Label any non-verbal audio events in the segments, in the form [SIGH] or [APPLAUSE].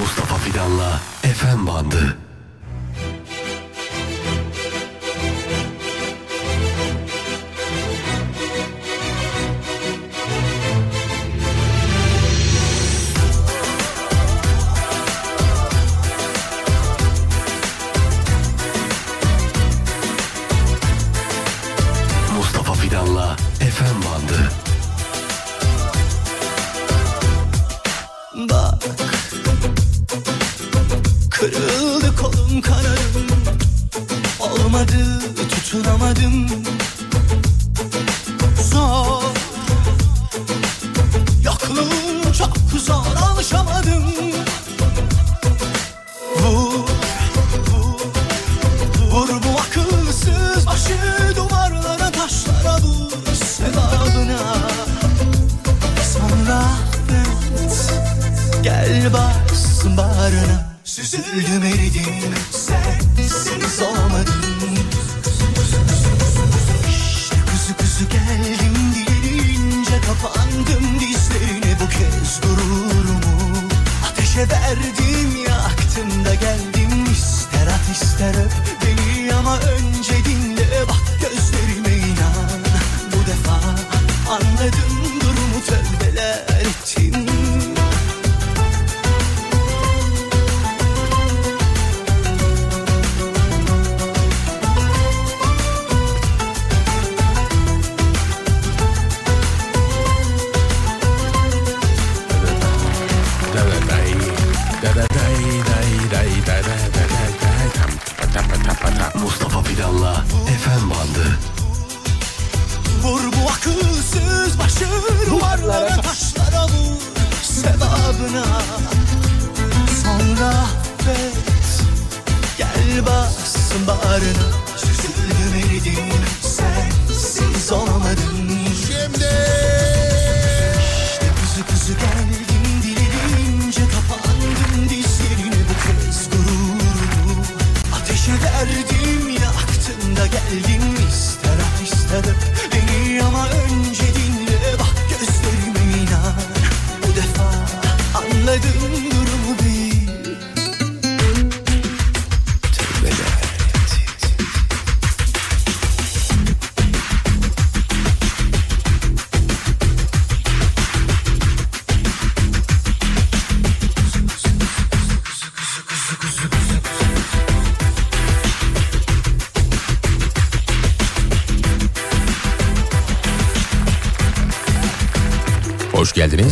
Mustafa Fidan'la FM bandı.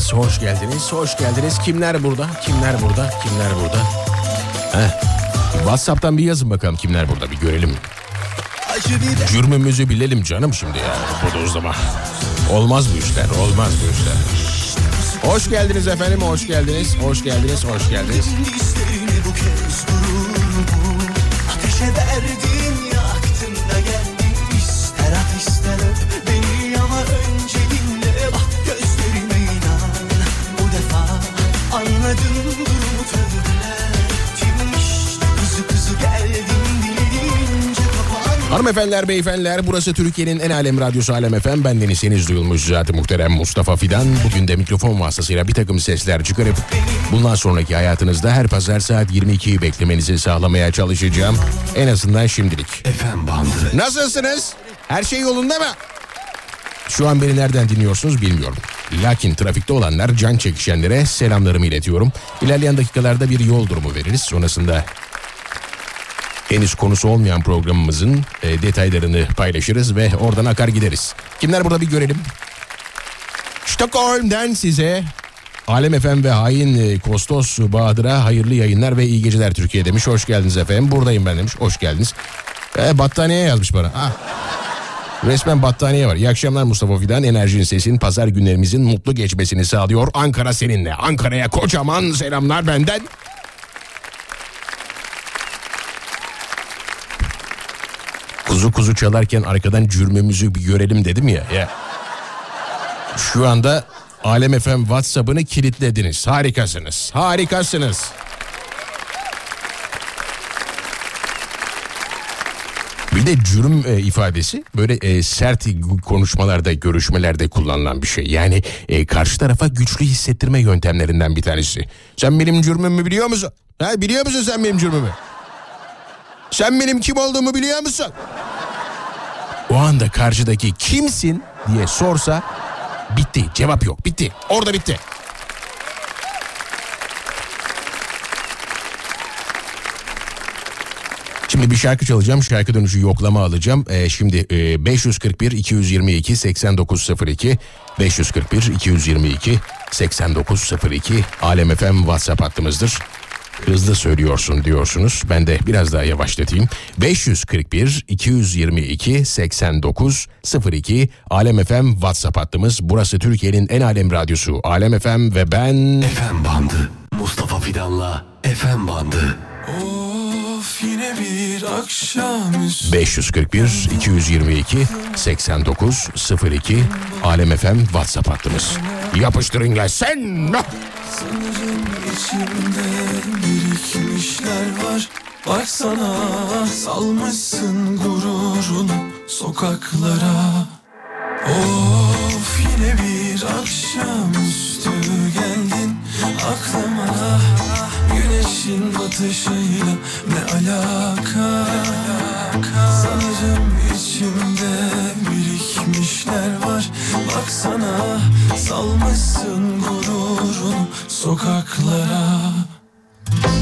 Geldiniz, hoş geldiniz, hoş geldiniz. Kimler burada, kimler burada, kimler burada? Heh. WhatsApp'tan bir yazın bakalım kimler burada bir görelim. Cürmümüzü bilelim canım şimdi ya. Bodozlama. Olmaz bu işler, olmaz bu işler. Hoş geldiniz efendim, hoş geldiniz, hoş geldiniz, hoş geldiniz. Hanımefendiler, beyefendiler burası Türkiye'nin en alem radyosu Alem FM. Bendenizseniz duyulmuş zaten muhterem Mustafa Fidan. Bugün de mikrofon vasıtasıyla bir takım sesler çıkarıp bundan sonraki hayatınızda her pazar saat 22'yi beklemenizi sağlamaya çalışacağım. En azından şimdilik. FM bandı. Nasılsınız? Her şey yolunda mı? Şu an beni nereden dinliyorsunuz bilmiyorum. Lakin trafikte olanlar can çekişenlere selamlarımı iletiyorum. İlerleyen dakikalarda bir yol durumu veririz. Sonrasında henüz konusu olmayan programımızın e, detaylarını paylaşırız ve oradan akar gideriz. Kimler burada bir görelim. Stockholm'den size Alem Efem ve hain e, Kostos Bahadır'a hayırlı yayınlar ve iyi geceler Türkiye demiş. Hoş geldiniz efendim. Buradayım ben demiş. Hoş geldiniz. E, battaniye yazmış bana. Ah. Resmen battaniye var. İyi akşamlar Mustafa Fidan. Enerjinin sesin pazar günlerimizin mutlu geçmesini sağlıyor. Ankara seninle. Ankara'ya kocaman selamlar benden. Kuzu kuzu çalarken arkadan cürmümüzü bir görelim dedim ya. ya. Şu anda Alem FM WhatsApp'ını kilitlediniz. Harikasınız. Harikasınız. Bir de cürüm e, ifadesi böyle e, sert konuşmalarda, görüşmelerde kullanılan bir şey. Yani e, karşı tarafa güçlü hissettirme yöntemlerinden bir tanesi. Sen benim cürmümü biliyor musun? Ha, biliyor musun sen benim cürmümü? Sen benim kim olduğumu biliyor musun? O anda karşıdaki kimsin diye sorsa bitti. Cevap yok. Bitti. Orada bitti. Şimdi bir şarkı çalacağım. Şarkı dönüşü yoklama alacağım. Ee, şimdi e, 541 222 8902 541 222 8902 Alem FM WhatsApp hattımızdır. Hızlı söylüyorsun diyorsunuz. Ben de biraz daha yavaşlatayım. 541 222 89 02 Alem FM WhatsApp hattımız. Burası Türkiye'nin en alem radyosu. Alem FM ve ben... FM bandı. Mustafa Fidan'la FM bandı. Of yine bir akşamüstü 541 222 89 02 Alem FM WhatsApp hattımız. Yapıştırın gelsin. Sanırım içimde birikmişler var Baksana salmışsın gururunu sokaklara Of yine bir akşamüstü geldin aklıma Güneşin batışıyla ne alaka? Sanırım içimde birikmişler var. Baksana salmışsın gururunu sokaklara.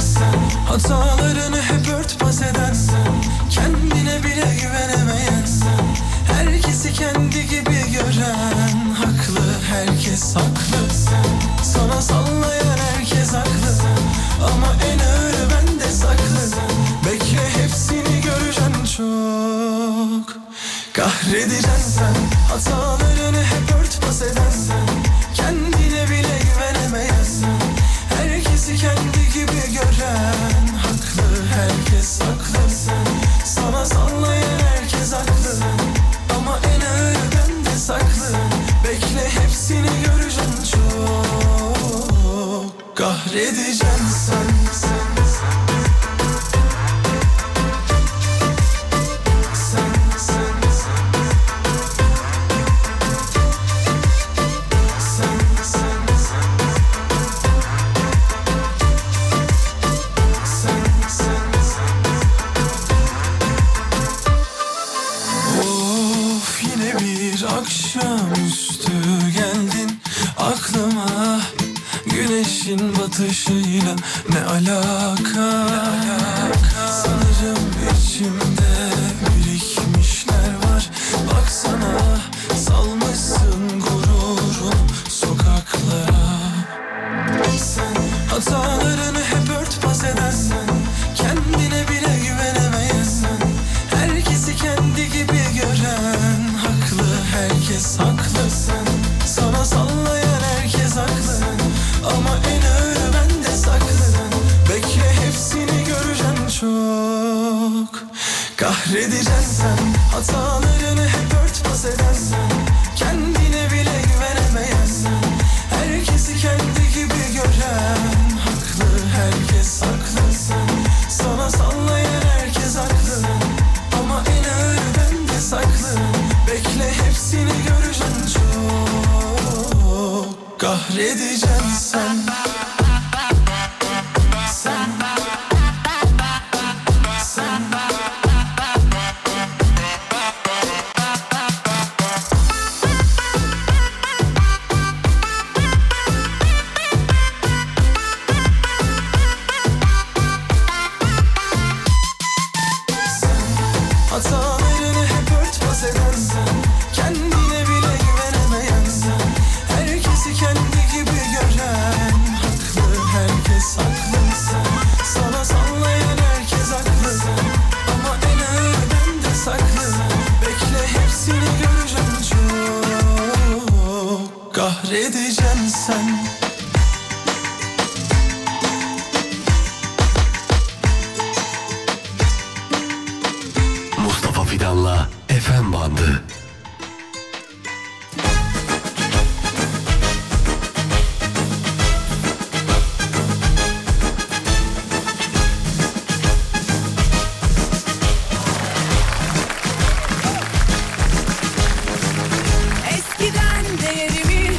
Sen hatalarını hep örtbas eden sen Kendine bile güvenemeyen sen Herkesi kendi gibi gören Haklı herkes. haklı Kahredeceksin sen Hatalarını hep örtbas eden sen Kendine bile güvenemeyen sen Herkesi kendi gibi gören Haklı herkes haklı sen. Sana sallayan herkes haklı Ama en ağır bende saklı. Bekle hepsini göreceksin çok. Kahredeceksin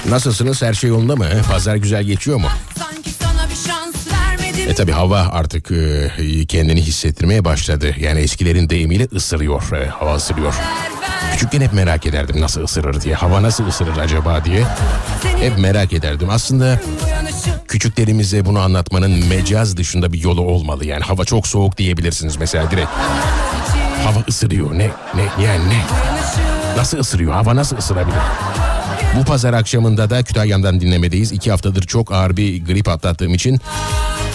Nasılsınız? Her şey yolunda mı? Pazar güzel geçiyor mu? E tabi hava artık e, kendini hissettirmeye başladı. Yani eskilerin deyimiyle ısırıyor. E, hava ısırıyor. Küçükken hep merak ederdim nasıl ısırır diye. Hava nasıl ısırır acaba diye. Hep merak ederdim. Aslında küçüklerimize bunu anlatmanın mecaz dışında bir yolu olmalı. Yani hava çok soğuk diyebilirsiniz mesela direkt. Hava ısırıyor. Ne? Ne? Yani ne? Nasıl ısırıyor? Hava nasıl ısırabilir? Bu pazar akşamında da Kütahya'dan dinlemedeyiz. İki haftadır çok ağır bir grip atlattığım için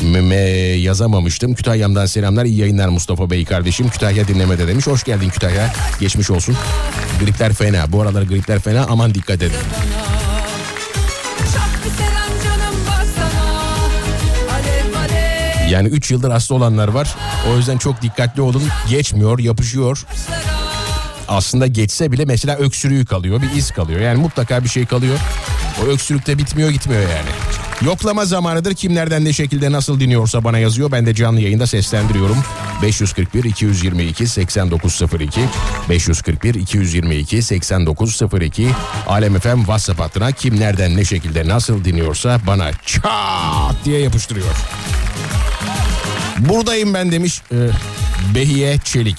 me yazamamıştım. Kütahya'mdan selamlar. iyi yayınlar Mustafa Bey kardeşim. Kütahya dinlemede demiş. Hoş geldin Kütahya. Geçmiş olsun. Gripler fena. Bu aralar gripler fena. Aman dikkat edin. Yani 3 yıldır hasta olanlar var. O yüzden çok dikkatli olun. Geçmiyor, yapışıyor. Aslında geçse bile mesela öksürüğü kalıyor, bir iz kalıyor. Yani mutlaka bir şey kalıyor. O öksürük de bitmiyor gitmiyor yani. Yoklama zamanıdır kimlerden ne şekilde nasıl dinliyorsa bana yazıyor. Ben de canlı yayında seslendiriyorum. 541 222 8902 541 222 8902 Alem FM WhatsApp hattına kim ne şekilde nasıl dinliyorsa bana çat diye yapıştırıyor. Buradayım ben demiş e, Behiye Çelik.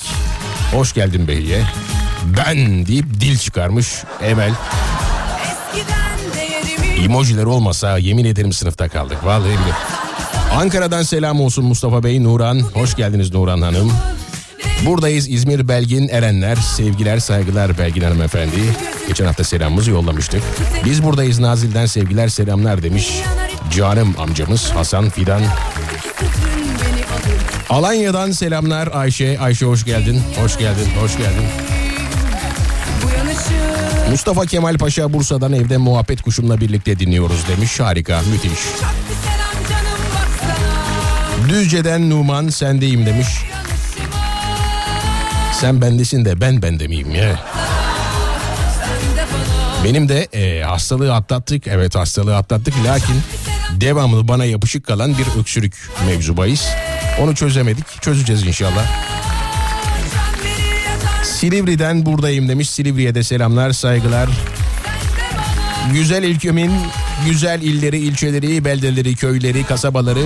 Hoş geldin Behiye. Ben deyip dil çıkarmış Emel. Emojiler olmasa yemin ederim sınıfta kaldık. Vallahi bile. Ankara'dan selam olsun Mustafa Bey, Nuran. Hoş geldiniz Nuran Hanım. Buradayız İzmir Belgin Erenler. Sevgiler saygılar Belgin hanımefendi. Geçen hafta selamımızı yollamıştık. Biz buradayız Nazil'den sevgiler selamlar demiş. Canım amcamız Hasan Fidan. Alanya'dan selamlar Ayşe. Ayşe hoş geldin. Hoş geldin. Hoş geldin. Bu yanışı Mustafa Kemal Paşa Bursa'dan evde muhabbet kuşumla birlikte dinliyoruz demiş. Harika, müthiş. Düzce'den Numan sendeyim demiş. Sen bendesin de ben bende miyim ya? Benim de e, hastalığı atlattık. Evet hastalığı atlattık. Lakin devamlı bana yapışık kalan bir öksürük mevzu bahis. Onu çözemedik. Çözeceğiz inşallah. Silivri'den buradayım demiş. Silivri'ye de selamlar, saygılar. Güzel ülkemin güzel illeri, ilçeleri, beldeleri, köyleri, kasabaları.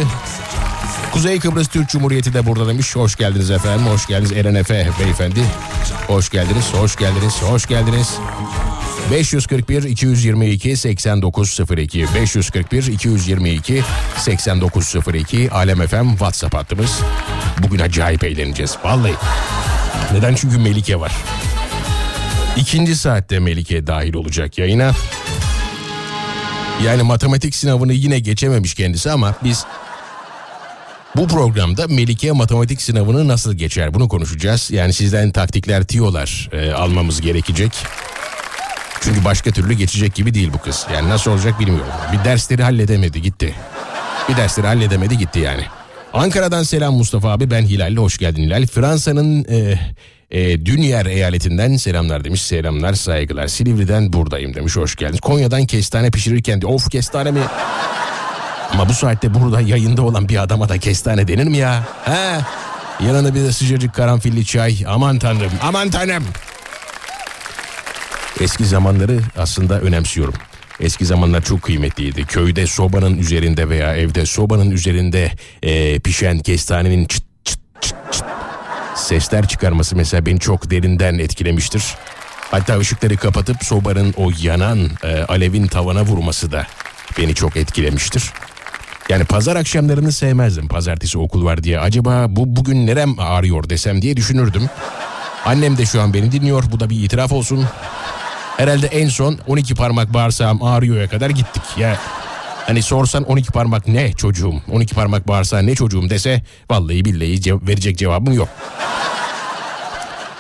Kuzey Kıbrıs Türk Cumhuriyeti de burada demiş. Hoş geldiniz efendim. Hoş geldiniz Eren Efe beyefendi. Hoş geldiniz, hoş geldiniz, hoş geldiniz. 541 222 8902 541 222 8902 Alem FM WhatsApp hattımız. Bugün acayip eğleneceğiz vallahi. Neden? Çünkü Melike var. İkinci saatte Melike dahil olacak yayına. Yani matematik sınavını yine geçememiş kendisi ama biz bu programda Melike matematik sınavını nasıl geçer bunu konuşacağız. Yani sizden taktikler, tiyolar e, almamız gerekecek. Çünkü başka türlü geçecek gibi değil bu kız. Yani nasıl olacak bilmiyorum. Bir dersleri halledemedi gitti. Bir dersleri halledemedi gitti yani. Ankara'dan selam Mustafa abi ben Hilal'le hoş geldin Hilal. Fransa'nın e, e, Dünyer eyaletinden selamlar demiş. Selamlar saygılar. Silivri'den buradayım demiş hoş geldiniz. Konya'dan kestane pişirirken de of kestane mi? Ama bu saatte burada yayında olan bir adama da kestane denir mi ya? He? Yanına bir de sıcacık karanfilli çay. Aman tanrım, aman tanrım. Eski zamanları aslında önemsiyorum. Eski zamanlar çok kıymetliydi. Köyde sobanın üzerinde veya evde sobanın üzerinde e, pişen kestanenin çıt çıt çıt çıt sesler çıkarması mesela beni çok derinden etkilemiştir. Hatta ışıkları kapatıp sobanın o yanan e, alevin tavana vurması da beni çok etkilemiştir. Yani pazar akşamlarını sevmezdim. Pazartesi okul var diye. Acaba bu bugün nerem ağrıyor desem diye düşünürdüm. Annem de şu an beni dinliyor. Bu da bir itiraf olsun. Herhalde en son 12 parmak bağırsağım ağrıyorya kadar gittik. Ya hani sorsan 12 parmak ne çocuğum? 12 parmak bağırsağı ne çocuğum dese vallahi billahi cev- verecek cevabım yok.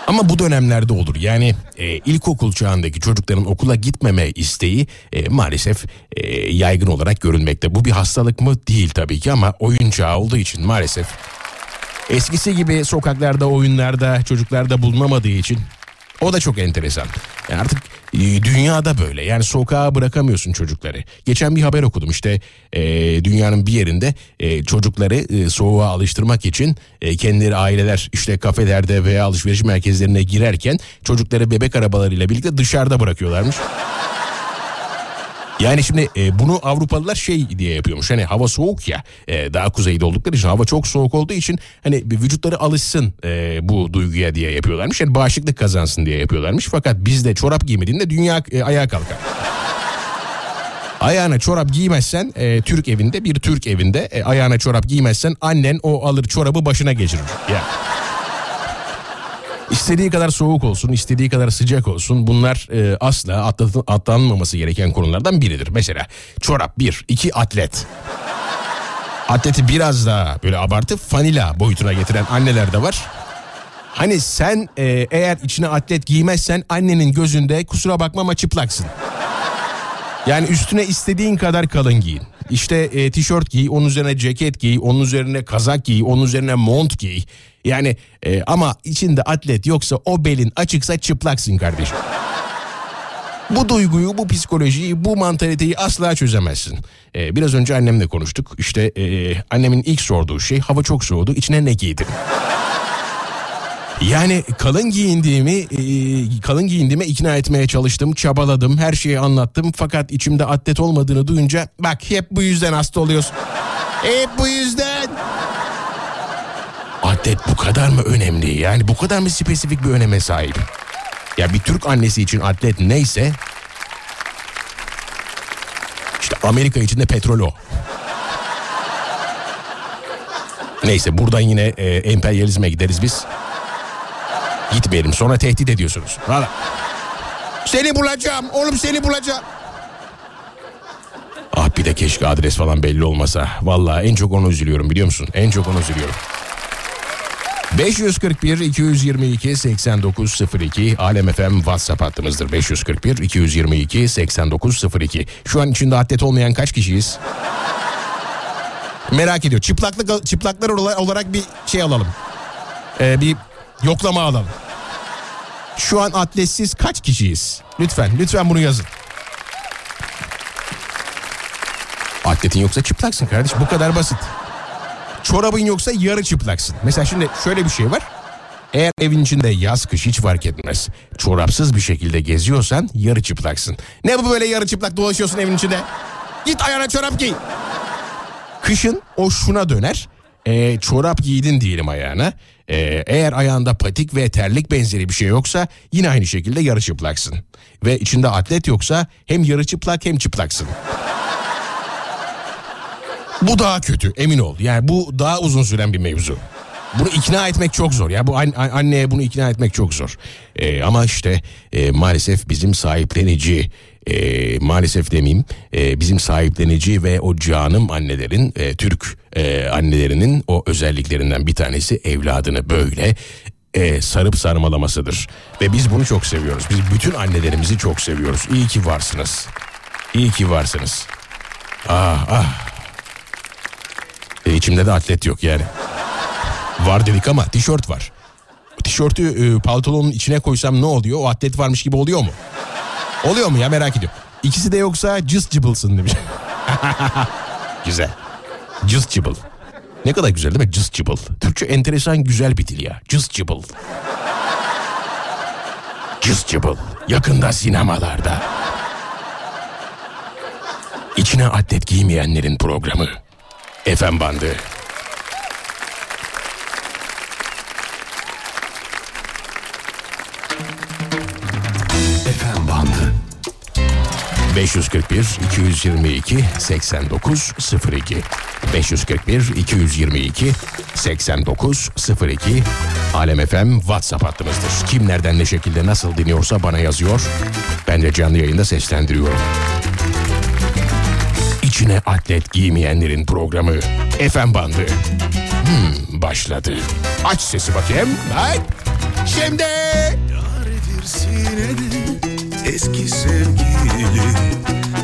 Ama bu dönemlerde olur. Yani e, ilkokul çağındaki çocukların okula gitmeme isteği e, maalesef e, yaygın olarak görülmekte. Bu bir hastalık mı? Değil tabii ki ama oyun çağı olduğu için maalesef. Eskisi gibi sokaklarda, oyunlarda, çocuklarda bulunamadığı için o da çok enteresan. Yani artık dünyada böyle. Yani sokağa bırakamıyorsun çocukları. Geçen bir haber okudum işte e, dünyanın bir yerinde e, çocukları e, soğuğa alıştırmak için e, kendileri aileler işte kafelerde veya alışveriş merkezlerine girerken çocukları bebek arabalarıyla birlikte dışarıda bırakıyorlarmış. Yani şimdi e, bunu Avrupalılar şey diye yapıyormuş. Hani hava soğuk ya e, daha kuzeyde oldukları için hava çok soğuk olduğu için hani vücutları alışsın e, bu duyguya diye yapıyorlarmış. Yani bağışıklık kazansın diye yapıyorlarmış. Fakat bizde çorap giymediğinde dünya e, ayağa kalkar. Ayağına çorap giymezsen e, Türk evinde bir Türk evinde e, ayağına çorap giymezsen annen o alır çorabı başına geçirir. Ya. İstediği kadar soğuk olsun, istediği kadar sıcak olsun bunlar e, asla atlatı- atlanmaması gereken konulardan biridir. Mesela çorap bir, iki atlet. Atleti biraz daha böyle abartıp fanila boyutuna getiren anneler de var. Hani sen e, eğer içine atlet giymezsen annenin gözünde kusura bakma ama çıplaksın. Yani üstüne istediğin kadar kalın giyin. İşte e, tişört giy, onun üzerine ceket giy, onun üzerine kazak giy, onun üzerine mont giy. Yani e, ama içinde atlet yoksa o belin açıksa çıplaksın kardeşim. Bu duyguyu, bu psikolojiyi, bu mantaliteyi asla çözemezsin. E, biraz önce annemle konuştuk. İşte e, annemin ilk sorduğu şey hava çok soğudu içine ne giydin? Yani kalın giyindiğimi, e, kalın giyindiğime ikna etmeye çalıştım, çabaladım, her şeyi anlattım. Fakat içimde atlet olmadığını duyunca bak hep bu yüzden hasta oluyorsun. Hep bu yüzden. Atlet bu kadar mı önemli? Yani bu kadar mı spesifik bir öneme sahip? Ya bir Türk annesi için atlet neyse işte Amerika için de petrol o. Neyse buradan yine e, emperyalizme gideriz biz. Gitmeyelim sonra tehdit ediyorsunuz. Valla. Seni bulacağım oğlum seni bulacağım. Ah bir de keşke adres falan belli olmasa. Valla en çok onu üzülüyorum biliyor musun? En çok onu üzülüyorum. 541 222 8902 Alem FM WhatsApp hattımızdır. 541 222 8902. Şu an içinde atlet olmayan kaç kişiyiz? Merak ediyor. Çıplaklık çıplaklar ola- olarak bir şey alalım. Ee, bir yoklama alalım. Şu an atletsiz kaç kişiyiz? Lütfen, lütfen bunu yazın. Atletin yoksa çıplaksın kardeş. Bu kadar basit. Çorabın yoksa yarı çıplaksın. Mesela şimdi şöyle bir şey var. Eğer evin içinde yaz kış hiç fark etmez. Çorapsız bir şekilde geziyorsan yarı çıplaksın. Ne bu böyle yarı çıplak dolaşıyorsun evin içinde? Git ayağına çorap giy. Kışın o şuna döner. Ee, çorap giydin diyelim ayağına. Ee, eğer ayağında patik ve terlik benzeri bir şey yoksa yine aynı şekilde yarı çıplaksın. Ve içinde atlet yoksa hem yarı çıplak hem çıplaksın. Bu daha kötü emin ol. Yani bu daha uzun süren bir mevzu. Bunu ikna etmek çok zor. Ya bu an- an- anneye bunu ikna etmek çok zor. Ee, ama işte e, maalesef bizim sahiplenici e, maalesef demeyeyim e, bizim sahiplenici ve o canım annelerin e, Türk e, annelerinin o özelliklerinden bir tanesi evladını böyle e, sarıp sarmalamasıdır. Ve biz bunu çok seviyoruz. Biz bütün annelerimizi çok seviyoruz. İyi ki varsınız. İyi ki varsınız. Ah ah. E, içimde de atlet yok yani. Var dedik ama tişört var. Tişörtü e, pantolonun içine koysam ne oluyor? O atlet varmış gibi oluyor mu? Oluyor mu ya merak ediyorum. İkisi de yoksa cız cıbılsın demiş. [LAUGHS] güzel. Cız cıbıl. Ne kadar güzel değil mi? Cız cıbıl. Türkçe enteresan güzel bir dil ya. Cız cıbıl. Cız cıbıl. Yakında sinemalarda. İçine atlet giymeyenlerin programı. FM bandı. 541 222 8902 541 222 8902 Alem FM WhatsApp hattımızdır. Kim nereden ne şekilde nasıl dinliyorsa bana yazıyor. Ben de canlı yayında seslendiriyorum. İçine atlet giymeyenlerin programı FM bandı. Hmm, başladı. Aç sesi bakayım. Bak. Şimdi. Yaredir sinede eski sevgili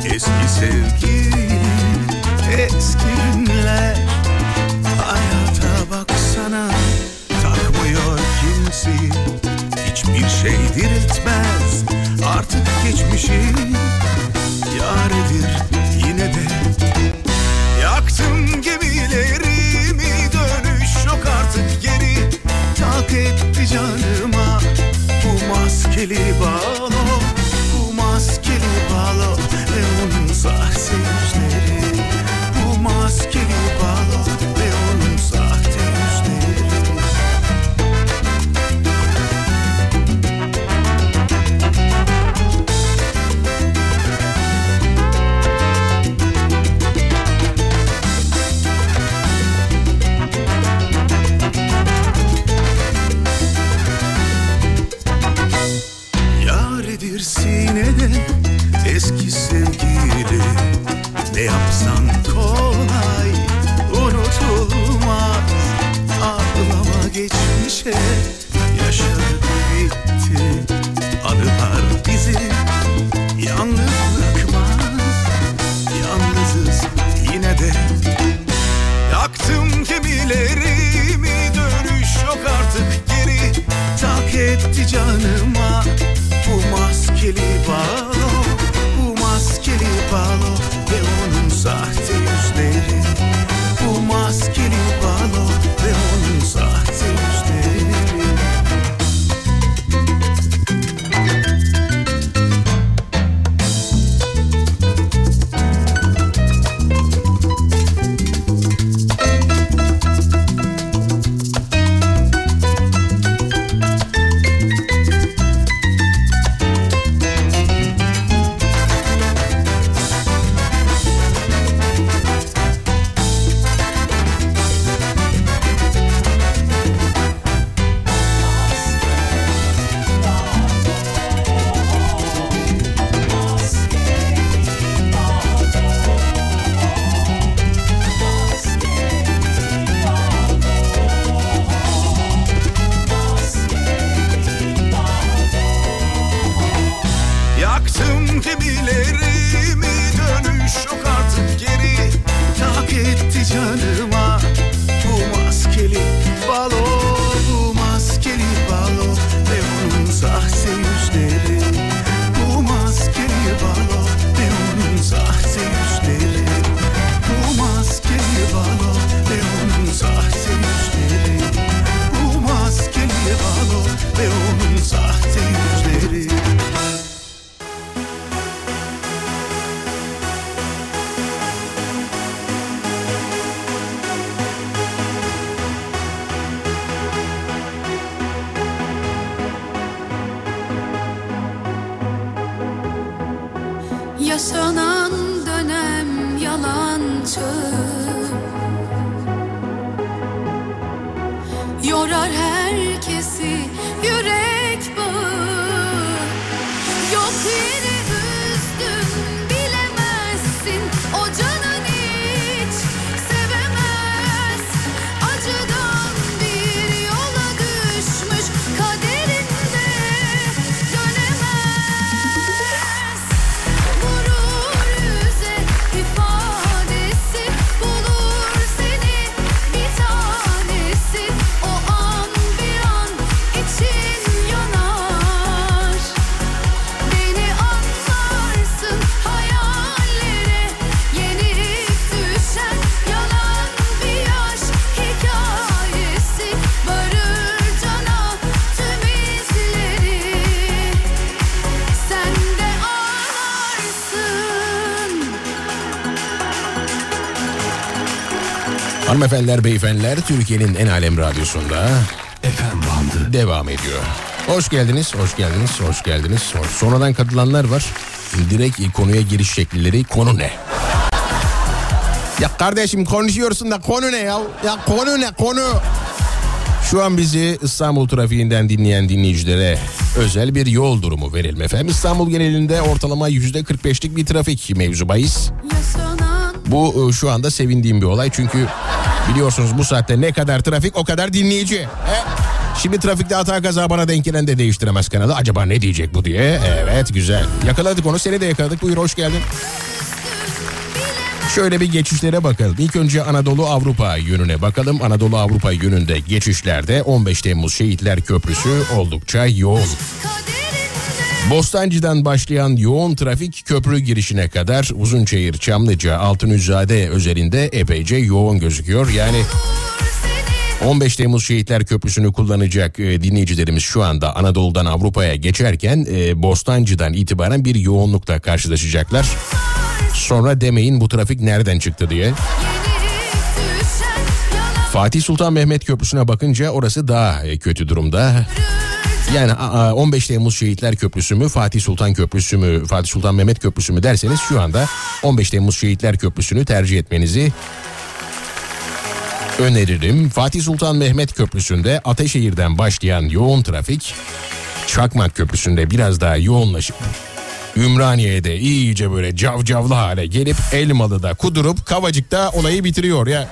Eski sevgili eski günler Hayata baksana takmıyor kimse. Hiçbir şey diriltmez artık geçmişi Yaredir yine de. Yaktım gemilerimi dönüş yok artık geri. Tak etti canıma bu maskeli balo see. gelip falou. Hanımefendiler, beyefendiler Türkiye'nin en alem radyosunda FM bandı. devam ediyor. Hoş geldiniz, hoş geldiniz, hoş geldiniz. Hoş- Sonradan katılanlar var. Direkt konuya giriş şekilleri konu ne? Ya kardeşim konuşuyorsun da konu ne ya? Ya konu ne konu? Şu an bizi İstanbul trafiğinden dinleyen dinleyicilere özel bir yol durumu verelim efendim. İstanbul genelinde ortalama %45'lik bir trafik mevzu bahis. Bu e, şu anda sevindiğim bir olay çünkü biliyorsunuz bu saatte ne kadar trafik o kadar dinleyici. He? Şimdi trafikte hata kaza bana denk gelen de değiştiremez kanalı. Acaba ne diyecek bu diye. Evet güzel. Yakaladık onu seni de yakaladık. Buyur hoş geldin. Şöyle bir geçişlere bakalım. İlk önce Anadolu Avrupa yönüne bakalım. Anadolu Avrupa yönünde geçişlerde 15 Temmuz Şehitler Köprüsü oldukça yoğun. Bostancı'dan başlayan yoğun trafik köprü girişine kadar Uzunçayır, Çamlıca, Altınüzade özelinde epeyce yoğun gözüküyor. Yani vur seni 15 Temmuz Şehitler Köprüsü'nü kullanacak e, dinleyicilerimiz şu anda Anadolu'dan Avrupa'ya geçerken e, Bostancı'dan itibaren bir yoğunlukla karşılaşacaklar. Sonra demeyin bu trafik nereden çıktı diye. Fatih Sultan Mehmet Köprüsü'ne bakınca orası daha e, kötü durumda. Yani a- a, 15 Temmuz Şehitler Köprüsü mü Fatih Sultan Köprüsü mü Fatih Sultan Mehmet Köprüsü mü derseniz şu anda 15 Temmuz Şehitler Köprüsü'nü tercih etmenizi öneririm. Fatih Sultan Mehmet Köprüsü'nde Ateşehir'den başlayan yoğun trafik Çakmak Köprüsü'nde biraz daha yoğunlaşıp Ümraniye'de iyice böyle cavcavlı hale gelip Elmalı'da kudurup Kavacık'ta olayı bitiriyor ya.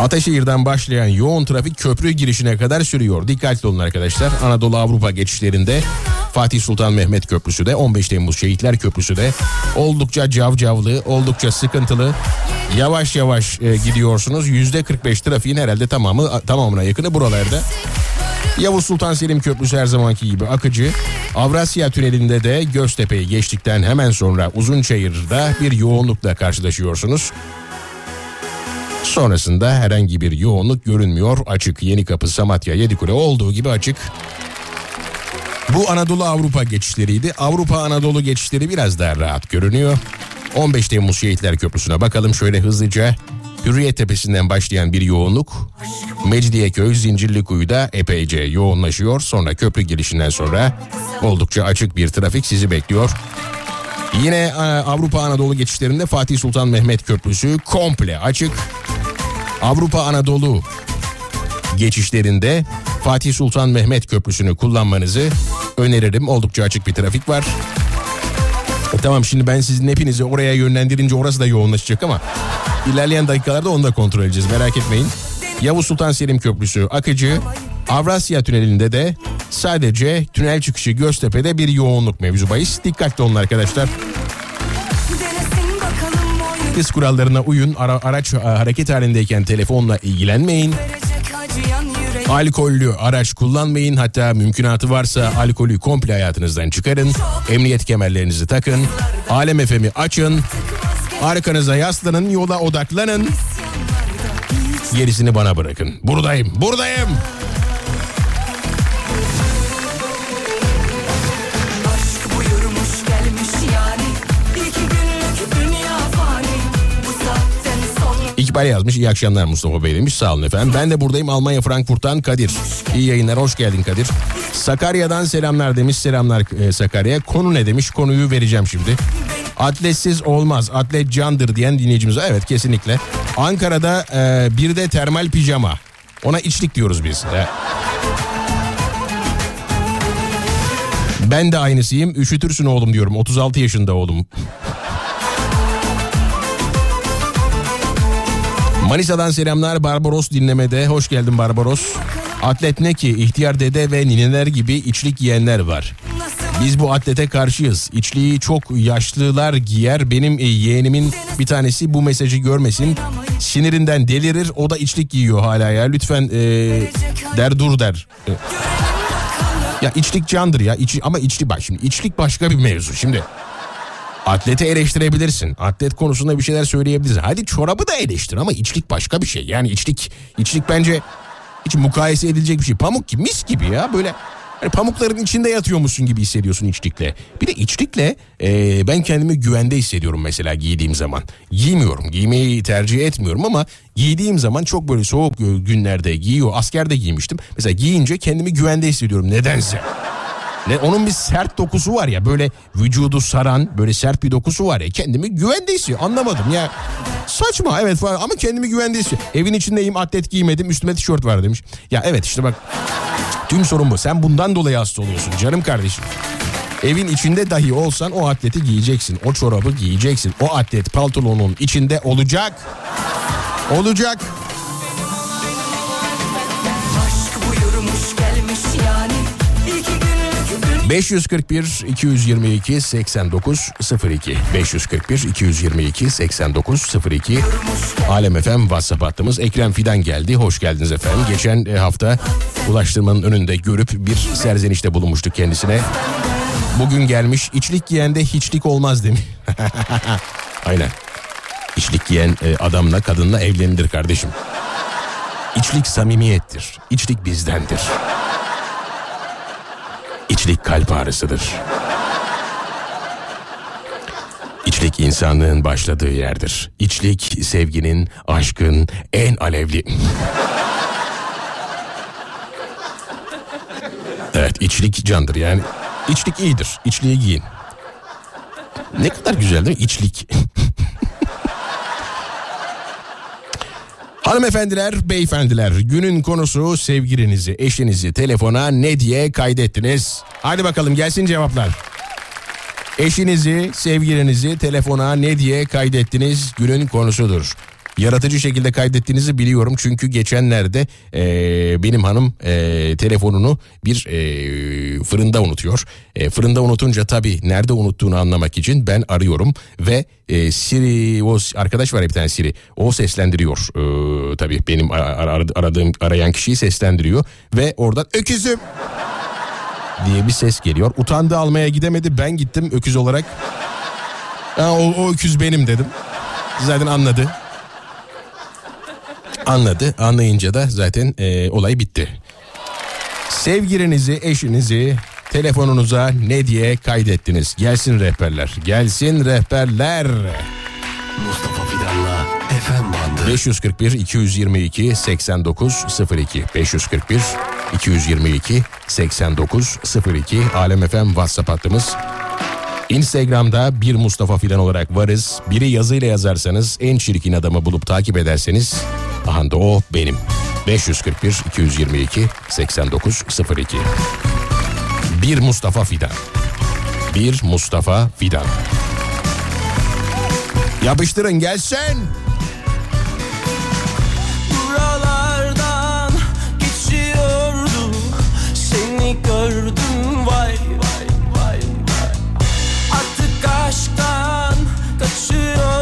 Ataşehir'den başlayan yoğun trafik köprü girişine kadar sürüyor. Dikkatli olun arkadaşlar. Anadolu Avrupa geçişlerinde Fatih Sultan Mehmet Köprüsü de 15 Temmuz Şehitler Köprüsü de oldukça cavcavlı, oldukça sıkıntılı. Yavaş yavaş e, gidiyorsunuz. %45 trafiğin herhalde tamamı tamamına yakını buralarda. Yavuz Sultan Selim Köprüsü her zamanki gibi akıcı. Avrasya Tüneli'nde de Göztepe'yi geçtikten hemen sonra Uzunçayır'da bir yoğunlukla karşılaşıyorsunuz. Sonrasında herhangi bir yoğunluk görünmüyor. Açık Yenikapı, Samatya, Yedikule olduğu gibi açık. Bu Anadolu Avrupa geçişleriydi. Avrupa Anadolu geçişleri biraz daha rahat görünüyor. 15 Temmuz Şehitler Köprüsü'ne bakalım şöyle hızlıca. Hürriyet Tepesi'nden başlayan bir yoğunluk. Mecidiyeköy, Zincirlikuyu'da epeyce yoğunlaşıyor. Sonra köprü girişinden sonra oldukça açık bir trafik sizi bekliyor. Yine e, Avrupa Anadolu geçişlerinde Fatih Sultan Mehmet Köprüsü komple açık. Avrupa Anadolu geçişlerinde Fatih Sultan Mehmet Köprüsü'nü kullanmanızı öneririm. Oldukça açık bir trafik var. E, tamam şimdi ben sizin hepinizi oraya yönlendirince orası da yoğunlaşacak ama ilerleyen dakikalarda onu da kontrol edeceğiz merak etmeyin. Yavuz Sultan Selim Köprüsü akıcı. Avrasya Tüneli'nde de sadece tünel çıkışı Göztepe'de bir yoğunluk mevzu bahis. Dikkatli olun arkadaşlar. Hız kurallarına uyun. Ara- araç e, hareket halindeyken telefonla ilgilenmeyin. Alkollü araç kullanmayın. Hatta mümkünatı varsa alkolü komple hayatınızdan çıkarın. Emniyet kemerlerinizi takın. Alem FM'i açın. Arkanıza yaslanın, yola odaklanın. Gerisini bana bırakın. Buradayım, buradayım. İkbal yazmış iyi akşamlar Mustafa Bey demiş sağ olun efendim. Ben de buradayım Almanya Frankfurt'tan Kadir. İyi yayınlar hoş geldin Kadir. Sakarya'dan selamlar demiş selamlar e, Sakarya. Konu ne demiş konuyu vereceğim şimdi. Atletsiz olmaz atlet candır diyen dinleyicimiz evet kesinlikle. Ankara'da e, bir de termal pijama. Ona içlik diyoruz biz. E, Ben de aynısıyım. Üşütürsün oğlum diyorum. 36 yaşında oğlum. Manisa'dan selamlar Barbaros dinlemede. Hoş geldin Barbaros. Atlet ne ki ihtiyar dede ve nineler gibi içlik giyenler var. Biz bu atlete karşıyız. İçliği çok yaşlılar giyer. Benim e, yeğenimin bir tanesi bu mesajı görmesin. Sinirinden delirir. O da içlik giyiyor hala ya. Lütfen e, der dur der. E, ya içlik candır ya. İçi, ama içlik bak şimdi içlik başka bir mevzu. Şimdi atleti eleştirebilirsin. Atlet konusunda bir şeyler söyleyebilirsin. Hadi çorabı da eleştir ama içlik başka bir şey. Yani içlik içlik bence hiç mukayese edilecek bir şey. Pamuk gibi mis gibi ya böyle hani pamukların içinde yatıyormuşsun gibi hissediyorsun içlikle. Bir de içlikle e, ben kendimi güvende hissediyorum mesela giydiğim zaman. Giymiyorum giymeyi tercih etmiyorum ama giydiğim zaman çok böyle soğuk günlerde giyiyor. Askerde giymiştim. Mesela giyince kendimi güvende hissediyorum nedense. Ne onun bir sert dokusu var ya böyle vücudu saran böyle sert bir dokusu var ya kendimi güvende hissediyorum anlamadım ya. Saçma evet ama kendimi güvende hissediyorum. Evin içindeyim atlet giymedim üstüme tişört var demiş. Ya evet işte bak tüm sorun bu sen bundan dolayı hasta oluyorsun canım kardeşim. Evin içinde dahi olsan o atleti giyeceksin. O çorabı giyeceksin. O atlet paltonun içinde olacak. Olacak. 541 222 89 02 541 222 89 02 Alem FM WhatsApp hattımız Ekrem Fidan geldi. Hoş geldiniz efendim. Geçen e, hafta ulaştırmanın önünde görüp bir serzenişte bulunmuştuk kendisine. Bugün gelmiş içlik giyende hiçlik olmaz demiş. [LAUGHS] Aynen. İçlik giyen e, adamla kadınla evlenilir kardeşim. İçlik samimiyettir. İçlik bizdendir. İçlik kalp ağrısıdır. İçlik insanlığın başladığı yerdir. İçlik sevginin, aşkın en alevli... evet içlik candır yani. İçlik iyidir. İçliği giyin. Ne kadar güzel değil mi? İçlik. Hanımefendiler, beyefendiler günün konusu sevgilinizi, eşinizi telefona ne diye kaydettiniz? Hadi bakalım gelsin cevaplar. Eşinizi, sevgilinizi telefona ne diye kaydettiniz günün konusudur. Yaratıcı şekilde kaydettiğinizi biliyorum çünkü geçenlerde eee, benim hanım eee, telefonunu bir eee, fırında unutuyor. Eee, fırında unutunca tabii nerede unuttuğunu anlamak için ben arıyorum ve eee, Siri o arkadaş var bir tane Siri o seslendiriyor Eee, tabii benim ar- aradığım arayan kişiyi seslendiriyor ve oradan öküzüm diye bir ses geliyor. Utandı almaya gidemedi ben gittim öküz olarak. Ha, o, o öküz benim dedim. Zaten anladı. Anladı. Anlayınca da zaten e, olay bitti. Sevgilinizi, eşinizi telefonunuza ne diye kaydettiniz? Gelsin rehberler. Gelsin rehberler. Mustafa Fidan'la FM bandı. 541 222 89 02 541 222 89 02 Alem FM WhatsApp hattımız. Instagram'da bir Mustafa Fidan olarak varız. Biri yazıyla yazarsanız en çirkin adamı bulup takip ederseniz aha da o benim. 541 222 89 02 Bir Mustafa Fidan. Bir Mustafa Fidan. Yapıştırın gelsin. should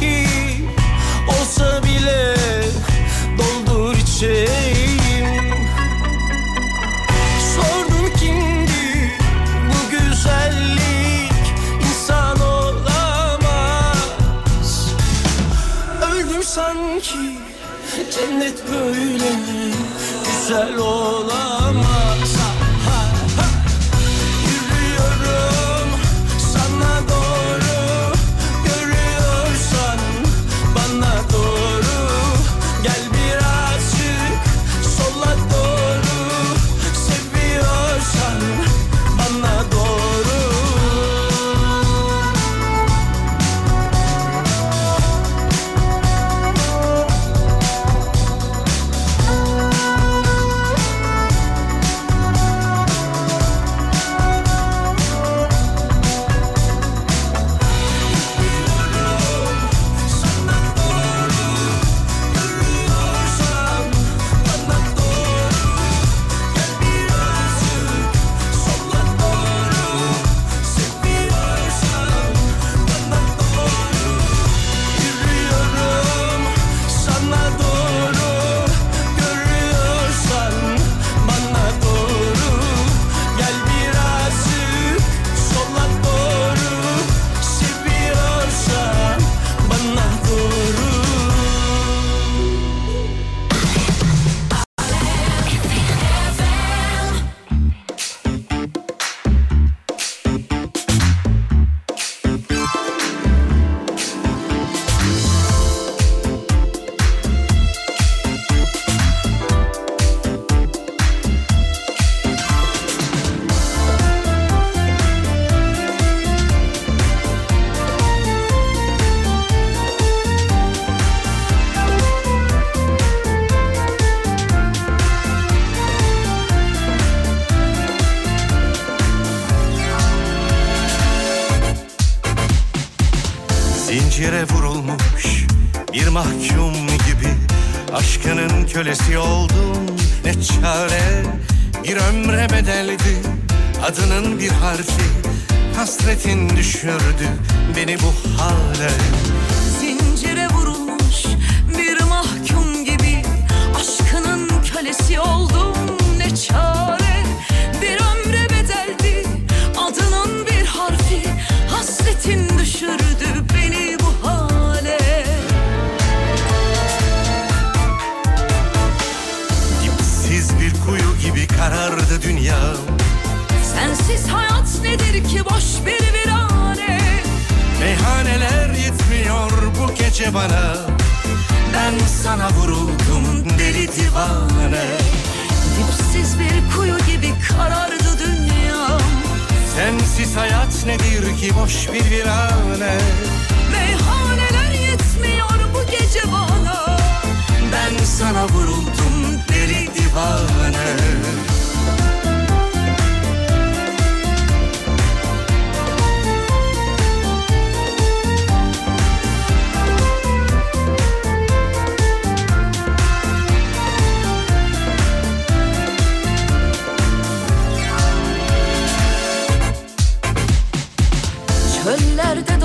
ki olsa bile doldur içeyim Sordum kimdi bu güzellik? İnsan olamaz. Öldüm sanki cennet böyle güzel olur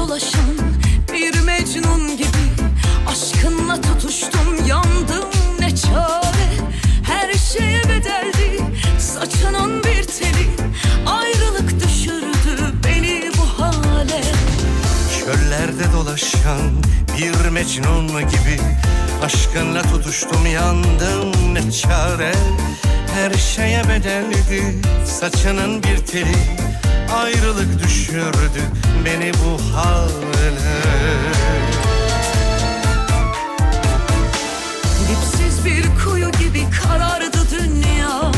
dolaşan bir mecnun gibi Aşkınla tutuştum yandım ne çare? Her şeye bedeldi saçının bir teli Ayrılık düşürdü beni bu hale. Çöllerde dolaşan bir mecnun gibi Aşkınla tutuştum yandım ne çare? Her şeye bedeldi saçının bir teli Ayrılık düşürdü beni bu hale. Dipsiz bir kuyu gibi karardı dünyam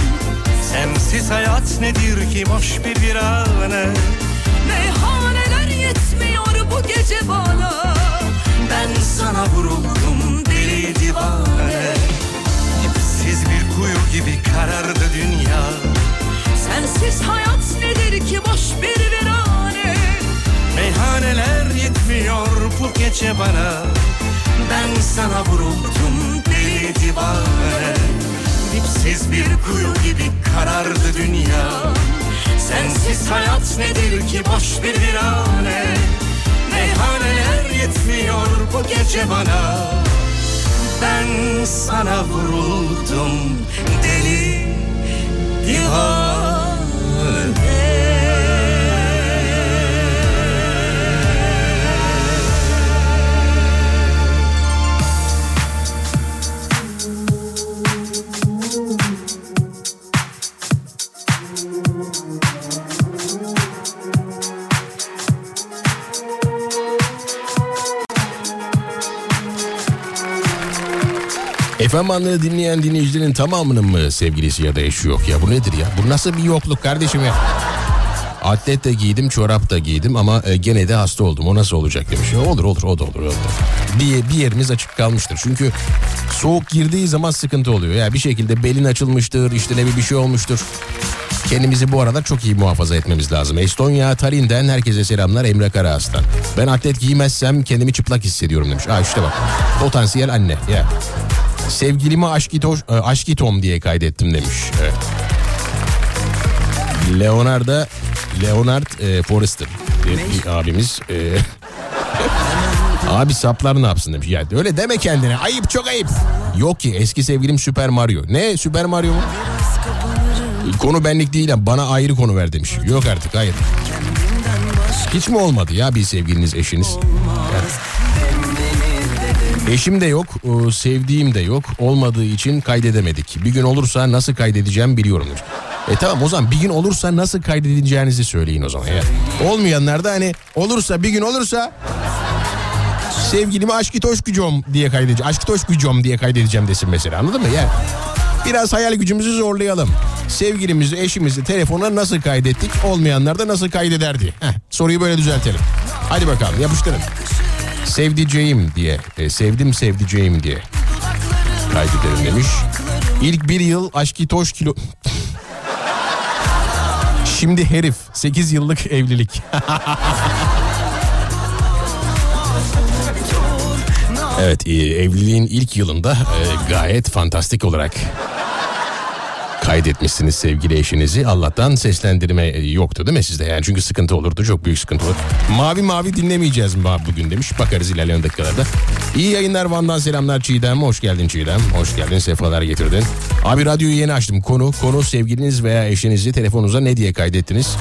Sensiz hayat nedir ki boş bir virane? Meyhaneler yetmiyor bu gece bana. Ben sana vuruldum deli divane. Dipsiz bir kuyu gibi karardı dünya Sensiz hayat nedir ki boş bir virane Meyhaneler yetmiyor bu gece bana. Ben sana vuruldum deli divane. Dipsiz bir kuyu gibi karardı dünya. Sensiz hayat nedir ki boş bir virane Meyhaneler yetmiyor bu gece bana. Ben sana vuruldum deli divane Berlin. FM anları dinleyen dinleyicilerin tamamının mı sevgilisi ya da eşi yok ya? Bu nedir ya? Bu nasıl bir yokluk kardeşim ya? Atlet de giydim, çorap da giydim ama e, gene de hasta oldum. O nasıl olacak demiş. Ya olur olur o da olur. O da. olur. Bir, bir yerimiz açık kalmıştır. Çünkü soğuk girdiği zaman sıkıntı oluyor. Ya bir şekilde belin açılmıştır, işte ne bir şey olmuştur. Kendimizi bu arada çok iyi muhafaza etmemiz lazım. Estonya Tallinn'den herkese selamlar Emre Karaaslan. Ben atlet giymezsem kendimi çıplak hissediyorum demiş. Aa işte bak potansiyel anne. Ya. Sevgilimi aşkito, e, aşkitom diye kaydettim demiş. Evet. Leonardo Leonard e, Forrester bir abimiz. e, [LAUGHS] Abi saplar ne yapsın demiş. Ya öyle deme kendine. Ayıp çok ayıp. Yok ki eski sevgilim Süper Mario. Ne Süper Mario mu? Konu benlik değil bana ayrı konu ver demiş. Yok artık hayır. Hiç mi olmadı ya bir sevgiliniz eşiniz? Yani. Eşim de yok, e, sevdiğim de yok. Olmadığı için kaydedemedik. Bir gün olursa nasıl kaydedeceğim biliyorum. E tamam o zaman bir gün olursa nasıl kaydedeceğinizi söyleyin o zaman. Ya. Olmayanlar da hani olursa bir gün olursa sevgilimi aşkı toşkucom diye kaydedeceğim. Aşkı toşkucom diye kaydedeceğim desin mesela anladın mı? Yani biraz hayal gücümüzü zorlayalım. Sevgilimizi, eşimizi telefona nasıl kaydettik? Olmayanlar da nasıl kaydederdi? Heh, soruyu böyle düzeltelim. Hadi bakalım yapıştırın. Sevdiceğim diye, e, sevdim sevdiceğim diye kaydedelim demiş. İlk bir yıl aşkı toş kilo... [LAUGHS] Şimdi herif 8 yıllık evlilik. [LAUGHS] evet e, evliliğin ilk yılında e, gayet fantastik olarak kaydetmişsiniz sevgili eşinizi. Allah'tan seslendirme e, yoktu değil mi sizde? Yani çünkü sıkıntı olurdu. Çok büyük sıkıntı olur. Mavi mavi dinlemeyeceğiz mi bugün demiş. Bakarız ilerleyen dakikalarda. İyi yayınlar Van'dan selamlar Çiğdem. Hoş geldin Çiğdem. Hoş geldin. Sefalar getirdin. Abi radyoyu yeni açtım. Konu konu sevgiliniz veya eşinizi telefonunuza ne diye kaydettiniz?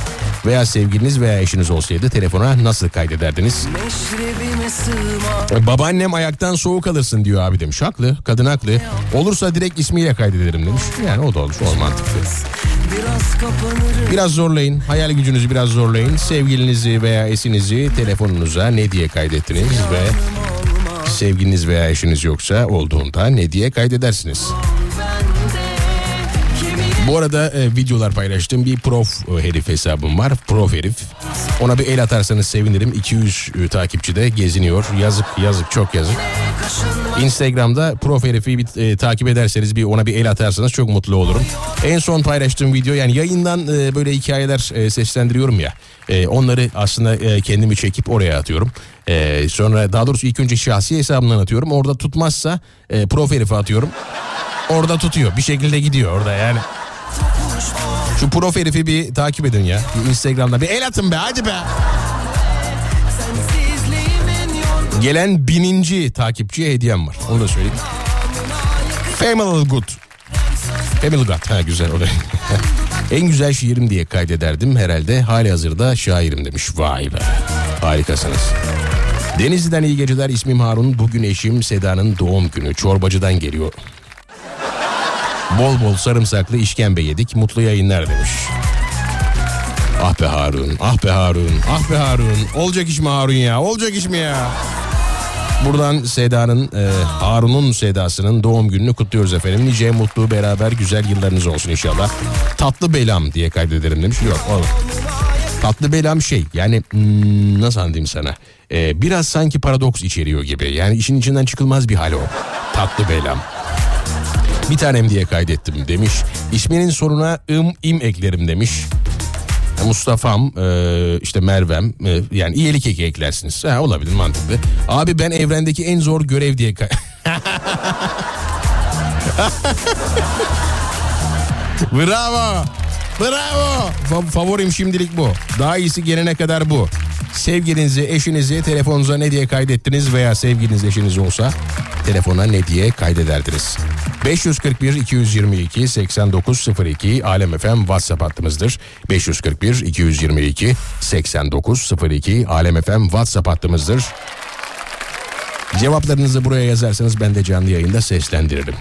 Veya sevgiliniz veya eşiniz olsaydı telefona nasıl kaydederdiniz? E, Babaannem ayaktan soğuk alırsın diyor abi demiş. Haklı. Kadın haklı. Olursa direkt ismiyle kaydederim demiş. Yani o da olur. O mantıklı. Biraz zorlayın. Hayal gücünüzü biraz zorlayın. Sevgilinizi veya eşinizi telefonunuza ne diye kaydettiniz ve sevgiliniz veya eşiniz yoksa olduğunda ne diye kaydedersiniz. Bu arada e, videolar paylaştığım bir prof e, herif hesabım var. Prof herif. Ona bir el atarsanız sevinirim. 200 e, takipçi de geziniyor. Yazık yazık çok yazık. Instagram'da prof herifi bir, e, takip ederseniz bir ona bir el atarsanız çok mutlu olurum. En son paylaştığım video yani yayından e, böyle hikayeler e, seslendiriyorum ya. E, onları aslında e, kendimi çekip oraya atıyorum. E, sonra daha doğrusu ilk önce şahsi hesabımdan atıyorum. Orada tutmazsa e, prof herife atıyorum. Orada tutuyor. Bir şekilde gidiyor orada yani. Şu prof herifi bir takip edin ya. Bir Instagram'da bir el atın be hadi be. Gelen bininci takipçiye hediyem var. Onu da söyleyeyim. Family Good. Family God. Ha güzel o da. [LAUGHS] en güzel şiirim diye kaydederdim herhalde. Hali hazırda şairim demiş. Vay be. Harikasınız. Denizli'den iyi geceler. İsmim Harun. Bugün eşim Seda'nın doğum günü. Çorbacıdan geliyor. Bol bol sarımsaklı işkembe yedik. Mutlu yayınlar demiş. Ah be Harun, ah be Harun, ah be Harun. Olacak iş mi Harun ya? Olacak iş mi ya? Buradan Seda'nın, e, Harun'un Seda'sının doğum gününü kutluyoruz efendim. Nice mutlu beraber güzel yıllarınız olsun inşallah. Tatlı belam diye kaydederim demiş. Yok oğlum. Tatlı belam şey yani hmm, nasıl anlatayım sana? E, biraz sanki paradoks içeriyor gibi. Yani işin içinden çıkılmaz bir hal o. Tatlı belam. Bir tanem diye kaydettim demiş. İsminin sonuna ım im eklerim demiş. Mustafa'm e, işte Merve'm e, yani iyilik eki eklersiniz. Ha, olabilir mantıklı. Abi ben evrendeki en zor görev diye kay- [LAUGHS] Bravo. Bravo. Fa- favorim şimdilik bu. Daha iyisi gelene kadar bu. Sevgilinizi, eşinizi telefonunuza ne diye kaydettiniz veya sevgiliniz eşiniz olsa telefona ne diye kaydederdiniz? 541 222 8902 Alem FM WhatsApp hattımızdır. 541 222 8902 Alem FM WhatsApp hattımızdır. Cevaplarınızı buraya yazarsanız ben de canlı yayında seslendiririm.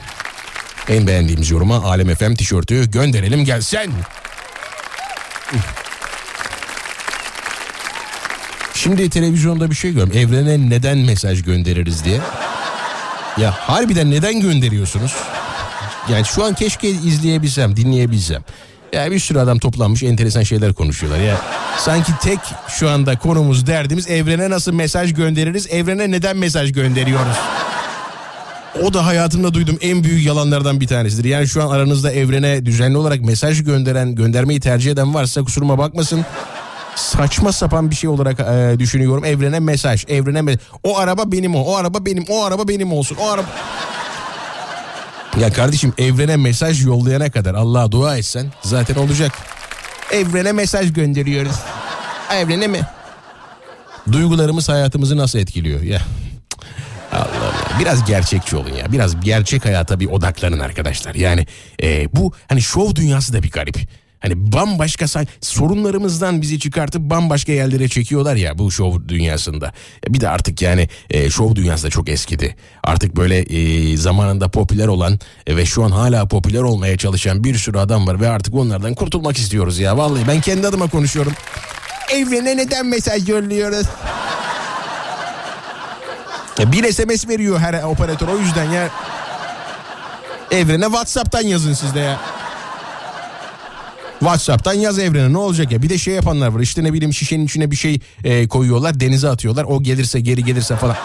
En beğendiğimiz yoruma Alem FM tişörtü gönderelim gelsin. Şimdi televizyonda bir şey görüyorum. Evrene neden mesaj göndeririz diye. Ya harbiden neden gönderiyorsunuz? Yani şu an keşke izleyebilsem, dinleyebilsem. Ya bir sürü adam toplanmış enteresan şeyler konuşuyorlar ya. Sanki tek şu anda konumuz derdimiz evrene nasıl mesaj göndeririz, evrene neden mesaj gönderiyoruz? O da hayatımda duyduğum en büyük yalanlardan bir tanesidir. Yani şu an aranızda evrene düzenli olarak mesaj gönderen, göndermeyi tercih eden varsa kusuruma bakmasın. Saçma sapan bir şey olarak e, düşünüyorum. Evrene mesaj, evrene me- o araba benim o, o araba benim, o araba benim olsun. O araba Ya kardeşim evrene mesaj yollayana kadar Allah'a dua etsen zaten olacak. Evrene mesaj gönderiyoruz. Evrene mi? Duygularımız hayatımızı nasıl etkiliyor ya? Biraz gerçekçi olun ya. Biraz gerçek hayata bir odaklanın arkadaşlar. Yani e, bu hani şov dünyası da bir garip. Hani bambaşka sorunlarımızdan bizi çıkartıp bambaşka yerlere çekiyorlar ya bu şov dünyasında. Bir de artık yani e, şov dünyası da çok eskidi. Artık böyle e, zamanında popüler olan e, ve şu an hala popüler olmaya çalışan bir sürü adam var ve artık onlardan kurtulmak istiyoruz ya. Vallahi ben kendi adıma konuşuyorum. Evrene neden mesaj yolluyoruz? Ya bir SMS veriyor her operatör o yüzden ya. Evrene Whatsapp'tan yazın siz de ya. Whatsapp'tan yaz evrene ne olacak ya. Bir de şey yapanlar var işte ne bileyim şişenin içine bir şey e, koyuyorlar denize atıyorlar. O gelirse geri gelirse falan.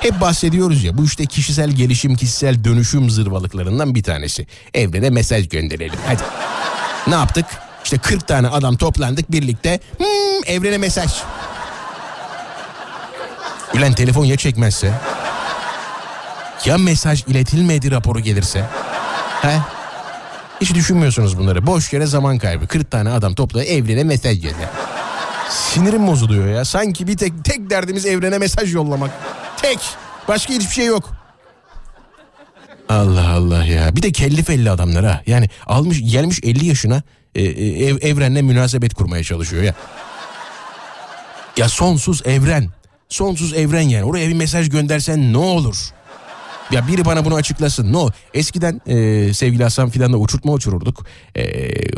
Hep bahsediyoruz ya bu işte kişisel gelişim kişisel dönüşüm zırvalıklarından bir tanesi. Evrene mesaj gönderelim hadi. Ne yaptık? İşte 40 tane adam toplandık birlikte. Hmm, evrene mesaj. Ulan telefon ya çekmezse? Ya mesaj iletilmedi raporu gelirse? He? Hiç düşünmüyorsunuz bunları. Boş yere zaman kaybı. 40 tane adam topla evrene mesaj gönder. Sinirim bozuluyor ya. Sanki bir tek tek derdimiz evrene mesaj yollamak. Tek. Başka hiçbir şey yok. Allah Allah ya. Bir de kelli felli adamlar ha. Yani almış gelmiş 50 yaşına e, e, ev, evrenle münasebet kurmaya çalışıyor ya. Ya sonsuz evren. Sonsuz evren yani. Oraya bir mesaj göndersen ne olur? Ya biri bana bunu açıklasın. No. Eskiden e, sevgili Hasan filanla uçurtma uçururduk. E,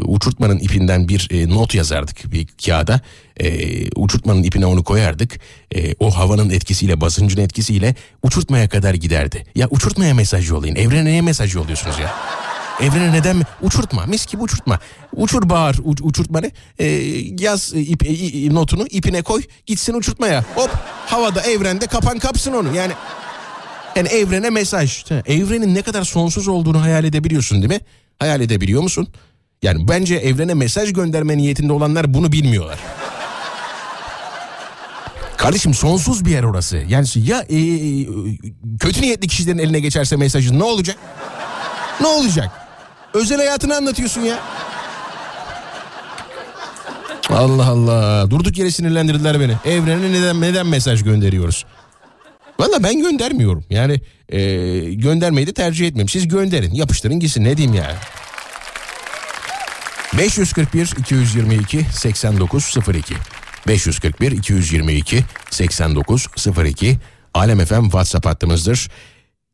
uçurtmanın ipinden bir e, not yazardık bir kağıda. E, uçurtmanın ipine onu koyardık. E, o havanın etkisiyle basıncın etkisiyle uçurtmaya kadar giderdi. Ya uçurtmaya mesaj yollayın. Evrene neye mesaj yolluyorsunuz ya? Evrene neden mi? Uçurtma. Mis gibi uçurtma. Uçur bağır uç, uçurtmanı. E, yaz e, ip, e, notunu ipine koy. Gitsin uçurtmaya. Hop havada evrende kapan kapsın onu. Yani yani evrene mesaj. Evrenin ne kadar sonsuz olduğunu hayal edebiliyorsun değil mi? Hayal edebiliyor musun? Yani bence evrene mesaj gönderme niyetinde olanlar bunu bilmiyorlar. Kardeşim sonsuz bir yer orası. Yani ya e, e, kötü niyetli kişilerin eline geçerse mesajın ne olacak? Ne olacak? Özel hayatını anlatıyorsun ya. Allah Allah. Durduk yere sinirlendirdiler beni. Evrene neden neden mesaj gönderiyoruz? Valla ben göndermiyorum. Yani e, göndermeyi de tercih etmiyorum. Siz gönderin, yapıştırın gitsin. Ne diyeyim ya? 541 222 8902 541 222 8902 Alem FM WhatsApp hattımızdır.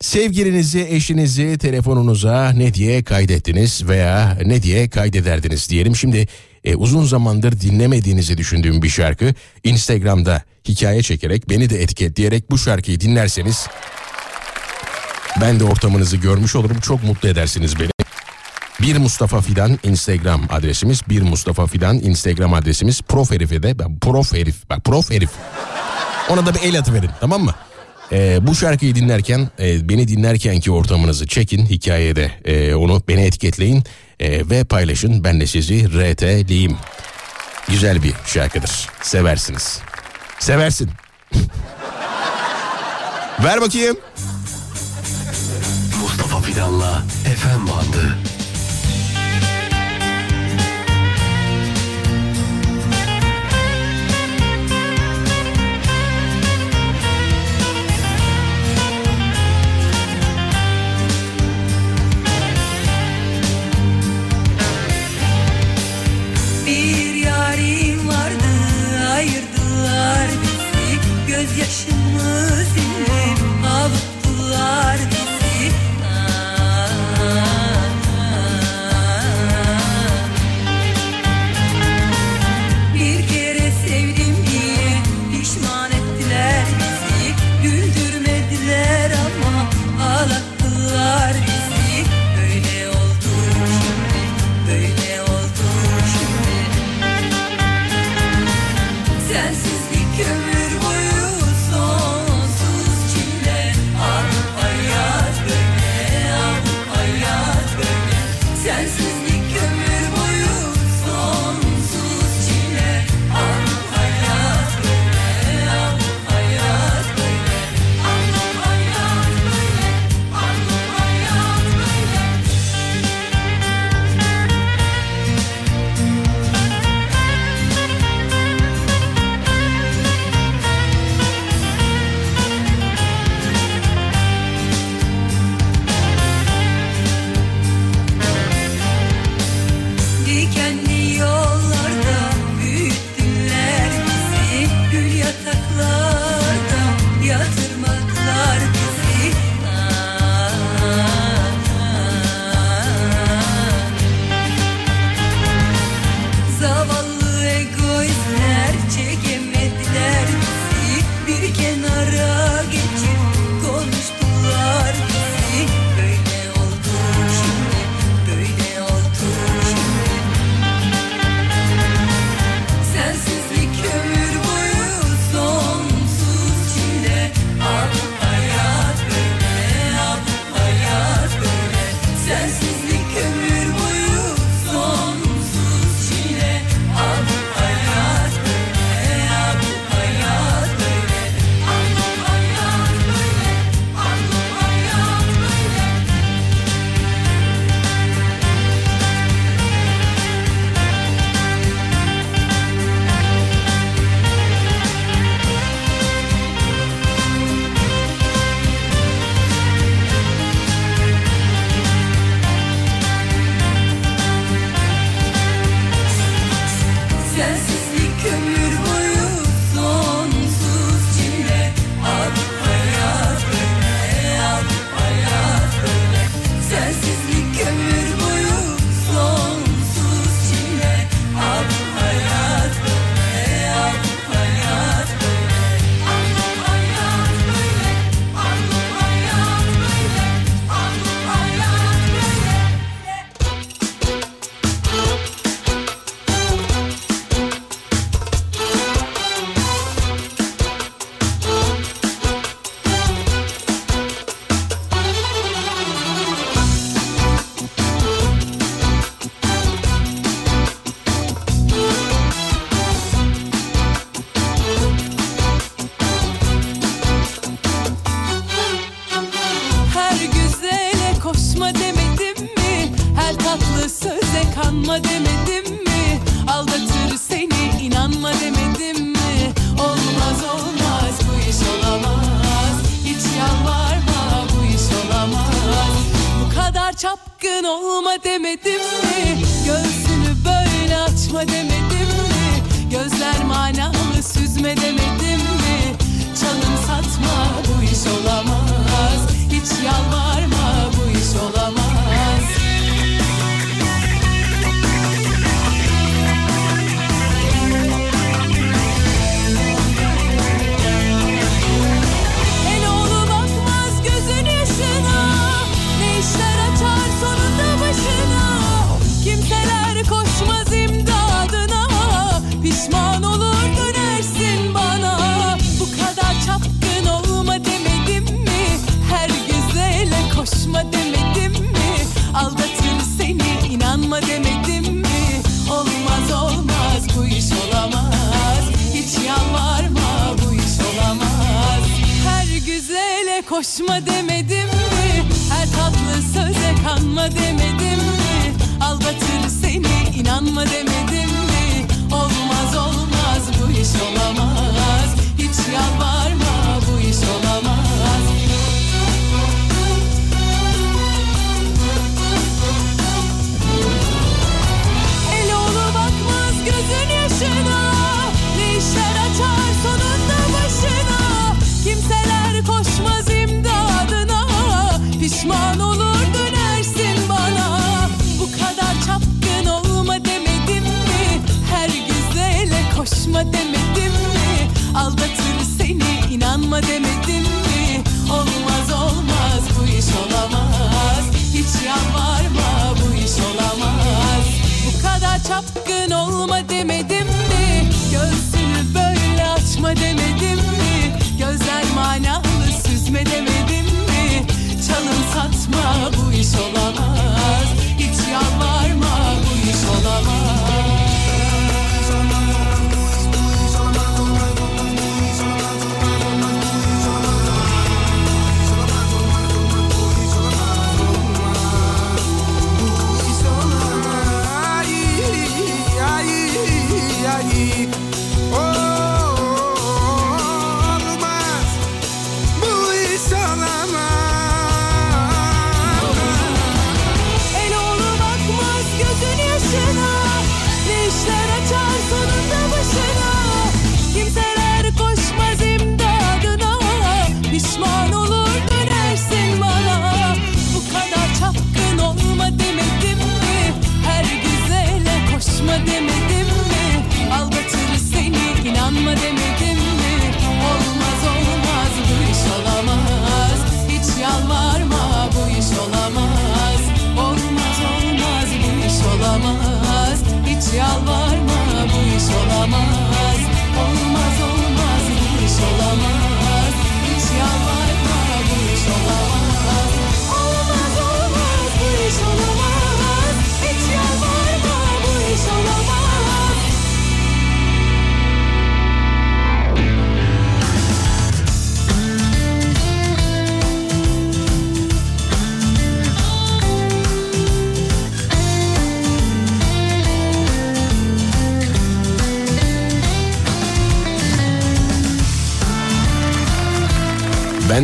Sevgilinizi, eşinizi telefonunuza ne diye kaydettiniz veya ne diye kaydederdiniz diyelim. Şimdi e, uzun zamandır dinlemediğinizi düşündüğüm bir şarkı Instagram'da hikaye çekerek beni de etiketleyerek bu şarkıyı dinlerseniz ben de ortamınızı görmüş olurum. Çok mutlu edersiniz beni. Bir Mustafa Fidan Instagram adresimiz. Bir Mustafa Fidan Instagram adresimiz. Prof herife de ben prof herif. Bak prof herif. Ona da bir el atıverin tamam mı? Ee, bu şarkıyı dinlerken e, beni dinlerken ki ortamınızı çekin hikayede e, onu beni etiketleyin e, ve paylaşın ben de sizi RT'liyim. Güzel bir şarkıdır seversiniz. Seversin. [LAUGHS] Ver bakayım. Mustafa Fidan'la FM bandı. 牵挂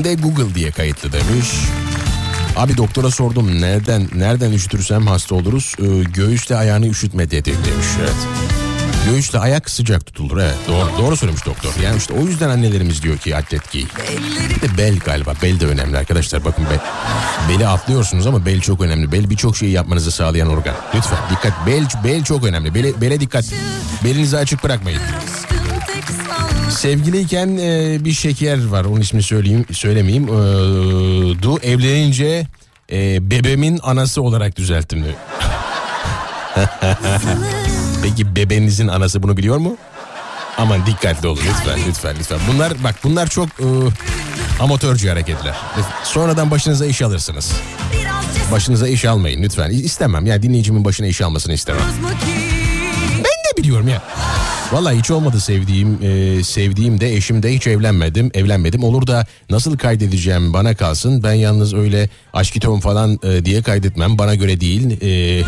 de Google diye kayıtlı demiş. Abi doktora sordum nereden nereden üşütürsem hasta oluruz. Ee, göğüsle ayağını üşütme dedi demiş. Evet. Göğüsle ayak sıcak tutulur evet. Doğru, doğru söylemiş doktor. Yani işte o yüzden annelerimiz diyor ki atlet giy. Bir de bel galiba. Bel de önemli arkadaşlar. Bakın bel. Beli atlıyorsunuz ama bel çok önemli. Bel birçok şeyi yapmanızı sağlayan organ. Lütfen dikkat. Bel, bel çok önemli. Bele, bele dikkat. Belinizi açık bırakmayın. Sevgiliyken e, bir şeker var. Onun ismini söyleyeyim söylemeyeyim. E, du evlenince e, bebemin anası olarak düzelttim. [LAUGHS] Peki bebenizin anası bunu biliyor mu? Aman dikkatli olun lütfen lütfen lütfen. Bunlar bak bunlar çok e, amatörce hareketler. Sonradan başınıza iş alırsınız. Başınıza iş almayın lütfen. İstemem yani dinleyicimin başına iş almasını istemem. Ben de biliyorum ya. Vallahi hiç olmadı sevdiğim, e, sevdiğim de eşim de hiç evlenmedim, evlenmedim. Olur da nasıl kaydedeceğim bana kalsın. Ben yalnız öyle aşkiton falan e, diye kaydetmem. Bana göre değil. E,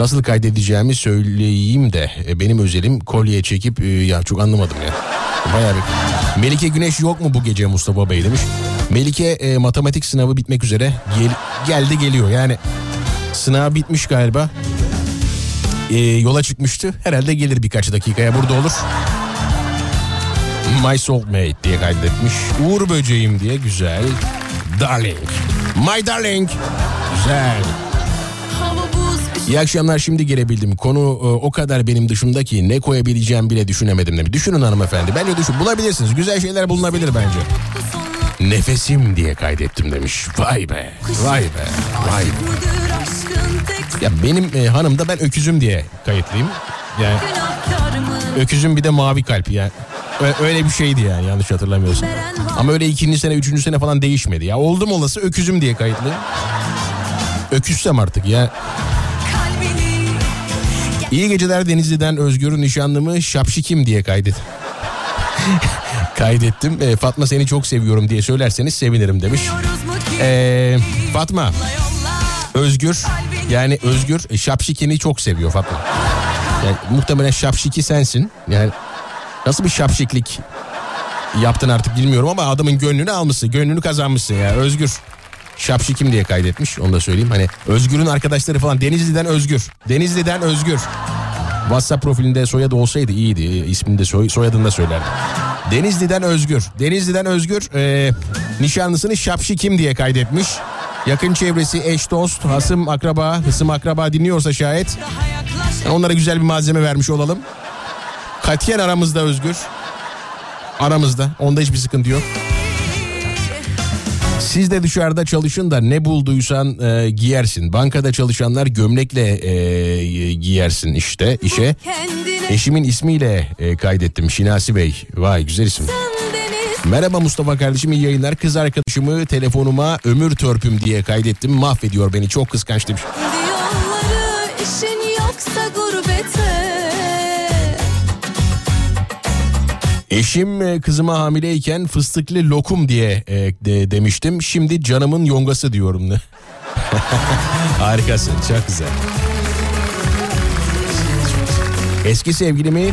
nasıl kaydedeceğimi söyleyeyim de e, benim özelim kolye çekip e, ya çok anlamadım ya. Bayağı bir. Melike Güneş yok mu bu gece Mustafa Bey demiş. Melike e, matematik sınavı bitmek üzere Gel- geldi geliyor yani sınav bitmiş galiba e, yola çıkmıştı. Herhalde gelir birkaç dakikaya burada olur. My soulmate diye kaydetmiş. Uğur böceğim diye güzel. Darling. My darling. Güzel. İyi akşamlar şimdi gelebildim. Konu e, o kadar benim dışımda ki ne koyabileceğim bile düşünemedim demiş. Düşünün hanımefendi. Bence düşün. Bulabilirsiniz. Güzel şeyler bulunabilir bence. Nefesim diye kaydettim demiş. Vay be. Vay be. Vay be. Ya benim e, hanım da ben öküzüm diye kayıtlıyım. Yani? Öküzün bir de mavi kalp yani. Öyle bir şeydi yani yanlış hatırlamıyorsam. Ama öyle ikinci sene, üçüncü sene falan değişmedi. Ya oldum olası öküzüm diye kayıtlı. Öküzsem artık ya. İyi geceler Denizli'den Özgür nişanlımı Şapşikim diye kaydet. [LAUGHS] Kaydettim. Ee, Fatma seni çok seviyorum diye söylerseniz sevinirim demiş. Ee, Fatma, Özgür yani Özgür e, Şapşikin'i çok seviyor Fatma. Yani muhtemelen Şapşiki sensin. Yani nasıl bir şapşiklik yaptın artık bilmiyorum ama adamın gönlünü almışsın. Gönlünü kazanmışsın ya Özgür. Şapşikim diye kaydetmiş onu da söyleyeyim. Hani Özgür'ün arkadaşları falan Denizli'den Özgür. Denizli'den Özgür. WhatsApp profilinde soyadı olsaydı iyiydi. İsmini de soy, soyadını da söylerdim. Denizli'den Özgür. Denizli'den Özgür e, nişanlısını Şapşikim diye kaydetmiş. Yakın çevresi, eş, dost, hasım, akraba, hısım, akraba dinliyorsa şayet onlara güzel bir malzeme vermiş olalım. Katiyen aramızda Özgür. Aramızda. Onda hiçbir sıkıntı yok. Siz de dışarıda çalışın da ne bulduysan e, giyersin. Bankada çalışanlar gömlekle e, giyersin işte işe. kendine Eşimin ismiyle e, kaydettim Şinasi Bey. Vay güzel isim. Merhaba Mustafa kardeşim iyi yayınlar. Kız arkadaşımı telefonuma ömür törpüm diye kaydettim. Mahvediyor beni çok kıskanç demiş. Yolları işin yoksa gurbete Eşim e, kızıma hamileyken fıstıklı lokum diye e, de- demiştim. Şimdi canımın yongası diyorum. [LAUGHS] Harikasın çok güzel. Eski sevgilimi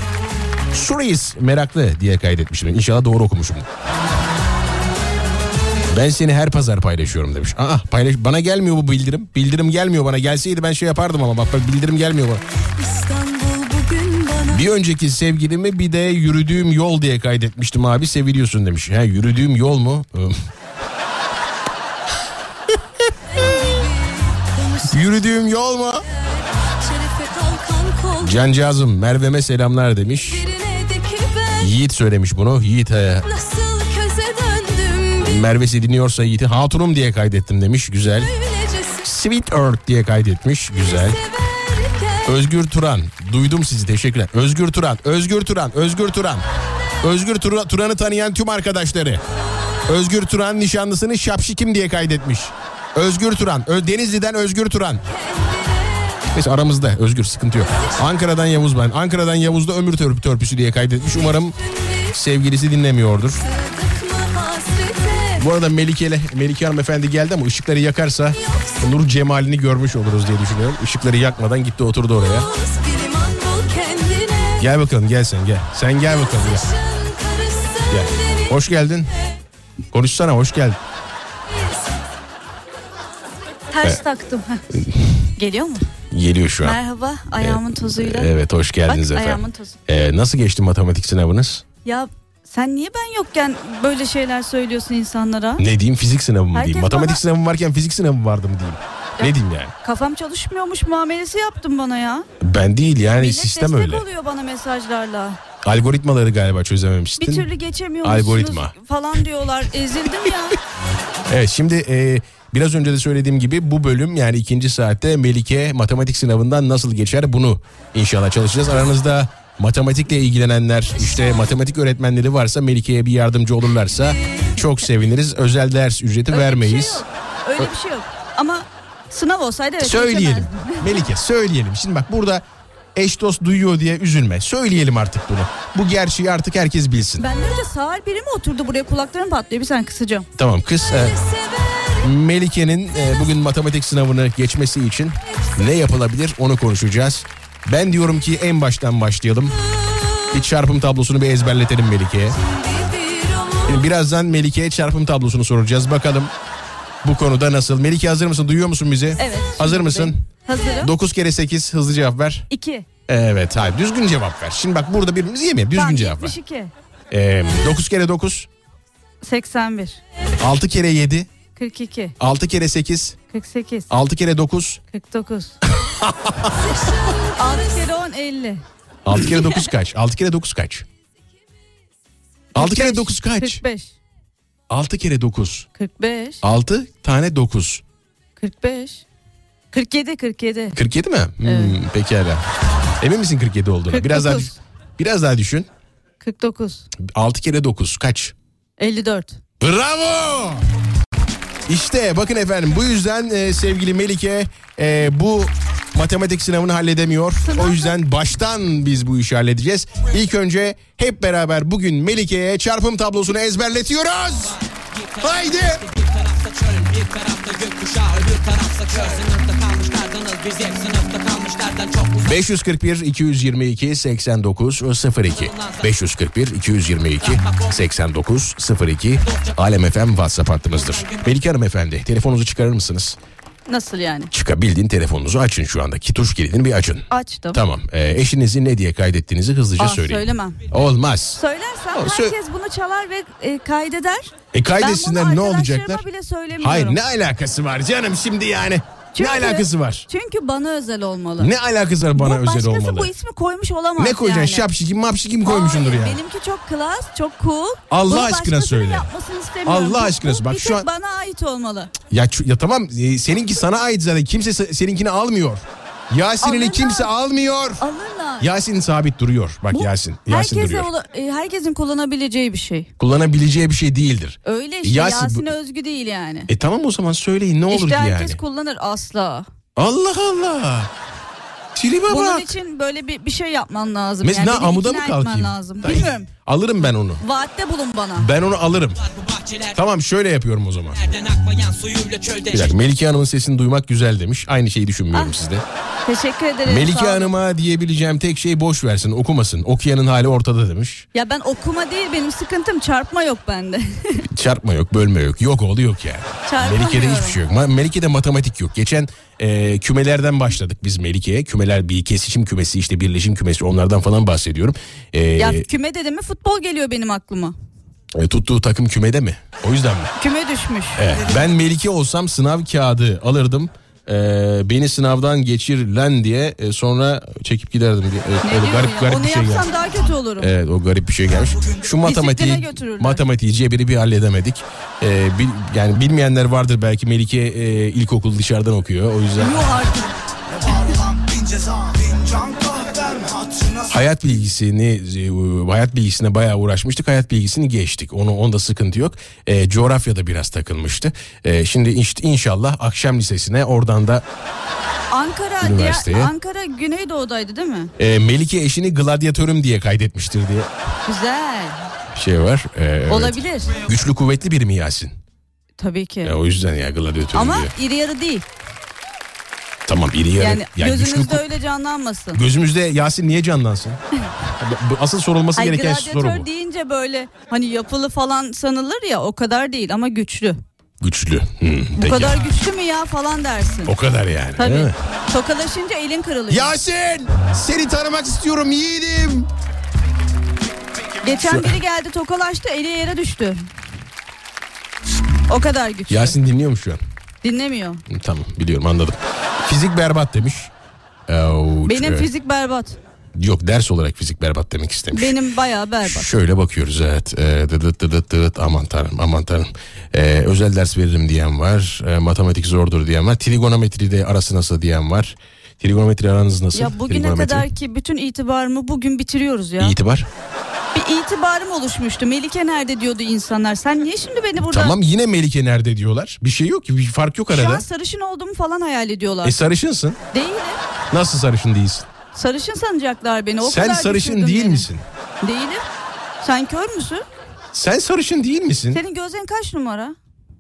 Suris meraklı diye kaydetmişim. İnşallah doğru okumuşum. Ben seni her pazar paylaşıyorum demiş. Aa paylaş bana gelmiyor bu bildirim. Bildirim gelmiyor bana. Gelseydi ben şey yapardım ama bak bak bildirim gelmiyor bana Bir önceki sevgilimi bir de yürüdüğüm yol diye kaydetmiştim abi seviliyorsun demiş. Ha yürüdüğüm yol mu? [LAUGHS] yürüdüğüm yol mu? Cancağızım Merve'me selamlar demiş. Yiğit söylemiş bunu. Yiğit e, bir Merve'si dinliyorsa Yiğit'i hatunum diye kaydettim demiş. Güzel. Sweet Earth diye kaydetmiş. Güzel. Özgür Turan. Duydum sizi teşekkürler. Özgür Turan. Özgür Turan. Özgür Turan. Özgür Tura- Turan'ı tanıyan tüm arkadaşları. Özgür Turan nişanlısını Şapşikim diye kaydetmiş. Özgür Turan. Denizli'den Özgür Turan. Neyse aramızda Özgür sıkıntı yok. Ankara'dan Yavuz ben. Ankara'dan Yavuz'da ömür törp törpüsü diye kaydetmiş. Umarım sevgilisi dinlemiyordur. Bu arada Melike ile Melike hanımefendi geldi ama ışıkları yakarsa nur cemalini görmüş oluruz diye düşünüyorum. Işıkları yakmadan gitti oturdu oraya. Gel bakalım gel sen gel. Sen gel bakalım gel. Gel. Hoş geldin. Konuşsana hoş geldin. Ters taktım. Geliyor mu? Geliyor şu an. Merhaba ayağımın tozuyla. Evet hoş geldiniz Bak, efendim. ayağımın tozu. Ee, nasıl geçti matematik sınavınız? Ya sen niye ben yokken böyle şeyler söylüyorsun insanlara? Ne diyeyim fizik sınavı mı Herkes diyeyim? Matematik bana- sınavı varken fizik sınavı vardı mı diyeyim? Ne diyeyim yani? Kafam çalışmıyormuş muamelesi yaptın bana ya. Ben değil yani Millet sistem destek öyle. oluyor bana mesajlarla. Algoritmaları galiba çözememiştin. Bir türlü geçemiyormuşsunuz Algoritma. falan diyorlar. Ezildim ya. [LAUGHS] Evet şimdi e, biraz önce de söylediğim gibi bu bölüm yani ikinci saatte Melike matematik sınavından nasıl geçer bunu inşallah çalışacağız. Aranızda matematikle ilgilenenler işte matematik öğretmenleri varsa Melike'ye bir yardımcı olurlarsa çok seviniriz. Özel ders ücreti Öyle vermeyiz. Bir şey yok. Öyle bir şey yok. Ama sınav olsaydı evet. Söyleyelim. [LAUGHS] Melike söyleyelim. Şimdi bak burada eş dost duyuyor diye üzülme. Söyleyelim artık bunu. Bu gerçeği artık herkes bilsin. Benden önce sağır biri mi oturdu buraya kulaklarım patlıyor bir sen kısacağım. Tamam kız e, Melike'nin e, bugün matematik sınavını geçmesi için ne yapılabilir onu konuşacağız. Ben diyorum ki en baştan başlayalım. Bir çarpım tablosunu bir ezberletelim Melike'ye. Şimdi birazdan Melike'ye çarpım tablosunu soracağız. Bakalım bu konuda nasıl? Melike hazır mısın? Duyuyor musun bizi? Evet. Hazır mısın? Hazırım. 9 kere 8 hızlı cevap ver. İki. Evet hayır düzgün cevap ver. Şimdi bak burada birbirimizi yemeyelim. Düzgün cevap ver. 72. Ee, 9 kere 9 81. 6 kere 7 42. 6 kere 8 48. 6 kere 9 49. 6 kere 10 50. 6 kere 9 kaç? 6 kere 9 kaç? 6 kere 9 kaç? 45. 6 kere 9. 45. 6 tane 9. 45. 47 47. 47 mi? Hmm, Evet. Pekala. Emin misin 47 olduğuna? Biraz daha 49. biraz daha düşün. 49. 6 kere 9 kaç? 54. Bravo! İşte bakın efendim bu yüzden e, sevgili Melike e, bu matematik sınavını halledemiyor. O yüzden baştan biz bu işi halledeceğiz. İlk önce hep beraber bugün Melike'ye çarpım tablosunu ezberletiyoruz. Haydi! Bir tarafta çöl bir tarafta gökkuşağı öbür tarafta köy Sınıfta kalmışlardınız biz hep sınıfta 541 222 89 02 541 222 89 02 Alem FM WhatsApp hattımızdır. Melike Hanım efendi telefonunuzu çıkarır mısınız? Nasıl yani? Çıkabildiğin telefonunuzu açın şu anda. Kituş kilidini bir açın. Açtım. Tamam. Ee, eşinizi ne diye kaydettiğinizi hızlıca Ah, söyleyin. söylemem. Olmaz. Söylersem O, sö- herkes bunu çalar ve e, kaydeder. E kaydetsinler ne olacaklar? bile söylemiyorum. Hayır ne alakası var canım şimdi yani? Çünkü- ne alakası var? Çünkü bana özel olmalı. Ne alakası var bana bu, özel başkası olmalı? bu ismi koymuş olamaz Ne koyacaksın? yani. Şapşikim mapşikim koymuşsundur Hayır, yani. Benimki çok klas, çok cool. Allah Bunu aşkına söyle. Allah aşkına bu bak şu an- bana ait olmalı. Ya, ya tamam e, seninki sana ait zaten. Kimse se- seninkini almıyor. Yasin'ini Alırlar. kimse almıyor. Alırlar. Yasin sabit duruyor. Bak Bu Yasin. Yasin herkese duruyor. ola- e, herkesin kullanabileceği bir şey. Kullanabileceği bir şey değildir. Öyle işte Yasin Yasin'e özgü değil yani. E tamam o zaman söyleyin ne olur işte ki herkes yani. kullanır asla. Allah Allah. Tribe Bunun bak. için böyle bir, bir şey yapman lazım. Mesela yani amuda mı kalkayım? lazım. Bilmiyorum. Alırım ben onu. Vaatte bulun bana. Ben onu alırım. Tamam şöyle yapıyorum o zaman. nereden akmayan suyuyla çölde Bir dakika Melike Hanım'ın sesini duymak güzel demiş. Aynı şeyi düşünmüyorum Ah, sizde. Teşekkür ederim. Melike. Hanım'a diyebileceğim tek şey boş versin okumasın. Okuyanın hali ortada demiş. Ya ben okuma değil benim sıkıntım çarpma yok bende. [LAUGHS] Çarpma yok bölme yok. Yok oldu yok yani. Melike'de hiçbir şey yok. Melike'de matematik yok. Geçen e, kümelerden başladık biz Melike'ye. Kümeler bir kesişim kümesi işte birleşim kümesi onlardan falan bahsediyorum. E, ya küme dedi mi futbol geliyor benim aklıma. e, tuttuğu takım kümede mi? O yüzden mi? Küme düşmüş. Evet. Ben Melike olsam sınav kağıdı alırdım. E, beni sınavdan geçir lan diye e, sonra çekip giderdim. diye. Ne öyle garip ya? garip Onu bir şey gelmiş. yapsam daha kötü olurum. Evet o garip bir şey gelmiş. Şu matematiği götürürler. matematiği cebiri bir halledemedik. Ee, bil- yani bilmeyenler vardır belki Melike e, ilkokul dışarıdan okuyor. O yüzden Yuh artık. Hayat bilgisini e, hayat bilgisine bayağı uğraşmıştık. Hayat bilgisini geçtik. Onu onda sıkıntı yok. E, coğrafyada biraz takılmıştı. E, şimdi işte inşallah akşam lisesine oradan da Ankara, Üniversiteye. diğer, Ankara Güneydoğu'daydı değil mi? e, Melike eşini gladyatörüm diye kaydetmiştir diye Güzel. bir şey var. E, evet. Olabilir. Güçlü kuvvetli biri mi Yasin? Tabii ki. Ya, o yüzden ya gladyatörüm Ama diye. iri yarı değil. Tamam iri yarı. Yani, Yani güçlü gözünüzde kul- öyle canlanmasın. Gözümüzde Yasin niye canlansın? [LAUGHS] Asıl sorulması Ay gereken soru bu. deyince böyle hani yapılı falan sanılır ya o kadar değil ama güçlü. Güçlü. Hmm, Bu peki. kadar güçlü mü ya falan dersin. O kadar yani. değil Tabii. mi? Tokalaşınca elin kırılıyor. Yasin seni tanımak istiyorum yiğidim. Geçen biri geldi tokalaştı eli yere düştü. O kadar güçlü. Yasin dinliyor mu şu an? Dinlemiyor. Tamam biliyorum anladım. Fizik berbat demiş. Ouch, Benim evet. fizik berbat. Yok ders olarak fizik berbat demek istemiş. Benim bayağı berbat. Şöyle bakıyoruz evet. Ee, dıdıt dıdıt dıdıt aman tanrım aman tanrım. Ee, özel ders veririm diyen var. Ee, matematik zordur diyen var. Trigonometri de arası nasıl diyen var. Trigonometri aranız nasıl? Ya bugüne kadar ki bütün itibarımı bugün bitiriyoruz ya. İtibar. Bir itibarım oluşmuştu. Melike nerede diyordu insanlar. Sen niye şimdi beni burada... Tamam yine Melike nerede diyorlar. Bir şey yok ki bir fark yok Şu arada. an sarışın olduğumu falan hayal ediyorlar. E sarışınsın. Değilim. Nasıl sarışın değilsin? Sarışın sanacaklar beni. O Sen kadar sarışın değil beni. misin? Değilim. Sen kör müsün? Sen sarışın değil misin? Senin gözlerin kaç numara?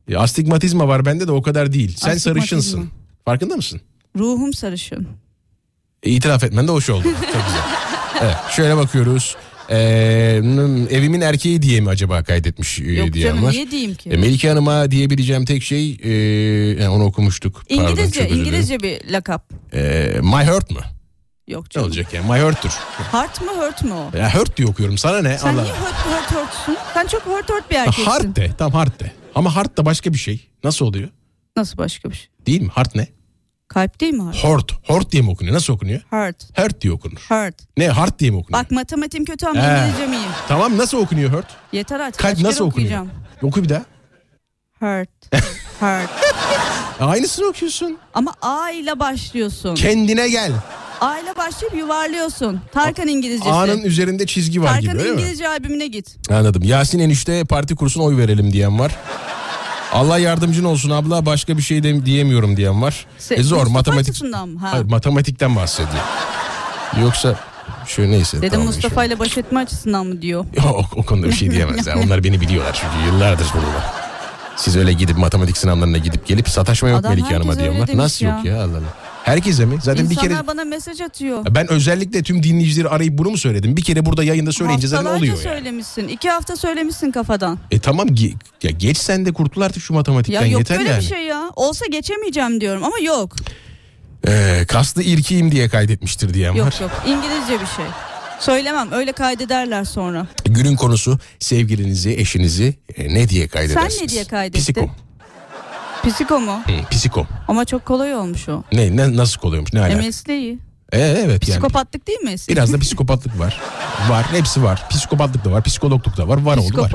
Ya, astigmatizma var bende de o kadar değil. Sen sarışınsın. Farkında mısın? Ruhum sarışın. E, İtiraf etmen de hoş oldu. [LAUGHS] Çok güzel. Evet, şöyle bakıyoruz. Ee, evimin erkeği diye mi acaba kaydetmiş e, Yok diyen canım var. niye diyeyim ki? E, Melike Hanım'a diyebileceğim tek şey e, yani onu okumuştuk. Pardon, İngilizce, dilerim. İngilizce bir lakap. E, my hurt mu? Yok Ne canım. olacak yani? My hurt'tur. Heart mı hurt mu o? Ya hurt diye okuyorum sana ne? Sen Allah. niye hurt hurt hurtsun? Sen çok hurt hurt bir erkeksin. Hard de. Tam hard de. Ama hard da başka bir şey. Nasıl oluyor? Nasıl başka bir şey? Değil mi? Hard ne? Kalp değil mi heart? Hort diye mi okunuyor? Nasıl okunuyor? Heart. Hurt diye okunur. Heart. Ne? Hard diye mi okunuyor? Bak matematiğim kötü ama He. İngilizcem iyi. Tamam nasıl okunuyor hurt? Yeter artık. Kalp kaç nasıl okunuyor? okuyacağım? Oku bir daha. Heart. [LAUGHS] Heart. Aynısını okuyorsun. Ama A ile başlıyorsun. Kendine gel. A ile başlayıp yuvarlıyorsun. Tarkan İngilizcesi. A'nın üzerinde çizgi var gibi Tarkan öyle mi? İngilizce albümüne git. Anladım. Yasin enişte parti kursuna oy verelim diyen var. Allah yardımcın olsun abla başka bir şey de diyemiyorum diyen var. Se- E zor matematik. Hayır matematikten bahsediyor. Yoksa şöyle neyse. Dedim tamam, Mustafa ile baş etme açısından mı diyor. inşallah. O, konuda bir şey diyemezler. Onlar beni biliyorlar çünkü yıllardır bunlar. Siz öyle gidip matematik sınavlarına gidip gelip sataşma yok Adam Melike Hanım'a diyorlar. Nasıl ya. yok ya Allah Allah. Herkese mi? Zaten bir İnsanlar kere bana mesaj atıyor. ben özellikle tüm dinleyicileri arayıp bunu mu söyledim? Bir kere burada yayında söyleyince zaten oluyor yani. söylemişsin. İki hafta söylemişsin kafadan. E tamam ge- ya geç sen de kurtul artık şu matematikten Ya yok yeter böyle yani. bir şey ya. Olsa geçemeyeceğim diyorum ama yok. Ee, kaslı irkiyim diye kaydetmiştir diyen Yok var. yok. İngilizce bir şey. Söylemem. Öyle kaydederler sonra. Günün konusu sevgilinizi, eşinizi e, ne diye kaydedersiniz? Sen ne diye kaydettin? Psikom. Psiko mu? Hı, psikom. Ama çok kolay olmuş o. Ne, ne nasıl oluyormuş? Ne E, alaka? mesleği. Ee, evet yani. Psikopatlık değil mi? Biraz da psikopatlık var. Var. Hepsi var. Psikopatlık da var. Psikologluk da var. Var oldu var.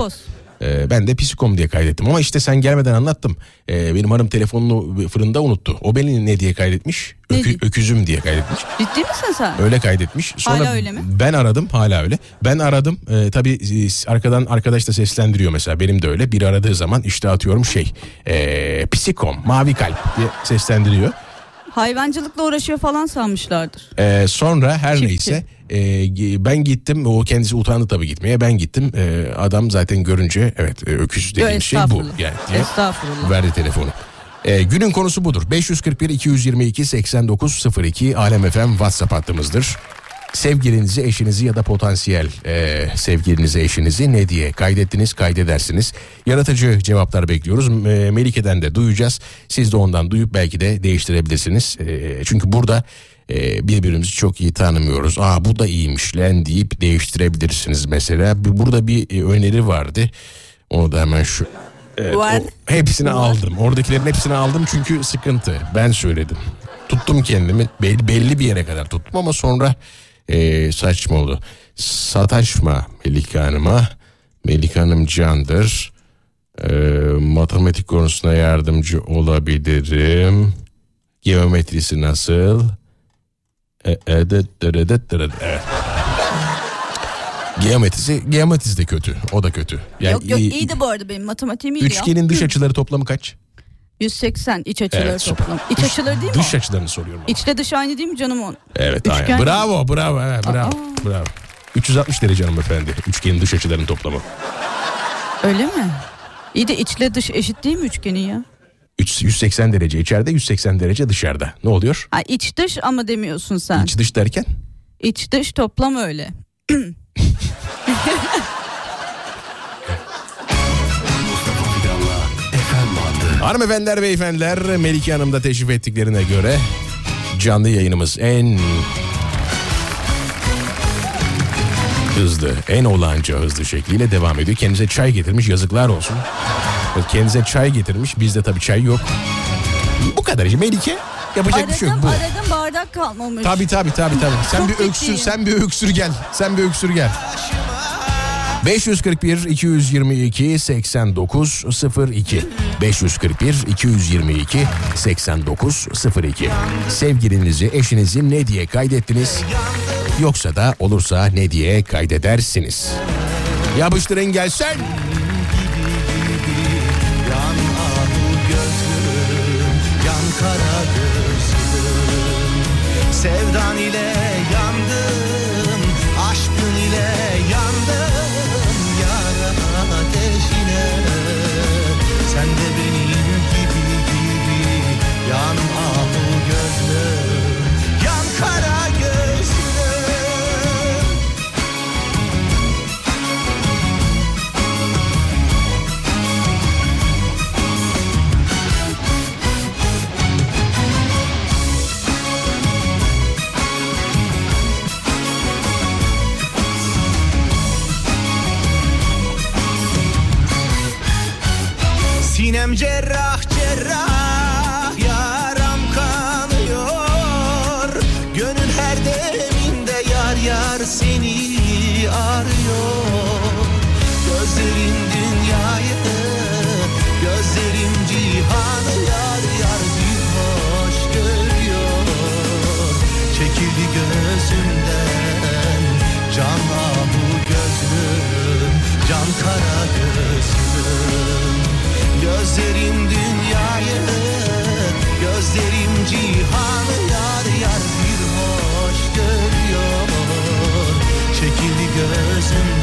Ee, ben de psikom diye kaydettim. Ama işte sen gelmeden anlattım. Ee, benim hanım telefonunu fırında unuttu. O beni ne diye kaydetmiş? Ökü- öküzüm diye kaydetmiş. Ciddi misin sen? Öyle kaydetmiş. Sonra Hala öyle mi? Ben aradım hala öyle. Ben aradım. Ee, tabii arkadan arkadaş da seslendiriyor mesela. Benim de öyle. Biri aradığı zaman işte atıyorum şey. E, psikom, mavi kalp diye seslendiriyor. Hayvancılıkla uğraşıyor falan sanmışlardır. Ee, sonra her Çiftçi. neyse e, ben gittim. O kendisi utandı tabii gitmeye. Ben gittim. Ee, adam zaten görünce evet e, öküz Yo, dediğim şey bu. Yani diye Estağfurullah. verdi telefonu. Ee, günün konusu budur. 541 222 8902 Alem FM WhatsApp hattımızdır. Sevgilinizi, eşinizi ya da potansiyel e, sevgilinizi, eşinizi ne diye kaydettiniz, kaydedersiniz. Yaratıcı cevaplar bekliyoruz. E, Melike'den de duyacağız. Siz de ondan duyup belki de değiştirebilirsiniz. E, çünkü burada e, birbirimizi çok iyi tanımıyoruz. Aa bu da iyiymiş lan deyip değiştirebilirsiniz mesela. Burada bir e, öneri vardı. Onu da hemen şu Evet, o- hepsini aldım. Oradakilerin hepsini aldım çünkü sıkıntı. Ben söyledim. Tuttum kendimi. Belli, belli bir yere kadar tuttum ama sonra e, saçma oldu. Sataşma Melike Hanım'a. Melike Hanım candır. E, matematik konusuna yardımcı olabilirim. Geometrisi nasıl? E, e, dıt dırı dıt dırı. Evet. Geometrisi, geometrisi de kötü. O da kötü. Yani yok yok iyiydi bu arada benim matematiğim iyiydi. Üçgenin dış açıları toplamı kaç? 180 iç açıları Evet, toplam. İç Dış- açıları değil mi Dış o? açılarını soruyorum. ama. İçle dış aynı değil mi canım on? Evet Üçgen- aynen. Bravo bravo he, bravo. Bravo. 360 derece hanımefendi. Üçgenin dış açılarının toplamı. Öyle mi? İyi de içle dış eşit değil mi üçgenin ya? Üç- 180 derece içeride 180 derece dışarıda. Ne oluyor? Ha, iç dış ama demiyorsun sen. İç dış derken? İç dış toplam öyle. Hanımefendiler beyefendiler Melike Hanım da teşrif ettiklerine göre canlı yayınımız en hızlı, en olağanca hızlı şekliyle devam ediyor. Kendinize çay getirmiş yazıklar olsun. Kendinize çay getirmiş bizde tabii çay yok. Bu kadar işte Melike yapacak bir şey yok Aradım bu. aradım bardak kalmamış. Tabii tabii tabii tabii. Sen Çok bir öksür, sen bir öksür gel. Sen bir öksür gel. 541 222 89 02 541 222 89 02 Sevgilinizi, eşinizi ne diye kaydettiniz? Yoksa da olursa ne diye kaydedersiniz? Yapıştırın gözlüm Sevdan ile Sinem cerrah cerrah yaram kanıyor. Gönül her deminde yar yar seni arıyor. Gözlerin dünyayı gözlerim cihanı yar yar bir hoş görüyor. Çekildi gözümden can ahu gözlüm can kara gözlüm Gözlerim dünyayı Gözlerim cihanı yar yar bir hoş görüyor. Çekildi gözümden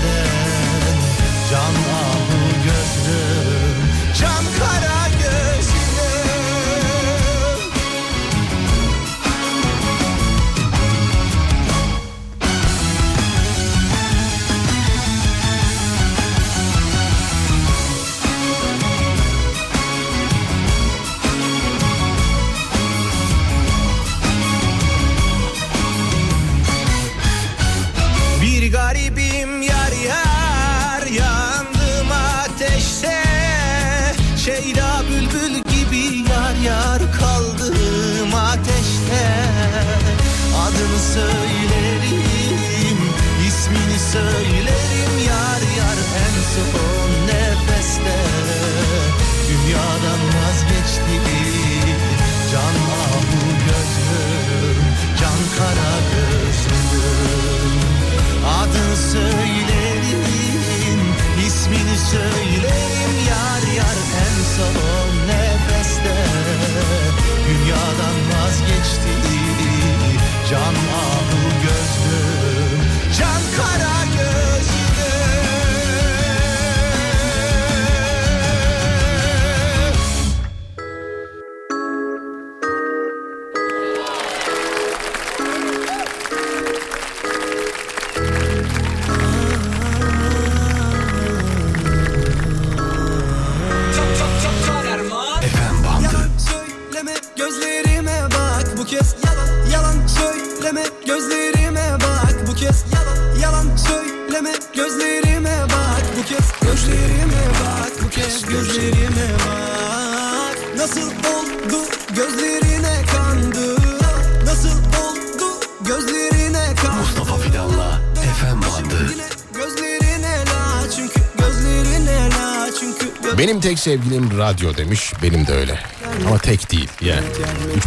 sevgilim radyo demiş. Benim de öyle. Ama tek değil yani.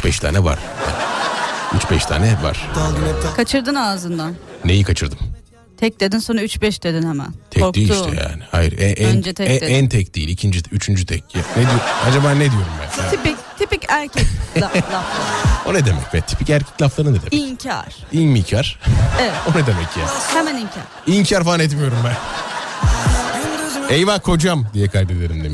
3-5 tane var. 3-5 tane var. Kaçırdın ağzından. Neyi kaçırdım? Tek dedin sonra 3-5 dedin hemen. Tek Korktun. değil işte yani. Hayır en, en, Önce tek en, dedin. en tek değil. ikinci, üçüncü tek. Ya, ne diyor, acaba ne diyorum ben? Tipik, tipik erkek [LAUGHS] la- lafları. O ne demek be? Tipik erkek lafları ne demek? İnkar. İnkar. Evet [LAUGHS] o ne demek ya? hemen inkar. İnkar falan etmiyorum ben. Eyvah kocam diye kaydederim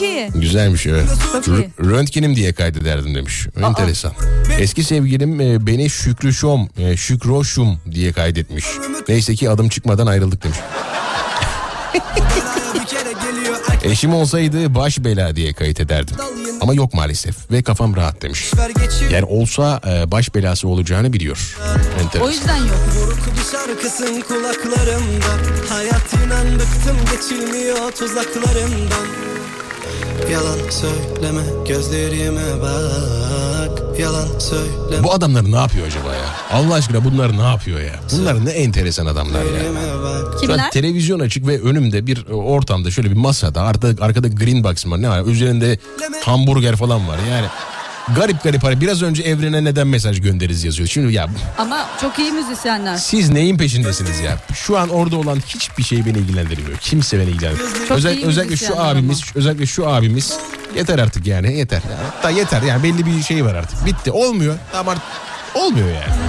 çok iyi. Güzelmiş evet. Çok iyi. R- Röntgenim diye kaydederdim demiş. Enteresan. Eski sevgilim e, beni Şükrüşom, e, Şükroşum diye kaydetmiş. Neyse ki adım çıkmadan ayrıldık demiş. [LAUGHS] Eşim olsaydı baş bela diye kayıt ederdim. Ama yok maalesef ve kafam rahat demiş. Yani olsa e, baş belası olacağını biliyor. Enteresan. O yüzden yok. Buruk bir şarkısın kulaklarımda Hayat inan bıktım geçilmiyor tuzaklarından Yalan söyleme gözlerime bak Yalan söyleme Bu adamlar ne yapıyor acaba ya? Allah aşkına bunlar ne yapıyor ya? Bunlar ne enteresan adamlar ya. Kimler? televizyon açık ve önümde bir e, ortamda şöyle bir masada arkada, arkada green box var ne var üzerinde hamburger falan var yani garip garip hani biraz önce evrene neden mesaj göndeririz yazıyor. Şimdi ya Ama çok iyi müzisyenler. siz neyin peşindesiniz ya? Şu an orada olan hiçbir şey beni ilgilendirmiyor. Kimse beni ilgilendirmiyor. Özel, özellikle şu abimiz, özellikle şu abimiz yeter artık yani yeter. Hatta yeter yani belli bir şey var artık. Bitti. Olmuyor. Tamam olmuyor yani.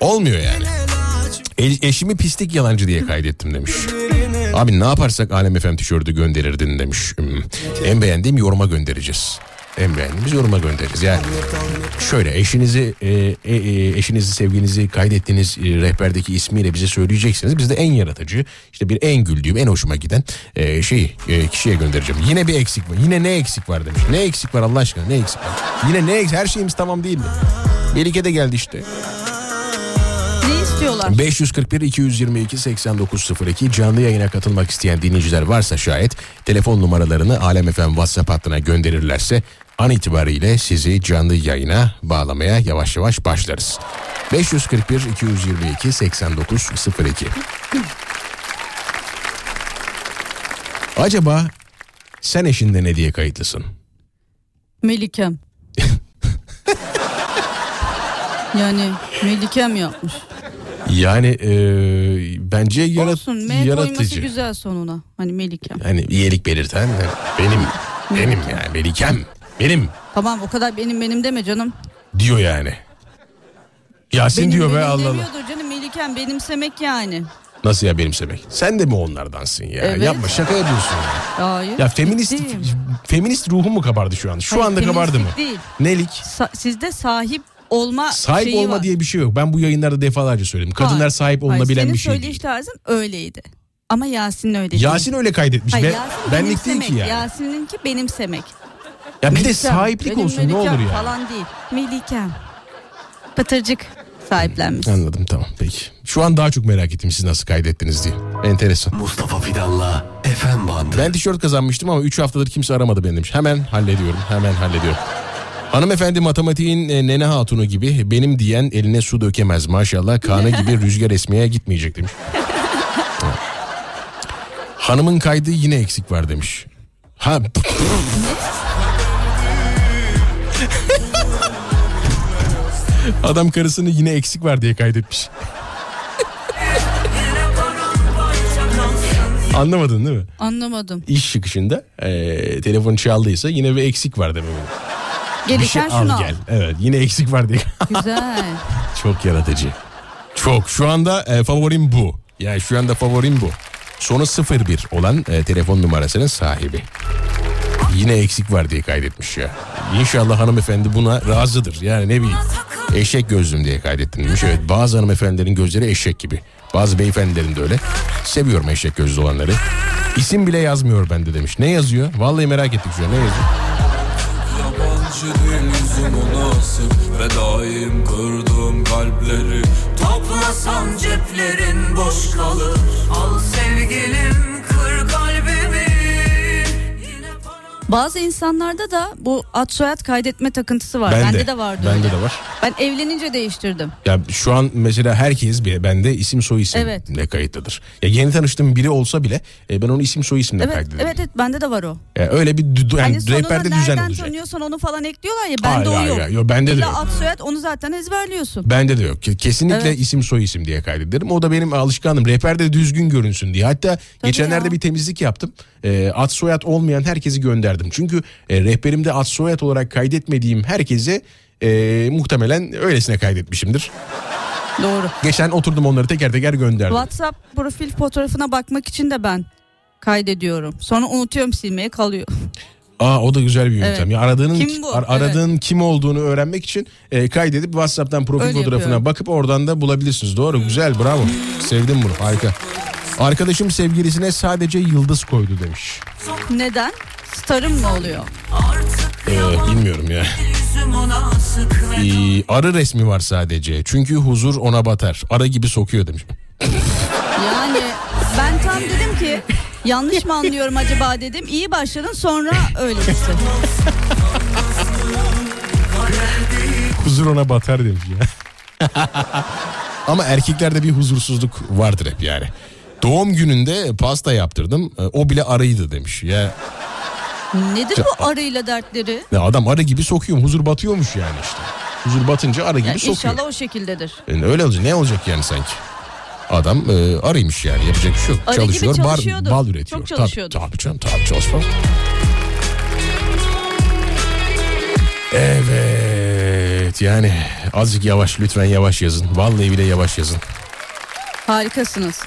Olmuyor yani. E- eşimi pislik yalancı diye kaydettim demiş. Abi ne yaparsak Alem FM tişörtü gönderirdin demiş. Hmm. En beğendiğim yoruma göndereceğiz. En beğendiğimiz yoruma göndereceğiz. Yani şöyle eşinizi e, e, e, eşinizi sevginizi kaydettiğiniz e, rehberdeki ismiyle bize söyleyeceksiniz. Biz de en yaratıcı işte bir en güldüğüm en hoşuma giden e, şeyi e, kişiye göndereceğim. Yine bir eksik var. Yine ne eksik var demiş. Ne eksik var Allah aşkına ne eksik var? Yine ne eksik? Her şeyimiz tamam değil mi? Melike de geldi işte. Ne istiyorlar? 541 222 8902 canlı yayına katılmak isteyen dinleyiciler varsa şayet telefon numaralarını Alem FM WhatsApp hattına gönderirlerse an itibariyle sizi canlı yayına bağlamaya yavaş yavaş başlarız. 541 222 8902 Acaba sen eşinde ne diye kayıtlısın? Melikem. [LAUGHS] yani Melikem yapmış. Yani e, bence yarat, Olsun M yaratıcı. güzel sonuna. Hani Melikem. Hani iyilik belirten benim benim yani Melikem benim Tamam o kadar benim benim deme canım. diyor yani. Yasin Benim diyor be benim Allah Allah. demiyordur canım Melikem benimsemek yani. Nasıl ya benimsemek? Sen de mi onlardansın ya? Evet. Yapma şaka yapıyorsun ya. Hayır. Ya feminist ciddiyim. feminist ruhum mu kabardı şu an? Şu Hayır, anda kabardı mı? feministlik Değil. Nelik? Sa- sizde sahip olma Sahip şeyi olma var. diye bir şey yok. Ben bu yayınlarda defalarca söyledim. Kadınlar Hayır. sahip olunabilen senin bir şey söyleyiş değil. tarzın öyleydi. Ama Yasin öyle değil. Yasin öyle kaydetmiş. Hayır, Be- Yasin benlik değil ki yani. Yasin'inki benimsemek. Ya bir de sahiplik olsun ne olur ya. falan değil. Melikem. Pıtırcık sahiplenmiş. Anladım tamam peki. Şu an daha çok merak ettim siz nasıl kaydettiniz diye. Enteresan. Mustafa Fidan'la FM bandı. Ben tişört kazanmıştım ama 3 haftadır kimse aramadı beni demiş. Hemen hallediyorum hemen hallediyorum. Hanımefendi matematiğin e, nene hatunu gibi benim diyen eline su dökemez maşallah. Kanı gibi [LAUGHS] rüzgar esmeye gitmeyecek demiş. Hanımın kaydı yine eksik var demiş. Ha [LAUGHS] Adam karısını yine eksik var diye kaydetmiş. [LAUGHS] Anlamadın değil mi? Anlamadım. İş çıkışında e, telefon çaldıysa yine bir eksik var demek. Bir şey şunu al. gel. Evet yine eksik var diye. [LAUGHS] Güzel. Çok yaratıcı. Çok. Şu anda e, favorim bu. Yani şu anda favorim bu. Sonu 01 olan e, telefon numarasının sahibi. Yine eksik var diye kaydetmiş ya. İnşallah hanımefendi buna razıdır. Yani ne bileyim. Eşek gözlüm diye kaydettim demiş. Evet bazı hanımefendilerin gözleri eşek gibi. Bazı beyefendilerin de öyle. Seviyorum eşek gözlü olanları. İsim bile yazmıyor bende demiş. Ne yazıyor? Vallahi merak ettik şu an. Ne yazıyor? Yabancı değil yüzüm ona asık. Ve daim kırdığım kalpleri. Toplasan ceplerin boş kalır. Al sevgilim kır kalbimi Yine para Bazı insanlarda da bu ad soyad kaydetme takıntısı var. Bende de vardı Bende öyle. de var. Ben evlenince değiştirdim. Ya şu an mesela herkes bir bende isim soy isimle Evet. kayıtlıdır. Ya yeni tanıştığım biri olsa bile e, ben onu isim soy isimle Evet, kaydederim. evet evet bende de var o. Ya öyle bir dü- yani hani rehberde düzen nereden olacak. tanıyorsan onu falan ekliyorlar ya bende Hayır, o yok. hayır. Yo, bende de yok. ad soyad onu zaten ezberliyorsun. Bende de yok. Ke- Kesinlikle Evet. isim soy isim diye kaydederim. O da benim alışkanlığım. Rehberde düzgün görünsün diye. Hatta geçenlerde ya. bir temizlik yaptım. E, ad soyad olmayan herkesi gönderdim. Çünkü e, rehberimde ad soyad olarak kaydetmediğim herkese e, muhtemelen öylesine kaydetmişimdir. Doğru. Geçen oturdum onları teker teker gönderdim. WhatsApp profil fotoğrafına bakmak için de ben kaydediyorum. Sonra unutuyorum silmeye kalıyor. Aa o da güzel bir yöntem. Evet. Ya aradığının Kim bu? ar- aradığın kim olduğunu öğrenmek için e, kaydedip WhatsApp'tan profil Öyle fotoğrafına yapıyorum. bakıp oradan da bulabilirsiniz. Doğru, güzel, bravo. Sevdim bunu. Harika. Arkadaşım sevgilisine sadece yıldız koydu demiş. Neden? Starım mı oluyor? Ee, bilmiyorum ya. Ee, arı resmi var sadece. Çünkü huzur ona batar. Arı gibi sokuyor demiş. Yani ben tam dedim ki yanlış mı anlıyorum acaba dedim. İyi başladın sonra öyle. Huzur ona batar demiş ya. [LAUGHS] Ama erkeklerde bir huzursuzluk vardır hep yani. Doğum gününde pasta yaptırdım. Ee, O bile arıydı demiş. Ya, Nedir bu arıyla dertleri? ya adam arı gibi sokuyor. Huzur batıyormuş yani işte. Huzur batınca arı gibi Yani sokuyor. inşallah o şekildedir. Yani öyle olacak. Ne olacak yani sanki? Adam e, arıymış yani yapacak bir şey yok. Arı Çalışıyor, bar, bal üretiyor. Çok Tabii, çalışıyordur. Tabii, canım tabii çalışmaz. Evet yani azıcık yavaş lütfen yavaş yazın. Vallahi bile yavaş yazın. Harikasınız.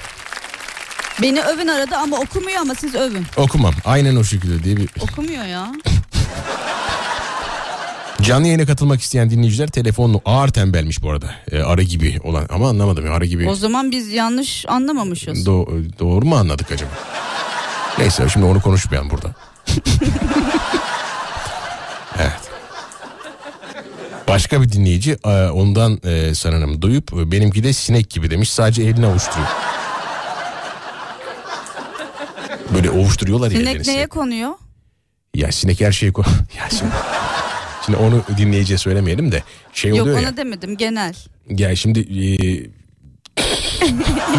Beni övün arada ama okumuyor ama siz övün. Okumam aynen o şekilde diye bir Okumuyor ya. [LAUGHS] canlı yayına katılmak isteyen dinleyiciler telefonla ağır tembelmiş bu arada. E, arı gibi olan ama anlamadım ya arı gibi. O zaman biz yanlış anlamamışız. Do- doğru mu anladık acaba? Neyse şimdi onu konuşmayalım burada. [LAUGHS] evet. Başka bir dinleyici e, ondan e, sanırım duyup e, benimki de sinek gibi demiş sadece elini ovuşturuyor. Böyle ovuşturuyorlar ya Sinek ellerini neye konuyor? Ya sinek her şeyi ko... [LAUGHS] ya şimdi, şimdi onu dinleyiciye söylemeyelim de şey Yok oluyor ona ya. demedim genel. Ya şimdi e,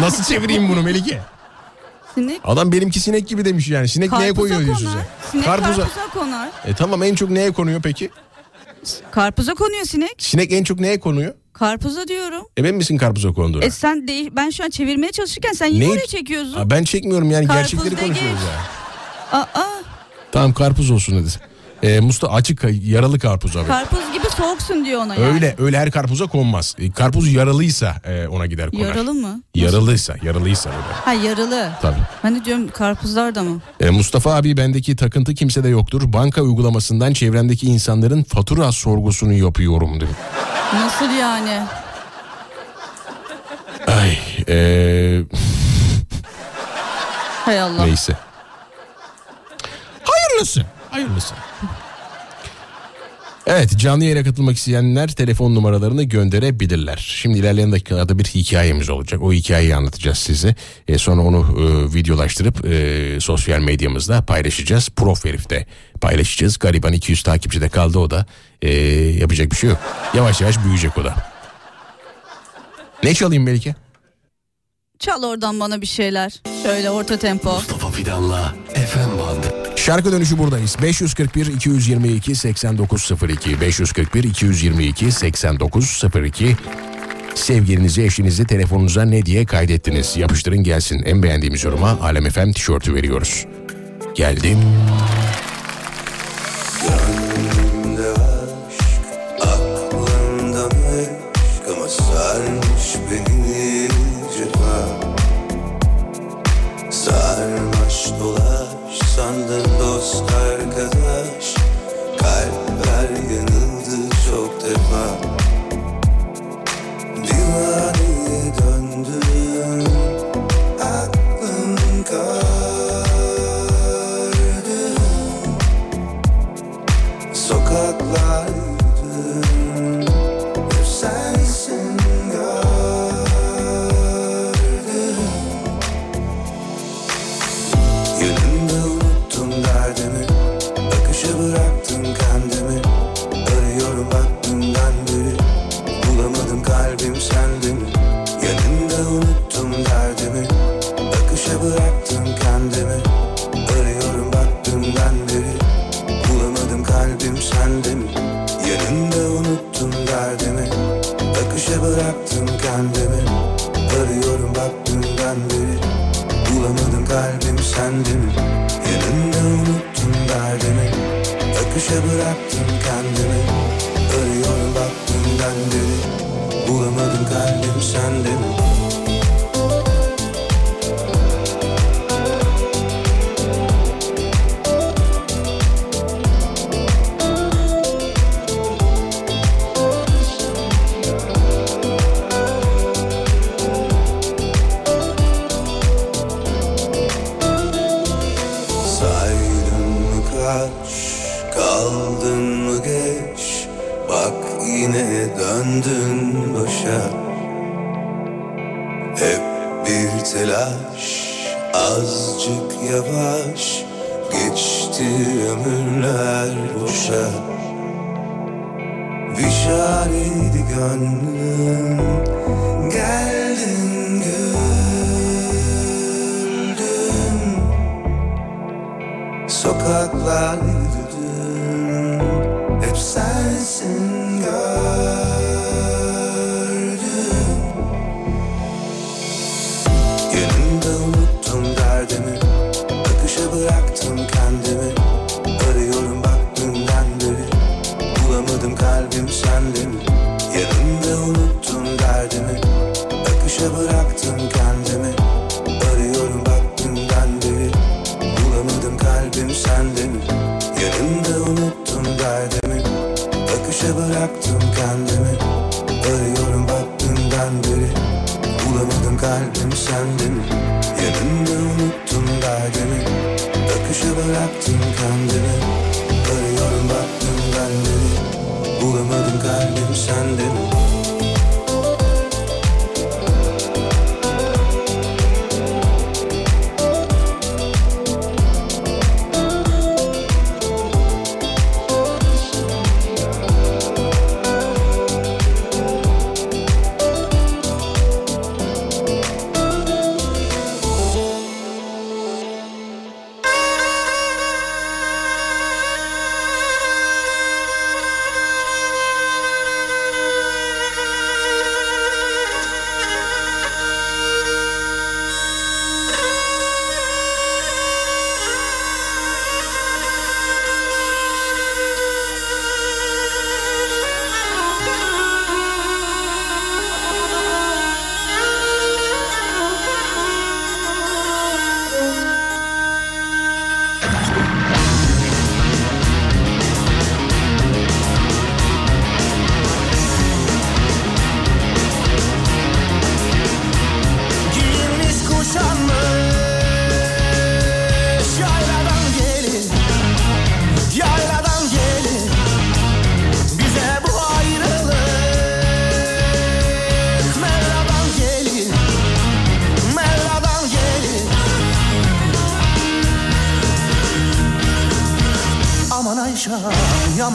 [LAUGHS] nasıl çevireyim bunu Melike? Sinek Adam benimki sinek gibi demiş yani. Sinek neye karpuza koyuyor diyorsun konar. sen? Sinek Karpuza. karpuza konar. E tamam en çok neye konuyor peki? Karpuza konuyor sinek. Sinek en çok neye konuyor? Karpuza diyorum. Emin misin karpuza konduğuna? E sen de, ben şu an çevirmeye çalışırken sen yine Ne? oraya çekiyorsun. Aa, ben çekmiyorum yani Karpuz gerçekleri konuşuyoruz ya. Aa, Tamam karpuz olsun dedi. E, Mustafa açık yaralı karpuz abi. karpuz gibi soğuksun diyor ona yani. Öyle öyle her karpuza konmaz. E, karpuz yaralıysa e, ona gider konar. Yaralı mı? Yaralıysa yaralıysa öyle. Ha yaralı. Tabii. Ben de diyorum karpuzlar da mı? E, Mustafa abi bendeki takıntı kimsede yoktur. Banka uygulamasından çevremdeki insanların fatura sorgusunu yapıyorum dedi. Nasıl yani? Ay e, Hay Allah. neyse. Hayırlısı. Hayırlısı. Evet canlı yayına katılmak isteyenler telefon numaralarını gönderebilirler. Şimdi ilerleyen dakikalarda bir hikayemiz olacak. O hikayeyi anlatacağız size. E, sonra onu e, videolaştırıp e, sosyal medyamızda paylaşacağız. Prof herifte paylaşacağız. Gariban 200 takipçi de kaldı o da. E, yapacak bir şey yok. Yavaş yavaş büyüyecek o da. Ne çalayım Melike? Çal oradan bana bir şeyler. Şöyle orta tempo. Mustafa Fidan'la FM Band. Şarkı dönüşü buradayız. 541 222 8902 541 222 8902 Sevgilinizi, eşinizi telefonunuza ne diye kaydettiniz? Yapıştırın gelsin. En beğendiğimiz yoruma Alem FM tişörtü veriyoruz. Geldim.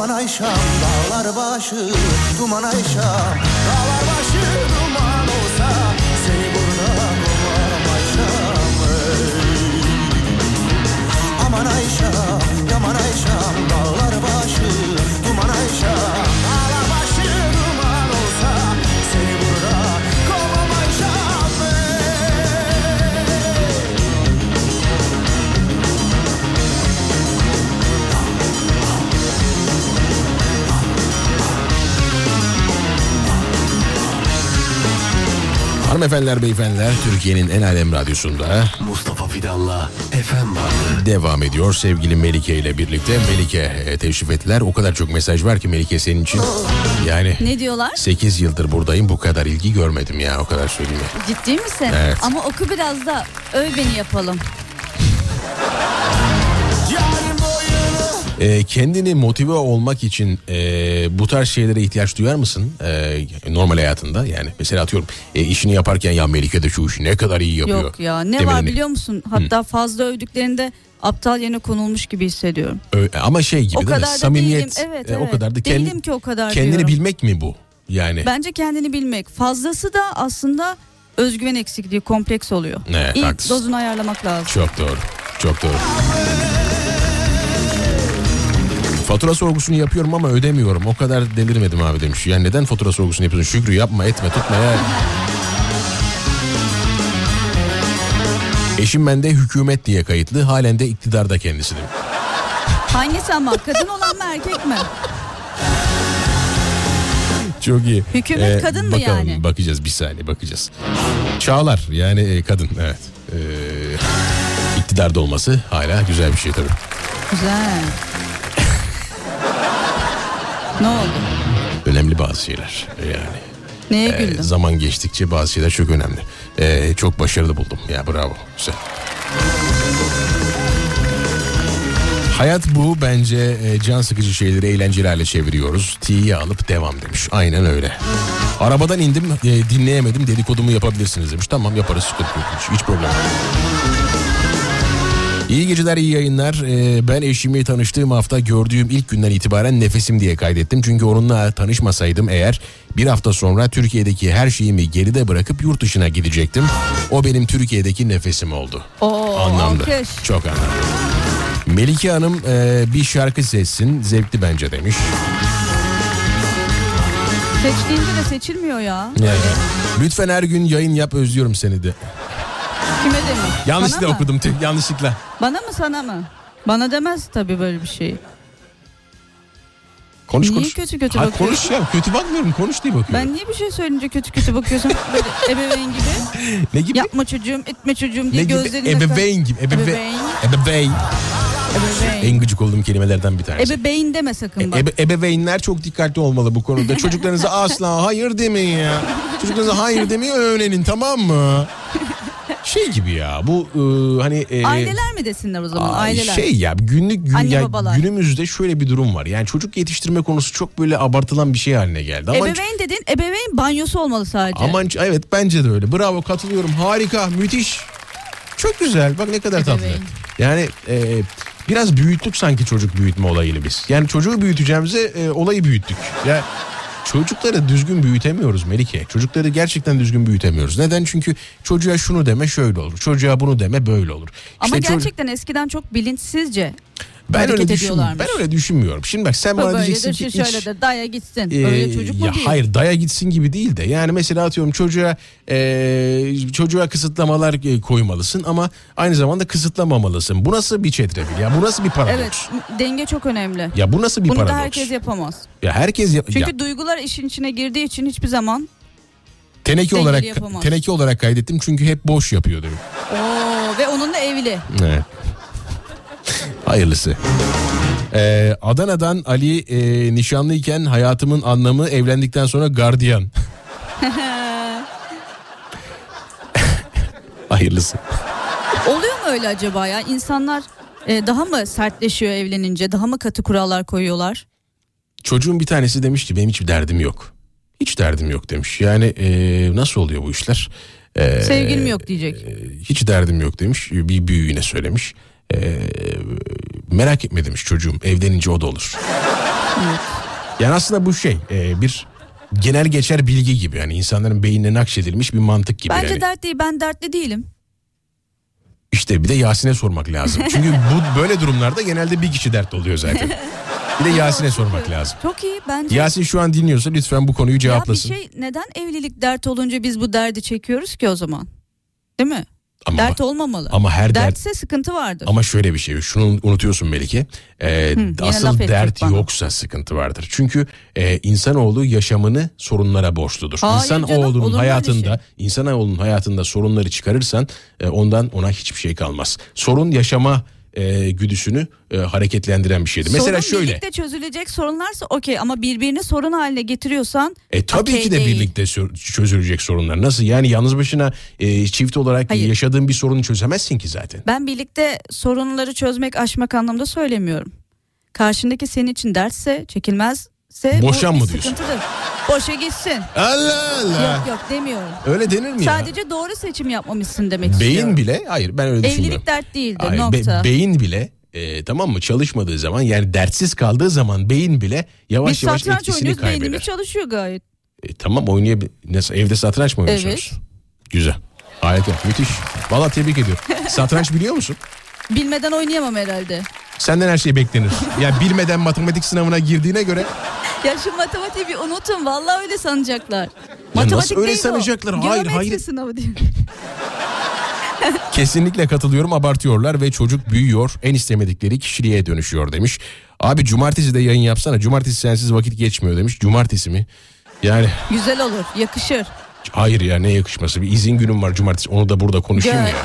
Yaman Ayşem Dağlar başı, duman Ayşem Dağlar başı duman olsa Seni burada kovarım Ayşem ey. Aman Ayşem, yaman Ayşem Dağlar Hanımefendiler, beyefendiler, Türkiye'nin en alem radyosunda Mustafa Fidan'la FM vardı. devam ediyor. Sevgili Melike ile birlikte. Melike e, teşrif ettiler. O kadar çok mesaj var ki Melike senin için. Yani Ne diyorlar? 8 yıldır buradayım bu kadar ilgi görmedim ya o kadar söyleyeyim. Ciddi misin? Evet. Ama oku biraz da öv beni yapalım. E, kendini motive olmak için e, bu tarz şeylere ihtiyaç duyar mısın? E, normal hayatında yani. Mesela atıyorum e, işini yaparken ya Melike de şu işi ne kadar iyi yapıyor. Yok ya ne demeni. var biliyor musun? Hatta fazla övdüklerinde aptal yerine konulmuş gibi hissediyorum. Ö- ama şey gibi o değil kadar mi? da Samimiyet. değilim. Evet, e, evet. O kadar da Değilim ki o kadar kendini diyorum. bilmek mi bu? Yani. Bence kendini bilmek. Fazlası da aslında özgüven eksikliği, kompleks oluyor. Evet, İlk haklısın. dozunu ayarlamak lazım. Çok doğru. Çok doğru. Fatura sorgusunu yapıyorum ama ödemiyorum. O kadar delirmedim abi demiş. Yani neden fatura sorgusunu yapıyorsun? Şükrü yapma etme tutma ya. Eşim bende hükümet diye kayıtlı. Halen de iktidarda kendisi demiş. Hangisi ama kadın olan mı erkek mi? Çok iyi. Hükümet kadın mı bakalım, yani? Bakacağız bir saniye bakacağız. Çağlar yani e, kadın evet. Ee, iktidarda olması hala güzel bir şey tabii. Güzel. Ne oldu? Önemli bazı şeyler yani. Neye Ee, güldün? zaman geçtikçe bazı şeyler çok önemli. Ee, çok başarılı buldum. Ya bravo. Güzel. Hayat bu bence e, can sıkıcı şeyleri eğlenceli hale çeviriyoruz. T'yi alıp devam demiş. Aynen öyle. Arabadan indim e, dinleyemedim dedikodumu yapabilirsiniz demiş. Tamam yaparız sıkıntı yok. Hiç, hiç problem yok. İyi geceler, iyi yayınlar. Ee, ben eşimi tanıştığım hafta gördüğüm ilk günden itibaren nefesim diye kaydettim. Çünkü onunla tanışmasaydım eğer bir hafta sonra Türkiye'deki her şeyimi geride bırakıp yurt dışına gidecektim. O benim Türkiye'deki nefesim oldu. Oo, Anlamlı. alkış. Çok anlamlı. Melike Hanım e, bir şarkı seçsin. Zevkli bence demiş. Seçtiğince de seçilmiyor ya. Yani, lütfen her gün yayın yap özlüyorum seni de. Kime demiş? Yanlışlıkla Bana mı? okudum tüh, yanlışlıkla. Bana mı sana mı? Bana demez tabii böyle bir şey. Konuş Niye konuş. kötü kötü Ha, bakıyorsun? konuş ya kötü bakmıyorum konuş diye bakıyorum. Ben niye bir şey söyleyince kötü kötü bakıyorsun? Böyle [LAUGHS] ebeveyn gibi. Ne gibi? Yapma çocuğum, etme çocuğum diye Ne gibi? gözlerini Ebeveyn gibi. Ebeve... Ebeveyn. Ebeveyn. Ebeveyn. En gıcık olduğum kelimelerden bir tanesi. Ebeveyn deme sakın bak. Ebe, ebeveynler çok dikkatli olmalı bu konuda. Çocuklarınıza [LAUGHS] asla hayır demeyin ya. Çocuklarınıza hayır demeyi öğrenin tamam mı? Şey gibi ya bu e, hani... e, Aileler mi desinler o zaman? Aileler. Şey ya günlük gün, Anne ya babalar. günümüzde şöyle bir durum var. Yani çocuk yetiştirme konusu çok böyle abartılan bir şey haline geldi. Ama Ebeveyn dedin, ebeveyn banyosu olmalı sadece. Aman evet bence de öyle. Bravo katılıyorum. Harika, müthiş. Çok güzel. Bak ne kadar tatlı. Ebeveyn. Yani e, biraz büyüttük sanki çocuk büyütme olayını biz. Yani çocuğu büyüteceğimize e, olayı büyüttük. Ya çocukları düzgün büyütemiyoruz Melike. Çocukları gerçekten düzgün büyütemiyoruz. Neden? Çünkü çocuğa şunu deme şöyle olur. Çocuğa bunu deme böyle olur. Ama İşte çocuk- gerçekten eskiden çok bilinçsizce ben hareket öyle ediyorlarmış. ben öyle düşünmüyorum. Şimdi bak sen bana diyeceksin ki şu hiç- şöyledir, daya gitsin. Ee, Öyle çocuk mu ya değil? Hayır daya gitsin gibi değil de yani mesela atıyorum çocuğa e, çocuğa kısıtlamalar e, koymalısın ama aynı zamanda kısıtlamamalısın. Bu nasıl bir çetrefil ya bu nasıl bir paradoks? Evet, denge çok önemli. Ya bu nasıl bir Bunu paradoks? da herkes yapamaz. Ya herkes ya, Çünkü ya, duygular işin içine girdiği için hiçbir zaman teneke olarak yapamaz. teneke olarak kaydettim çünkü hep boş yapıyor dedim. Oo, ve onunla evli. Evet. Hayırlısı. Ee, Adana'dan Ali e, nişanlıyken hayatımın anlamı evlendikten sonra gardiyan. [LAUGHS] Hayırlısı. Oluyor mu öyle acaba ya? İnsanlar e, daha mı sertleşiyor evlenince? Daha mı katı kurallar koyuyorlar? Çocuğun bir tanesi demiş ki benim hiçbir derdim yok. Hiç derdim yok demiş. Yani e, nasıl oluyor bu işler? E, Sevgilim yok diyecek. Hiç derdim yok demiş. Bir büyüğüne söylemiş. E, merak etme demiş çocuğum. Evlenince o da olur. Yani aslında bu şey e, bir genel geçer bilgi gibi. Yani insanların beynine nakşedilmiş bir mantık gibi. Bence yani. dert değil ben dertli değilim. İşte bir de Yasin'e sormak lazım. [LAUGHS] Çünkü bu böyle durumlarda genelde bir kişi dert oluyor zaten. Bir de Yasin'e sormak lazım. Çok iyi bence. Yasin şu an dinliyorsa lütfen bu konuyu ya bir cevaplasın. şey neden evlilik dert olunca biz bu derdi çekiyoruz ki o zaman? Değil mi? Ama dert olmamalı. ama her dert- Dertse sıkıntı vardır. Ama şöyle bir şey şunu unutuyorsun Melike. Yine laf asıl dert bana. yoksa sıkıntı vardır. Çünkü e, insanoğlu yaşamını sorunlara borçludur. Hayır İnsanoğlunun canım, öyle şey? hayatında, insanoğlunun hayatında sorunları çıkarırsan e, ondan ona hiçbir şey kalmaz. Sorun yaşama e, güdüsünü e, hareketlendiren bir. Mesela sorun şöyle. birlikte çözülecek sorunlarsa okey ama birbirini sorun haline getiriyorsan E tabii okey ki de değil. birlikte çözülecek sorunlar. Nasıl yani yalnız başına e, çift olarak Hayır. yaşadığın bir sorunu çözemezsin ki zaten. Ben birlikte sorunları çözmek, aşmak anlamda söylemiyorum. Karşındaki senin için dertse, çekilmezse Boşan bu bir mı diyorsun? sıkıntıdır. Boşa gitsin. Allah Allah. Yok yok demiyorum. Öyle denir mi ya? Sadece doğru seçim yapmamışsın demek istiyorum. Beyin bile hayır ben öyle düşünmüyorum. Evlilik dert değildir Hayır, be- nokta. beyin bile e, tamam mı çalışmadığı zaman yani dertsiz kaldığı zaman beyin bile yavaş Biz yavaş etkisini kaybeder. beynimiz çalışıyor gayet. E, tamam oynayabilir. Nasıl evde satranç mı oynuyorsunuz? Evet. Güzel. Harika müthiş. Valla tebrik ediyorum. [LAUGHS] satranç biliyor musun? Bilmeden oynayamam herhalde. Senden her şey beklenir. Ya bilmeden matematik sınavına girdiğine göre Ya şu matematiği bir unutun vallahi öyle sanacaklar. nasıl öyle değil o. sanacaklar? Hayır, Geometri hayır. sınavı diyor. kesinlikle katılıyorum abartıyorlar ve çocuk büyüyor en istemedikleri kişiliğe dönüşüyor demiş. Abi cumartesi de yayın yapsana cumartesi sensiz vakit geçmiyor demiş. Cumartesi mi? Yani Güzel olur, yakışır. Hayır ya ne yakışması. Bir izin günüm var cumartesi. Onu da burada konuşayım Gel. ya.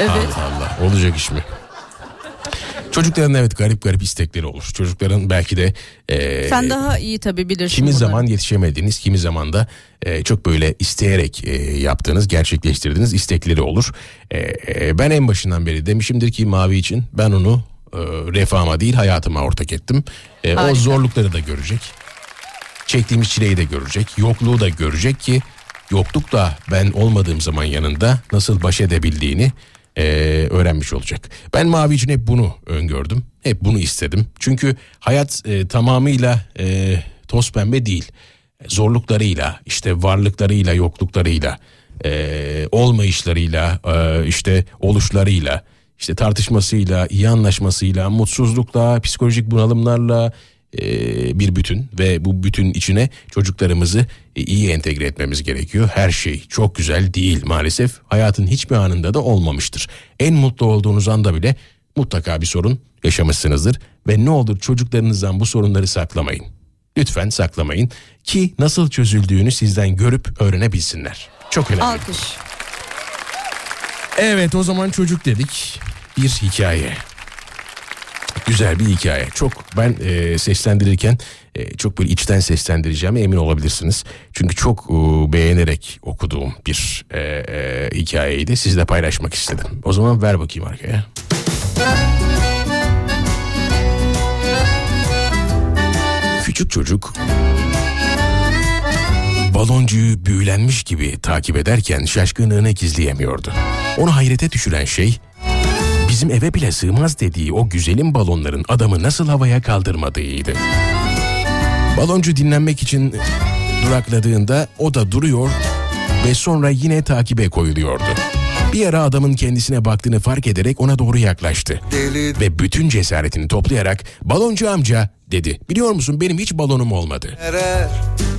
Evet. Allah Allah olacak iş mi? Çocukların evet garip garip istekleri olur. Çocukların belki de e, Sen daha iyi tabii bilirsin. kimi bunları. zaman yetişemediğiniz, kimi zaman da e, çok böyle isteyerek e, yaptığınız, gerçekleştirdiğiniz istekleri olur. E, e, ben en başından beri demişimdir ki Mavi için ben onu e, refahıma değil hayatıma ortak ettim. E, o zorlukları da görecek. Çektiğimiz çileyi de görecek, yokluğu da görecek ki yokluk da ben olmadığım zaman yanında nasıl baş edebildiğini e, öğrenmiş olacak. Ben Mavi için hep bunu öngördüm, hep bunu istedim. Çünkü hayat e, tamamıyla e, toz pembe değil. Zorluklarıyla, işte varlıklarıyla, yokluklarıyla, e, olmayışlarıyla, e, işte oluşlarıyla, işte tartışmasıyla, iyi anlaşmasıyla, mutsuzlukla, psikolojik bunalımlarla, bir bütün ve bu bütün içine çocuklarımızı e, iyi entegre etmemiz gerekiyor. Her şey çok güzel değil maalesef. Hayatın hiçbir anında da olmamıştır. En mutlu olduğunuz anda bile mutlaka bir sorun yaşamışsınızdır ve ne olur çocuklarınızdan bu sorunları saklamayın. Lütfen saklamayın ki nasıl çözüldüğünü sizden görüp öğrenebilsinler. Çok önemli. Alkış. Evet o zaman çocuk dedik. Bir hikaye. Güzel bir hikaye. Çok ben e, seslendirirken e, çok böyle içten seslendireceğime emin olabilirsiniz. Çünkü çok e, beğenerek okuduğum bir e, e, hikayeydi. Sizle paylaşmak istedim. O zaman ver bakayım arkaya. Küçük çocuk baloncuyu büyülenmiş gibi takip ederken şaşkınlığını gizleyemiyordu. Onu hayrete düşüren şey bizim eve bile sığmaz dediği o güzelim balonların adamı nasıl havaya kaldırmadığıydı. Baloncu dinlenmek için durakladığında o da duruyor ve sonra yine takibe koyuluyordu. Bir ara adamın kendisine baktığını fark ederek ona doğru yaklaştı. Deli Ve bütün cesaretini toplayarak baloncu amca dedi. Biliyor musun benim hiç balonum olmadı. erer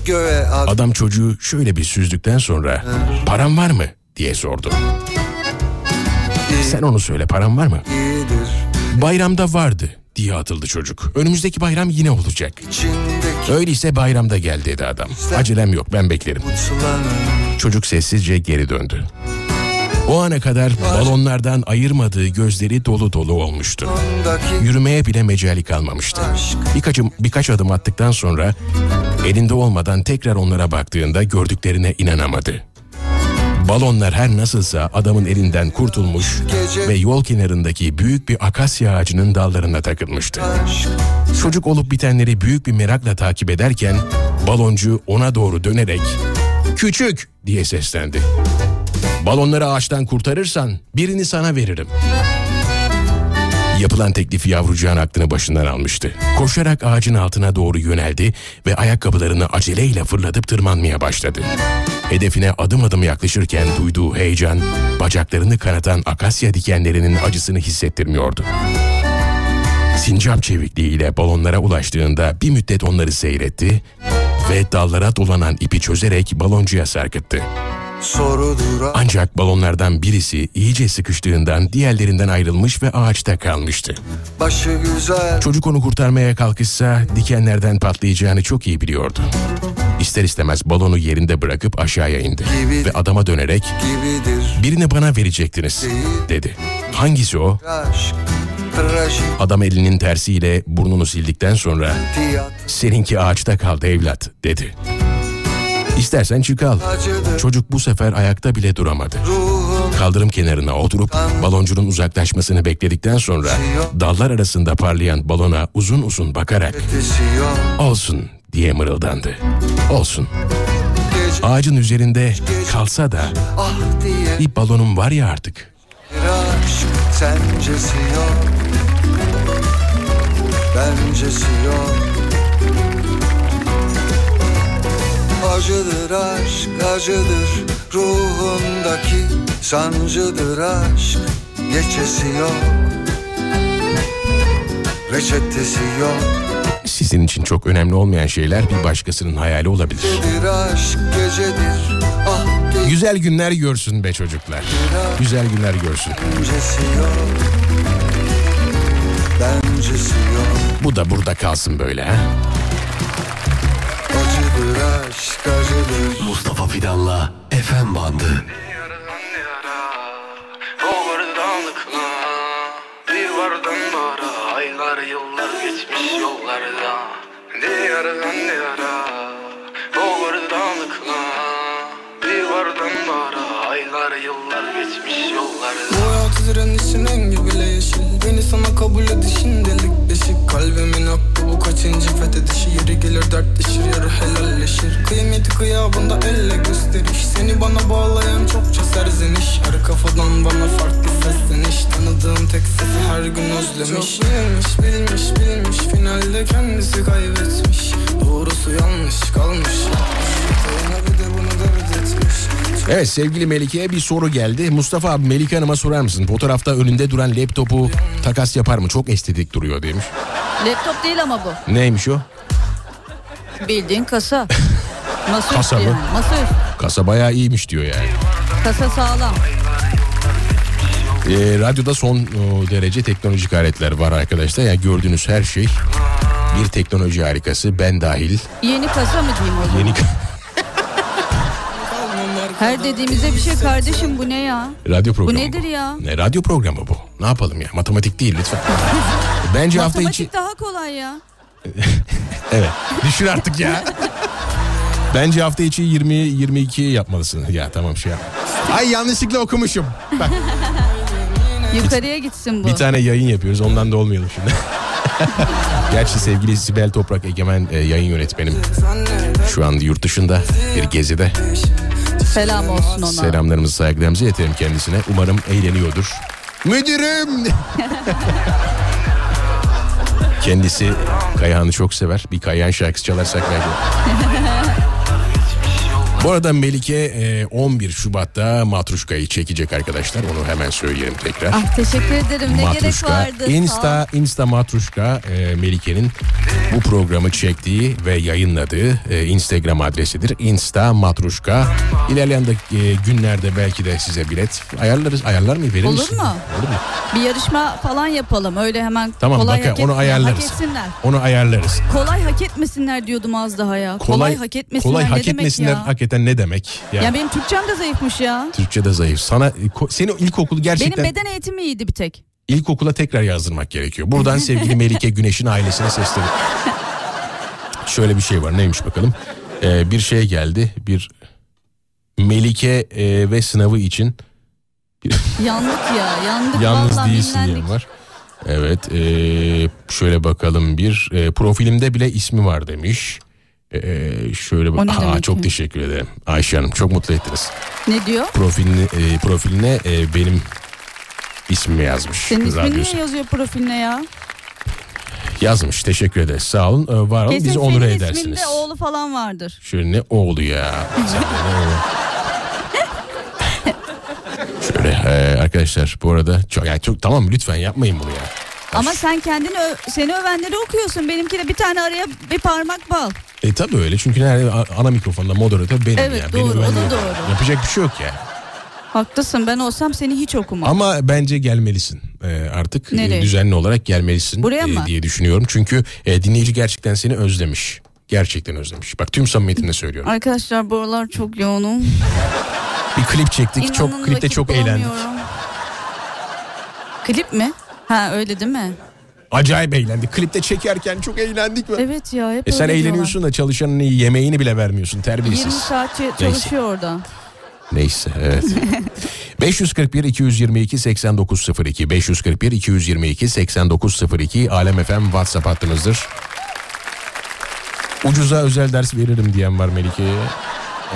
göğe Adam çocuğu şöyle bir süzdükten sonra param var mı diye sordu. Sen onu söyle param var mı? Bayramda vardı diye atıldı çocuk. Önümüzdeki bayram yine olacak. Öyleyse bayramda gel dedi adam. Acelem yok ben beklerim. Çocuk sessizce geri döndü. O ana kadar balonlardan ayırmadığı gözleri dolu dolu olmuştu. Yürümeye bile mecali kalmamıştı. Birkaç, birkaç adım attıktan sonra elinde olmadan tekrar onlara baktığında gördüklerine inanamadı. Balonlar her nasılsa adamın elinden kurtulmuş Gece- ve yol kenarındaki büyük bir akasya ağacının dallarına takılmıştı. Çocuk olup bitenleri büyük bir merakla takip ederken baloncu ona doğru dönerek "Küçük!" diye seslendi. "Balonları ağaçtan kurtarırsan birini sana veririm." Yapılan teklifi yavrucağın aklını başından almıştı. Koşarak ağacın altına doğru yöneldi ve ayakkabılarını aceleyle fırlatıp tırmanmaya başladı. Hedefine adım adım yaklaşırken duyduğu heyecan, bacaklarını kanatan akasya dikenlerinin acısını hissettirmiyordu. Sincap çevikliğiyle balonlara ulaştığında bir müddet onları seyretti ve dallara dolanan ipi çözerek baloncuya sarkıttı. Ancak balonlardan birisi iyice sıkıştığından diğerlerinden ayrılmış ve ağaçta kalmıştı. başı güzel Çocuk onu kurtarmaya kalkışsa dikenlerden patlayacağını çok iyi biliyordu. İster istemez balonu yerinde bırakıp aşağıya indi Gibi- ve adama dönerek gibidir birini bana verecektiniz dedi. Hangisi o? aşk Adam elinin tersiyle burnunu sildikten sonra seninki ağaçta kaldı evlat dedi. İstersen çık al. Çocuk bu sefer ayakta bile duramadı. Kaldırım kenarına oturup baloncunun uzaklaşmasını bekledikten sonra dallar arasında parlayan balona uzun uzun bakarak olsun diye mırıldandı. Olsun. Ağacın üzerinde kalsa da ah bir balonum var ya artık. sencesi yok bencesi yok Acıdır aşk acıdır ruhundaki sancıdır aşk geçesi yok reçetesi yok Sizin için çok önemli olmayan şeyler bir başkasının hayali olabilir. aşk gecedir ah diye Güzel günler görsün be çocuklar. Güzel günler görsün. yok Bu da burada kalsın böyle ha. Acıdır aşk acıdır? Mustafa Fidan'la FM bandı. Aylar yıllar geçmiş yollarda Diyardan diyara Overdanlıkla Bir vardan bara Aylar yıllar geçmiş yollarda Bu hayat direnişin rengi bile yeşil. Beni sana kabul edişin deşik Kalbimin hakkı bu kaçıncı fethedişi? Yeri gelir dertleşir yarı helalleşir. Kıymeti kıyabında elle gösteriş. Seni bana bağlayan çokça serzeniş. Her kafadan bana farklı sesleniş. Tanıdığım tek sesi her gün özlemiş. Çok bilmiş bilmiş bilmiş. Finalde kendisi kaybetmiş. Doğrusu yanlış kalmış. Evet sevgili Melike'ye bir soru geldi. Mustafa abi Melike Hanım'a sorar mısın? Fotoğrafta önünde duran laptopu takas yapar mı? Çok estetik duruyor demiş. Laptop değil ama bu. Neymiş o? Bildiğin kasa. [LAUGHS] Masaüstü Kasa mı? yani. Masaüstü. Kasa bayağı iyiymiş diyor yani. Kasa sağlam. Ee, radyoda son o, derece teknolojik aletler var arkadaşlar. Yani gördüğünüz her şey bir teknoloji harikası. Ben dahil. Yeni kasa mı diyeyim o zaman? Yeni [LAUGHS] Her dediğimize bir şey kardeşim bu ne ya? radyo programı. Bu nedir ya? Ne radyo programı bu? Ne yapalım ya? Matematik değil lütfen. [LAUGHS] Bence hafta Matematik içi daha kolay ya. [LAUGHS] Evet. Düşün artık ya. Bence hafta içi 20 22 yapmalısın. Ya tamam şey yap. Ay yanlışlıkla okumuşum. Bak Yukarıya gitsin bu. bir tane yayın yapıyoruz. Ondan da olmayalım şimdi. [LAUGHS] Gerçi sevgili Sibel Toprak Egemen e, yayın yönetmenim. Şu an yurt dışında bir gezide. Selam olsun ona. Selamlarımızı saygılarımızı iletelim kendisine. Umarım eğleniyordur. Müdürüm! [LAUGHS] Kendisi Kayahan'ı çok sever. Bir Kayahan şarkısı çalarsak belki. [LAUGHS] Bu arada Melike e, 11 Şubat'ta Matruşka'yı çekecek arkadaşlar. Onu hemen söyleyelim tekrar. Ah teşekkür ederim. Ne gerek Matruşka, vardı? Sağ ol. Insta, Insta Matruşka e, Melike'nin bu programı çektiği ve yayınladığı e, Instagram adresidir. Insta Matruşka. İlerleyen de, e, günlerde belki de size bilet ayarlarız. Ayarlar mı? Verir Olur misin? mu? Olur mu? Bir yarışma falan yapalım. Öyle hemen Tamam kolay bakın hak onu ayarlarız. Hak etsinler. Onu ayarlarız. Kolay hak etmesinler diyordum az daha ya. Kolay, hak etmesinler kolay ne hak demek etmesinler ya? Hakikaten ne demek? Ya, Ya benim Türkçem de zayıfmış ya. Türkçe'de zayıf. Sana seni ilkokul gerçekten Benim beden eğitimi iyiydi bir tek. ilkokula tekrar yazdırmak gerekiyor. Buradan sevgili Melike Güneş'in ailesine sesleniyorum. [LAUGHS] Şöyle bir şey var neymiş bakalım. Ee, bir şey geldi. Bir Melike e, ve sınavı için [LAUGHS] Yandık ya yandık. yalnız değilsin diyen var. Evet e, şöyle bakalım bir e, profilimde bile ismi var demiş. E, şöyle bak. Aa, çok ya? teşekkür ederim Ayşe Hanım çok mutlu ettiniz. Ne diyor? Profiline, e, profiline e, benim ismimi yazmış. Senin ismin radyosu. niye yazıyor profiline ya? Yazmış teşekkür ederiz sağ olun e, var olun Kesin bizi onur senin edersiniz. isminde oğlu falan vardır. Şöyle ne oğlu ya. [LAUGHS] Şöyle e, arkadaşlar bu arada çok, yani çok tamam lütfen yapmayın bunu ya. Ama sen kendini seni övenleri okuyorsun. Benimki de bir tane araya bir parmak bal. E tabii öyle çünkü nerede ana mikrofonda moderatör benim Evet, ya. doğru, Beni o da doğru. Yapacak bir şey yok ya. Haklısın ben olsam seni hiç okumam. Ama bence gelmelisin e, artık e, Nereye? düzenli olarak gelmelisin Buraya e, mı? diye düşünüyorum. Çünkü e, dinleyici gerçekten seni özlemiş. Gerçekten özlemiş. Bak tüm samimiyetimle söylüyorum. Arkadaşlar bu aralar çok yoğunum. Bir klip çektik. İnanın çok klipte çok eğlendik. Klip mi? Ha öyle değil mi? Acayip eğlendik. Klipte çekerken çok eğlendik mi? Evet ya hep E sen öyle eğleniyorsun da çalışanın yemeğini bile vermiyorsun diyorlar. 20 terbiyesiz. saat çalışıyor orada. Neyse evet. 541 222 8902 541 222 8902 Alem FM WhatsApp hattımızdır. Ucuza özel ders veririm diyen var Melike'ye.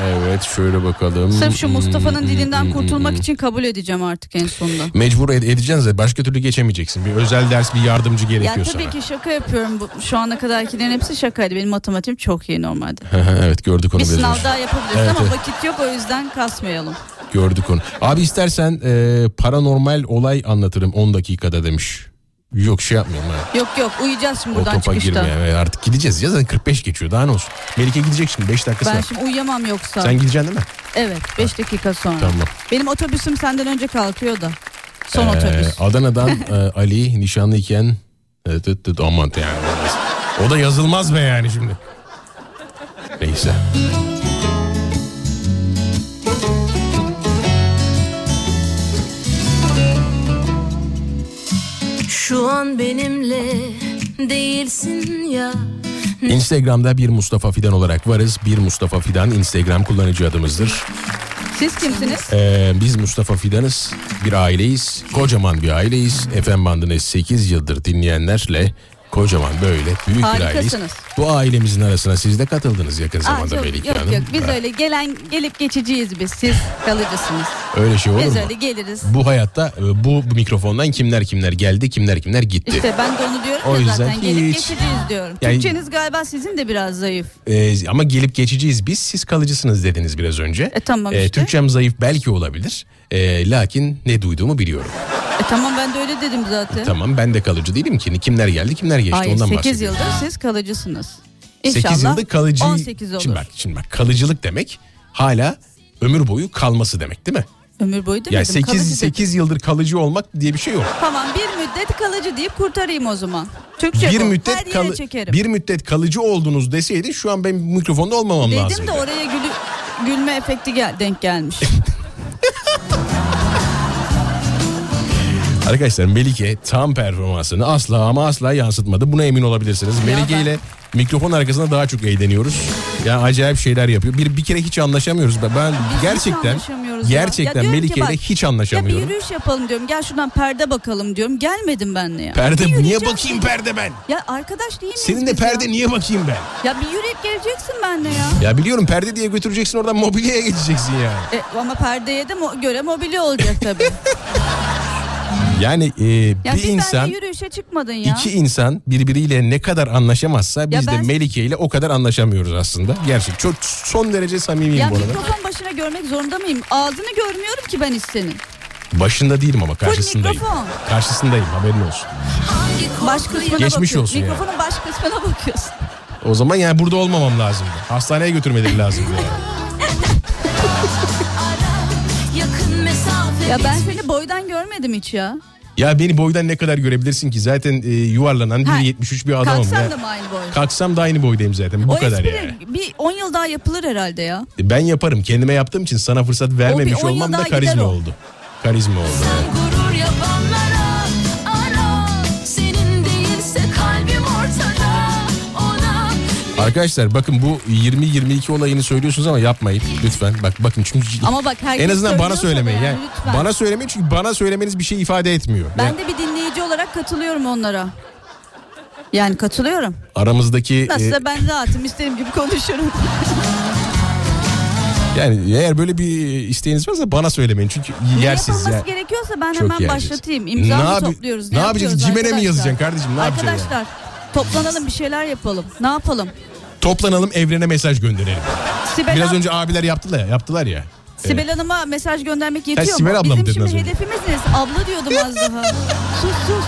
Evet şöyle bakalım. Sırf şu Mustafa'nın Hmm, dilinden hmm, kurtulmak hmm. için kabul edeceğim artık en sonunda. Mecbur ed- edeceksin zaten. Başka türlü geçemeyeceksin. Bir özel ders bir yardımcı Ya gerekiyor tabii sana. ki şaka yapıyorum. Bu, şu ana kadarkilerin hepsi şakaydı. Benim matematiğim çok iyi normalde. evet gördük onu Bir biraz sınav önce. daha yapabiliriz Evet, ama evet. vakit yok o yüzden kasmayalım. Gördük onu. Abi istersen e, paranormal olay anlatırım 10 dakikada demiş. Yok şey yapmayalım ha. Yok yok uyuyacağız şimdi buradan topa çıkışta. girmeye artık gideceğiz ya zaten 45 geçiyor daha ne olsun. Melike gidecek şimdi 5 dakikası Ben var. şimdi uyuyamam yoksa. Sen gideceksin değil mi? Evet 5 dakika sonra. Tamam. Benim otobüsüm senden önce kalkıyor da. Son Ee, otobüs. Adana'dan [LAUGHS] e, Ali nişanlıyken evet, evet, aman yani. O da yazılmaz be yani şimdi. Neyse. Şu an benimle değilsin ya Instagram'da bir Mustafa Fidan olarak varız. Bir Mustafa Fidan Instagram kullanıcı adımızdır. Siz kimsiniz? Ee, biz Mustafa Fidan'ız. Bir aileyiz. Kocaman bir aileyiz. FM bandını 8 yıldır dinleyenlerle kocaman böyle büyük bir aileyiz. Bu ailemizin arasına siz de katıldınız yakın Aa, zamanda çok- Melike yok Hanım. yok biz Ha, öyle gelen gelip geçiciyiz biz. Siz kalıcısınız. Öyle şey olur biz mu? öyle geliriz. Bu hayatta e, bu, bu mikrofondan kimler kimler geldi kimler kimler gitti. İşte ben de onu diyorum O ya yüzden zaten gelip hiç- geçiciyiz diyorum. Yani- Türkçeniz galiba sizin de biraz zayıf. Ee, ama gelip geçeceğiz biz siz kalıcısınız dediniz biraz önce. E tamam Ee, işte. Türkçem zayıf belki olabilir. Ee, lakin ne duyduğumu biliyorum. E tamam ben de öyle dedim zaten. Tamam ben de kalıcı değilim ki. Kimler geldi kimler geçti Hayır ondan 8 bahsediyorum. yıldır siz kalıcısınız. 8 İnşallah yılda kalıcı. 18 olur. Şimdi bak, şimdi bak kalıcılık demek hala ömür boyu kalması demek değil mi? Ömür boyu demedim. Yani kalıcı 8 dedim. 8 yıldır kalıcı olmak diye bir şey yok. Tamam bir müddet kalıcı deyip kurtarayım o zaman. Türkçe bir bu. Her müddet yere kalı, çekerim. bir müddet kalıcı oldunuz deseydin şu an ben mikrofonda olmamam Dedim lazım. de oraya gülü, gülme efekti gel, denk gelmiş. [LAUGHS] Arkadaşlar Melike tam performansını asla ama asla yansıtmadı. Buna emin olabilirsiniz. Melike ben- ile mikrofon arkasında daha çok eğleniyoruz. Yani acayip şeyler yapıyor. Bir bir kere hiç anlaşamıyoruz. Ben, ben gerçekten ya. gerçekten Ya Melike ile hiç ya bir anlaşamıyorum. yürüyüş yapalım diyorum. Gel şuradan perde bakalım diyorum. Gelmedim benle ya. Perde Bir niye bakayım perde ben? Ya arkadaş değil miyiz Seninle biz perde ya? niye bakayım ben? Ya bir yürüyüp geleceksin benle ya. Ya biliyorum perde diye götüreceksin oradan mobilyaya geçeceksin yani. E, ama perdeye de mo- göre mobilya olacak tabii. [LAUGHS] Yani e, Ya bir bir insan yürüyüşe çıkmadın ya. iki insan birbiriyle ne kadar anlaşamazsa biz de ben- Melike ile o kadar anlaşamıyoruz aslında. Gerçek çok son derece samimiyim ya bu arada. mikrofon başına görmek zorunda mıyım? Ağzını görmüyorum ki ben hiç senin. Başında değilim ama karşısındayım. Karşısındayım haberin olsun. Baş kısmına Geçmiş bakıyorsun. olsun ya. Mikrofonun baş kısmına bakıyorsun. O zaman yani burada olmamam lazımdı. Hastaneye götürmeleri lazımdı yani. [LAUGHS] Ya ben seni boydan görmedim hiç ya. Ya beni boydan ne kadar görebilirsin ki? Zaten e, yuvarlanan Ha, 1.73 bir adamım Kalksam ya. da mı aynı boy? Kalksam da aynı boydayım zaten. Bu o kadar yani. bir 10 yıl daha yapılır herhalde ya. Ben yaparım. Kendime yaptığım için sana fırsat vermemiş olmam da karizma oldu. Karizma oldu. Gurur Arkadaşlar bakın bu 20-22 olayını söylüyorsunuz ama yapmayın lütfen. Bak bakın çünkü Ama bak en azından bana söylemeyin. yani Yani lütfen. bana söylemeyin çünkü bana söylemeniz bir şey ifade etmiyor. Ben Yani de bir dinleyici olarak katılıyorum onlara. Yani katılıyorum. aramızdaki e, Nasılsa ben rahatım istediğim gibi konuşurum. [LAUGHS] yani eğer böyle bir isteğiniz varsa bana söylemeyin çünkü ne yersiz ya. gerekiyorsa ben Çok hemen yersiz. başlatayım. İmza Ne yapı- topluyoruz? ne yapacaksın? yapıyoruz Cimene mi arkadaşlar? yazacaksın kardeşim? Ne yapacaksın yani? Arkadaşlar toplanalım bir şeyler yapalım. Ne yapalım? Toplanalım evrene mesaj gönderelim. Sibel, Biraz önce abiler yaptılar ya, yaptılar ya. Sibel Hanım'a mesaj göndermek yetiyor Sibel mu? Bizim şimdi önce? hedefimiz ne? Abla diyordum az daha. [LAUGHS] sus sus.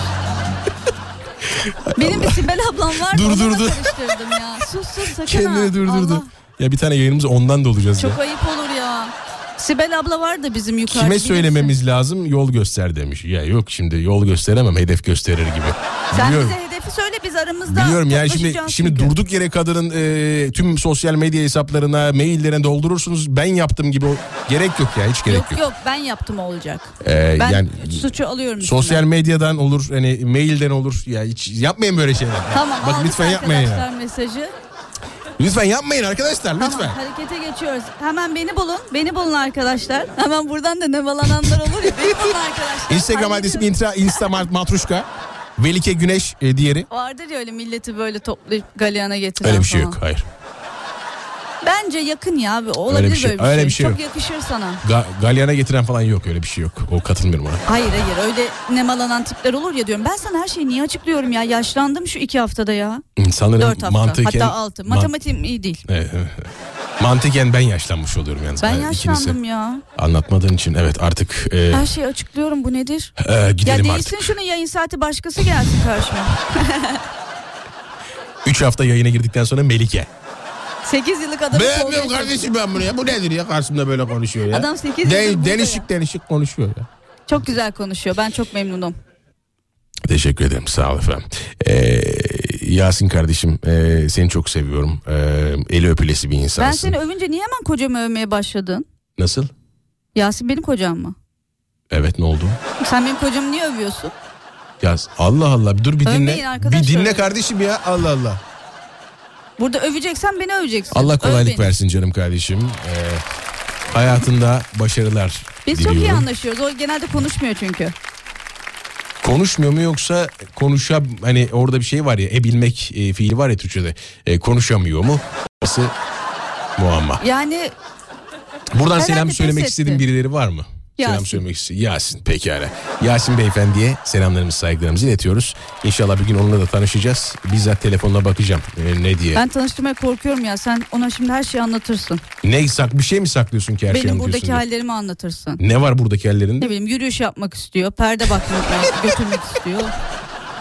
Benim bir Sibel ablam var. Dur, Dur dur, dur dur. Karıştırdım ya. Sus sus sakın ha. Kendini durdurdu. Allah. Ya bir tane yayınımız ondan da olacağız ya. Çok ayıp olur ya. Sibel abla var da bizim yukarıda. Kime söylememiz lazım? Yol göster demiş. Ya yok şimdi yol gösteremem hedef gösterir gibi. Sen Biliyorum. bize hedefi söyle biz aramızda Biliyorum yani şimdi şimdi çünkü. durduk yere kadının e, tüm sosyal medya hesaplarına, maillerine doldurursunuz. Ben yaptım gibi o- gerek yok ya hiç gerek Yok yok. yok ben yaptım olacak. Ee, ben yani suçu alıyorum. sosyal medyadan olur, hani mailden olur. Ya hiç yapmayın böyle şeyler. Tamam Bak lütfen yapmayın arkadaşlar ya. mesajı. Lütfen yapmayın arkadaşlar lütfen. Tamam harekete geçiyoruz. Hemen beni bulun. Beni bulun arkadaşlar. Hemen buradan da nemalananlar olur ya. Beni bulun arkadaşlar. Instagram adresim insta, insta matruşka. Velike Güneş e, diğeri. Vardır ya öyle milleti böyle toplayıp galyana getiren Öyle bir şey falan. yok. Hayır. Bence yakın ya abi. Olabilir bir şey- böyle bir öyle şey. bir şey Çok yok. yakışır sana. Ga- galyana getiren falan yok öyle bir şey yok. O katılmıyorum ona. Hayır hayır öyle nemalanan tipler olur ya diyorum. Ben sana her şeyi niye açıklıyorum ya? Yaşlandım şu iki haftada ya. Sanırım Dört hafta mantıken... hatta altı. man- Matematiğim iyi değil. Evet, evet. Mantıken ben yaşlanmış oluyorum yalnız. Ben yaşlandım ya. Anlatmadığın için evet artık e, Her şeyi açıklıyorum bu nedir? e, Ya gidelim değilsin artık. şunun yayın saati başkası gelsin karşıma. 3 hafta yayına girdikten sonra Melike. 8 yıllık adamı Beğenmiyorum kardeşim ben bunu ya. Bu nedir ya karşımda böyle konuşuyor ya. Adam sekiz De- yıldır burada denişik denişik konuşuyor ya. Çok güzel konuşuyor. Ben çok memnunum. Teşekkür ederim sağ ol efendim. Ee, Yasin kardeşim e, seni çok seviyorum. E, eli öpülesi bir insansın. Ben seni övünce niye hemen kocamı övmeye başladın? Nasıl? Yasin benim kocam mı? Evet ne oldu? Sen benim kocamı niye övüyorsun? Ya Allah Allah bir dur bir Övmeyin dinle. Bir dinle kardeşim ya Allah Allah. Burada öveceksen beni öveceksin. Allah Öv kolaylık beni. versin canım kardeşim. E, hayatında başarılar Biz diliyorum. çok iyi anlaşıyoruz. O genelde konuşmuyor çünkü. Konuşmuyor mu yoksa konuşa hani orada bir şey var ya ebilmek e, fiili var ya Türkçe'de. E, konuşamıyor mu? Nasıl muamma. Yani Buradan selam söylemek etti. istediğin birileri var mı? Selam Yasin. söylemek istediğin Yasin pekala. Yasin beyefendiye selamlarımızı saygılarımızı iletiyoruz. İnşallah bir gün onunla da tanışacağız. Bizzat telefonla bakacağım e, ne diye. ben tanıştırmaya korkuyorum ya. Sen ona şimdi her şeyi anlatırsın. Ne sak bir şey mi saklıyorsun ki her şeyi Benim buradaki diye? hallerimi anlatırsın. Ne var buradaki hallerinde? Ne bileyim yürüyüş yapmak istiyor. Perde bakmaya [LAUGHS] götürmek istiyor.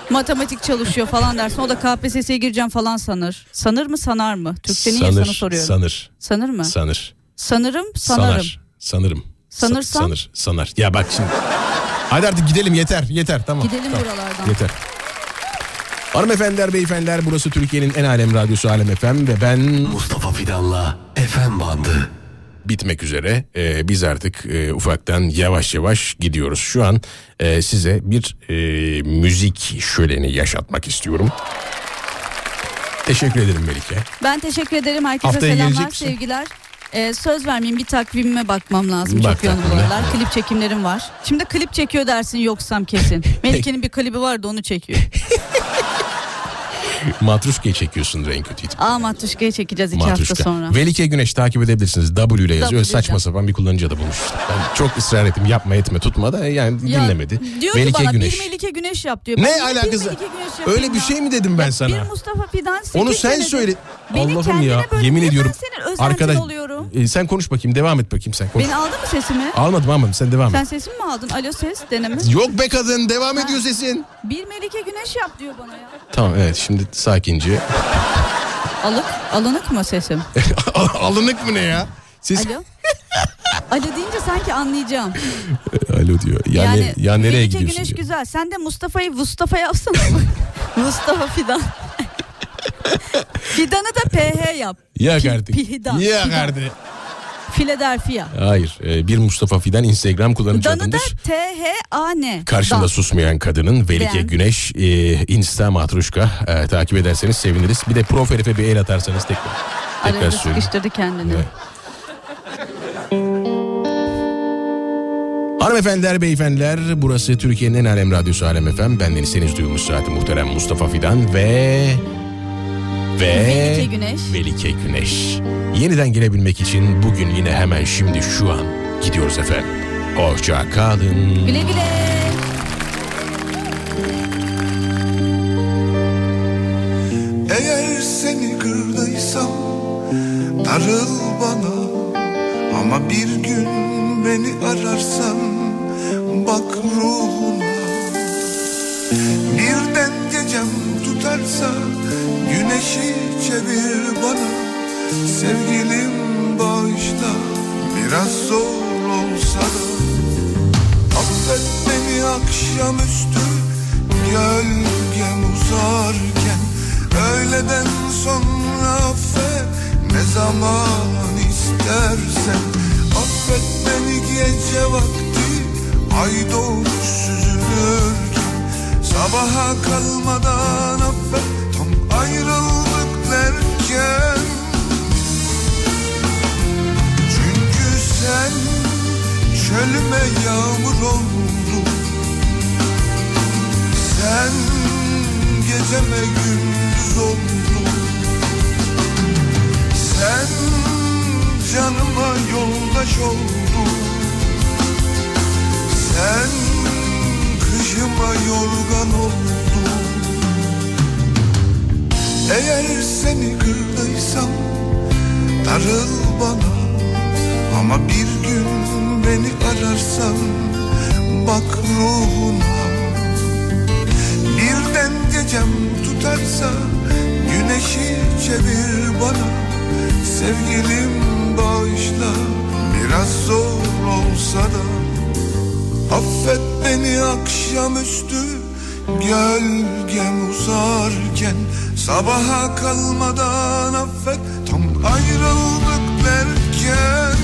Matematik çalışıyor falan dersin. O da KPSS'ye gireceğim falan sanır. Sanır mı sanar mı? Türkçe niye sana soruyorum. Sanır. Sanır mı? Sanır. Sanırım sanarım. Sanar. Sanırım. Sa- Sanırsam? sanır. Sanar. Ya bak şimdi. Hadi artık gidelim yeter. Yeter tamam. Gidelim tamam. buralardan. Yeter. Hanımefendiler, beyefendiler burası Türkiye'nin en alem radyosu Alem FM ve ben Mustafa Fidan'la FM bandı. bitmek üzere. Ee, biz artık e, ufaktan yavaş yavaş gidiyoruz. Şu an e, size bir e, müzik şöleni yaşatmak istiyorum. Teşekkür ederim Melike. Ben teşekkür ederim. Herkese Haftaya selamlar, sevgiler. Ee, söz vermeyeyim bir takvimime bakmam lazım. Bak Çok yoğun bu aralar. Klip çekimlerim var. Şimdi klip çekiyor dersin yoksam kesin. [LAUGHS] Melike'nin bir klibi vardı onu çekiyor. [LAUGHS] [LAUGHS] Matruşka'yı çekiyorsun en kötü ihtimal. Aa Matruşka'yı çekeceğiz iki hafta Matruşka. sonra. Velike Güneş takip edebilirsiniz. W ile yazıyor. Saçma sapan bir kullanıcı da bulmuş. Ben çok ısrar ettim yapma etme tutma da yani Ya, dinlemedi. Diyor ki Melike bana Güneş. bir Melike Güneş yap diyor. Ne Ben alakası? Öyle bir şey mi dedim ben Ya sana? Bir Mustafa Fidan 8 Onu sen senedir. söyle. Beni Allah'ım ya böyle yemin ediyorum. Ben Arkadaş oluyorum. e, sen konuş bakayım devam et bakayım sen konuş. Beni aldın mı sesimi? Almadım almadım sen devam Sen et. sesimi mi aldın? Alo ses deneme. Yok be kadın devam Ha. ediyor sesin. Bir Melike Güneş yap diyor bana ya. Tamam evet şimdi sakince. [LAUGHS] Alık, alınık mı sesim? [LAUGHS] Alınık mı ne ya? Ses... Alo? Alo deyince sanki anlayacağım. [LAUGHS] Alo diyor. Ya, yani ne- ya nereye gidiyorsun Güneş diyor. güzel. Sen de Mustafa'yı Mustafa yapsana. Mustafa Fidan. Fidan'ı da PH yap. Fidan, Yak Fidan. artık. Philadelphia. Hayır e, bir Mustafa Fidan Instagram kullanıcı Danı da adındır. T-H-A-N. Karşında Dan. susmayan kadının Velike Ben. Güneş e, Insta Matruşka e, takip ederseniz seviniriz. Bir de prof herife bir el atarsanız tekrar. Tekrar Arada sıkıştırdı kendini. Evet. Hanımefendiler, beyefendiler burası Türkiye'nin en alem radyosu Alem FM. Bendeniz henüz duyulmuş saati muhterem Mustafa Fidan ve... Ve... Melike Güneş. Melike Güneş. Yeniden gelebilmek için bugün yine hemen şimdi şu an gidiyoruz efendim. Hoşça kalın. Güle güle. Eğer seni kırdıysam darıl bana Ama bir gün beni ararsan bak ruhuna Birden gecem tutarsa güneşi çevir bana. Sevgilim bağışla biraz zor olsa da. Affet beni akşamüstü gölgem uzarken. Öğleden sonra affet ne zaman istersen. Affet beni gece vakti ay doğmuş süzülürken. Sabaha kalmadan affet ayrıldık Çünkü sen çölüme yağmur oldun. Sen geceme gündüz oldun. Sen canıma yoldaş Sen kışıma yorgan oldun Eğer seni kırdıysam darıl bana. Ama bir gün beni ararsan bak ruhuna. Birden gecem tutarsa güneşi çevir bana. Sevgilim bağışla biraz zor olsa da. Affet beni akşamüstü Gölgem uzarken Sabaha kalmadan affet Tam ayrıldık derken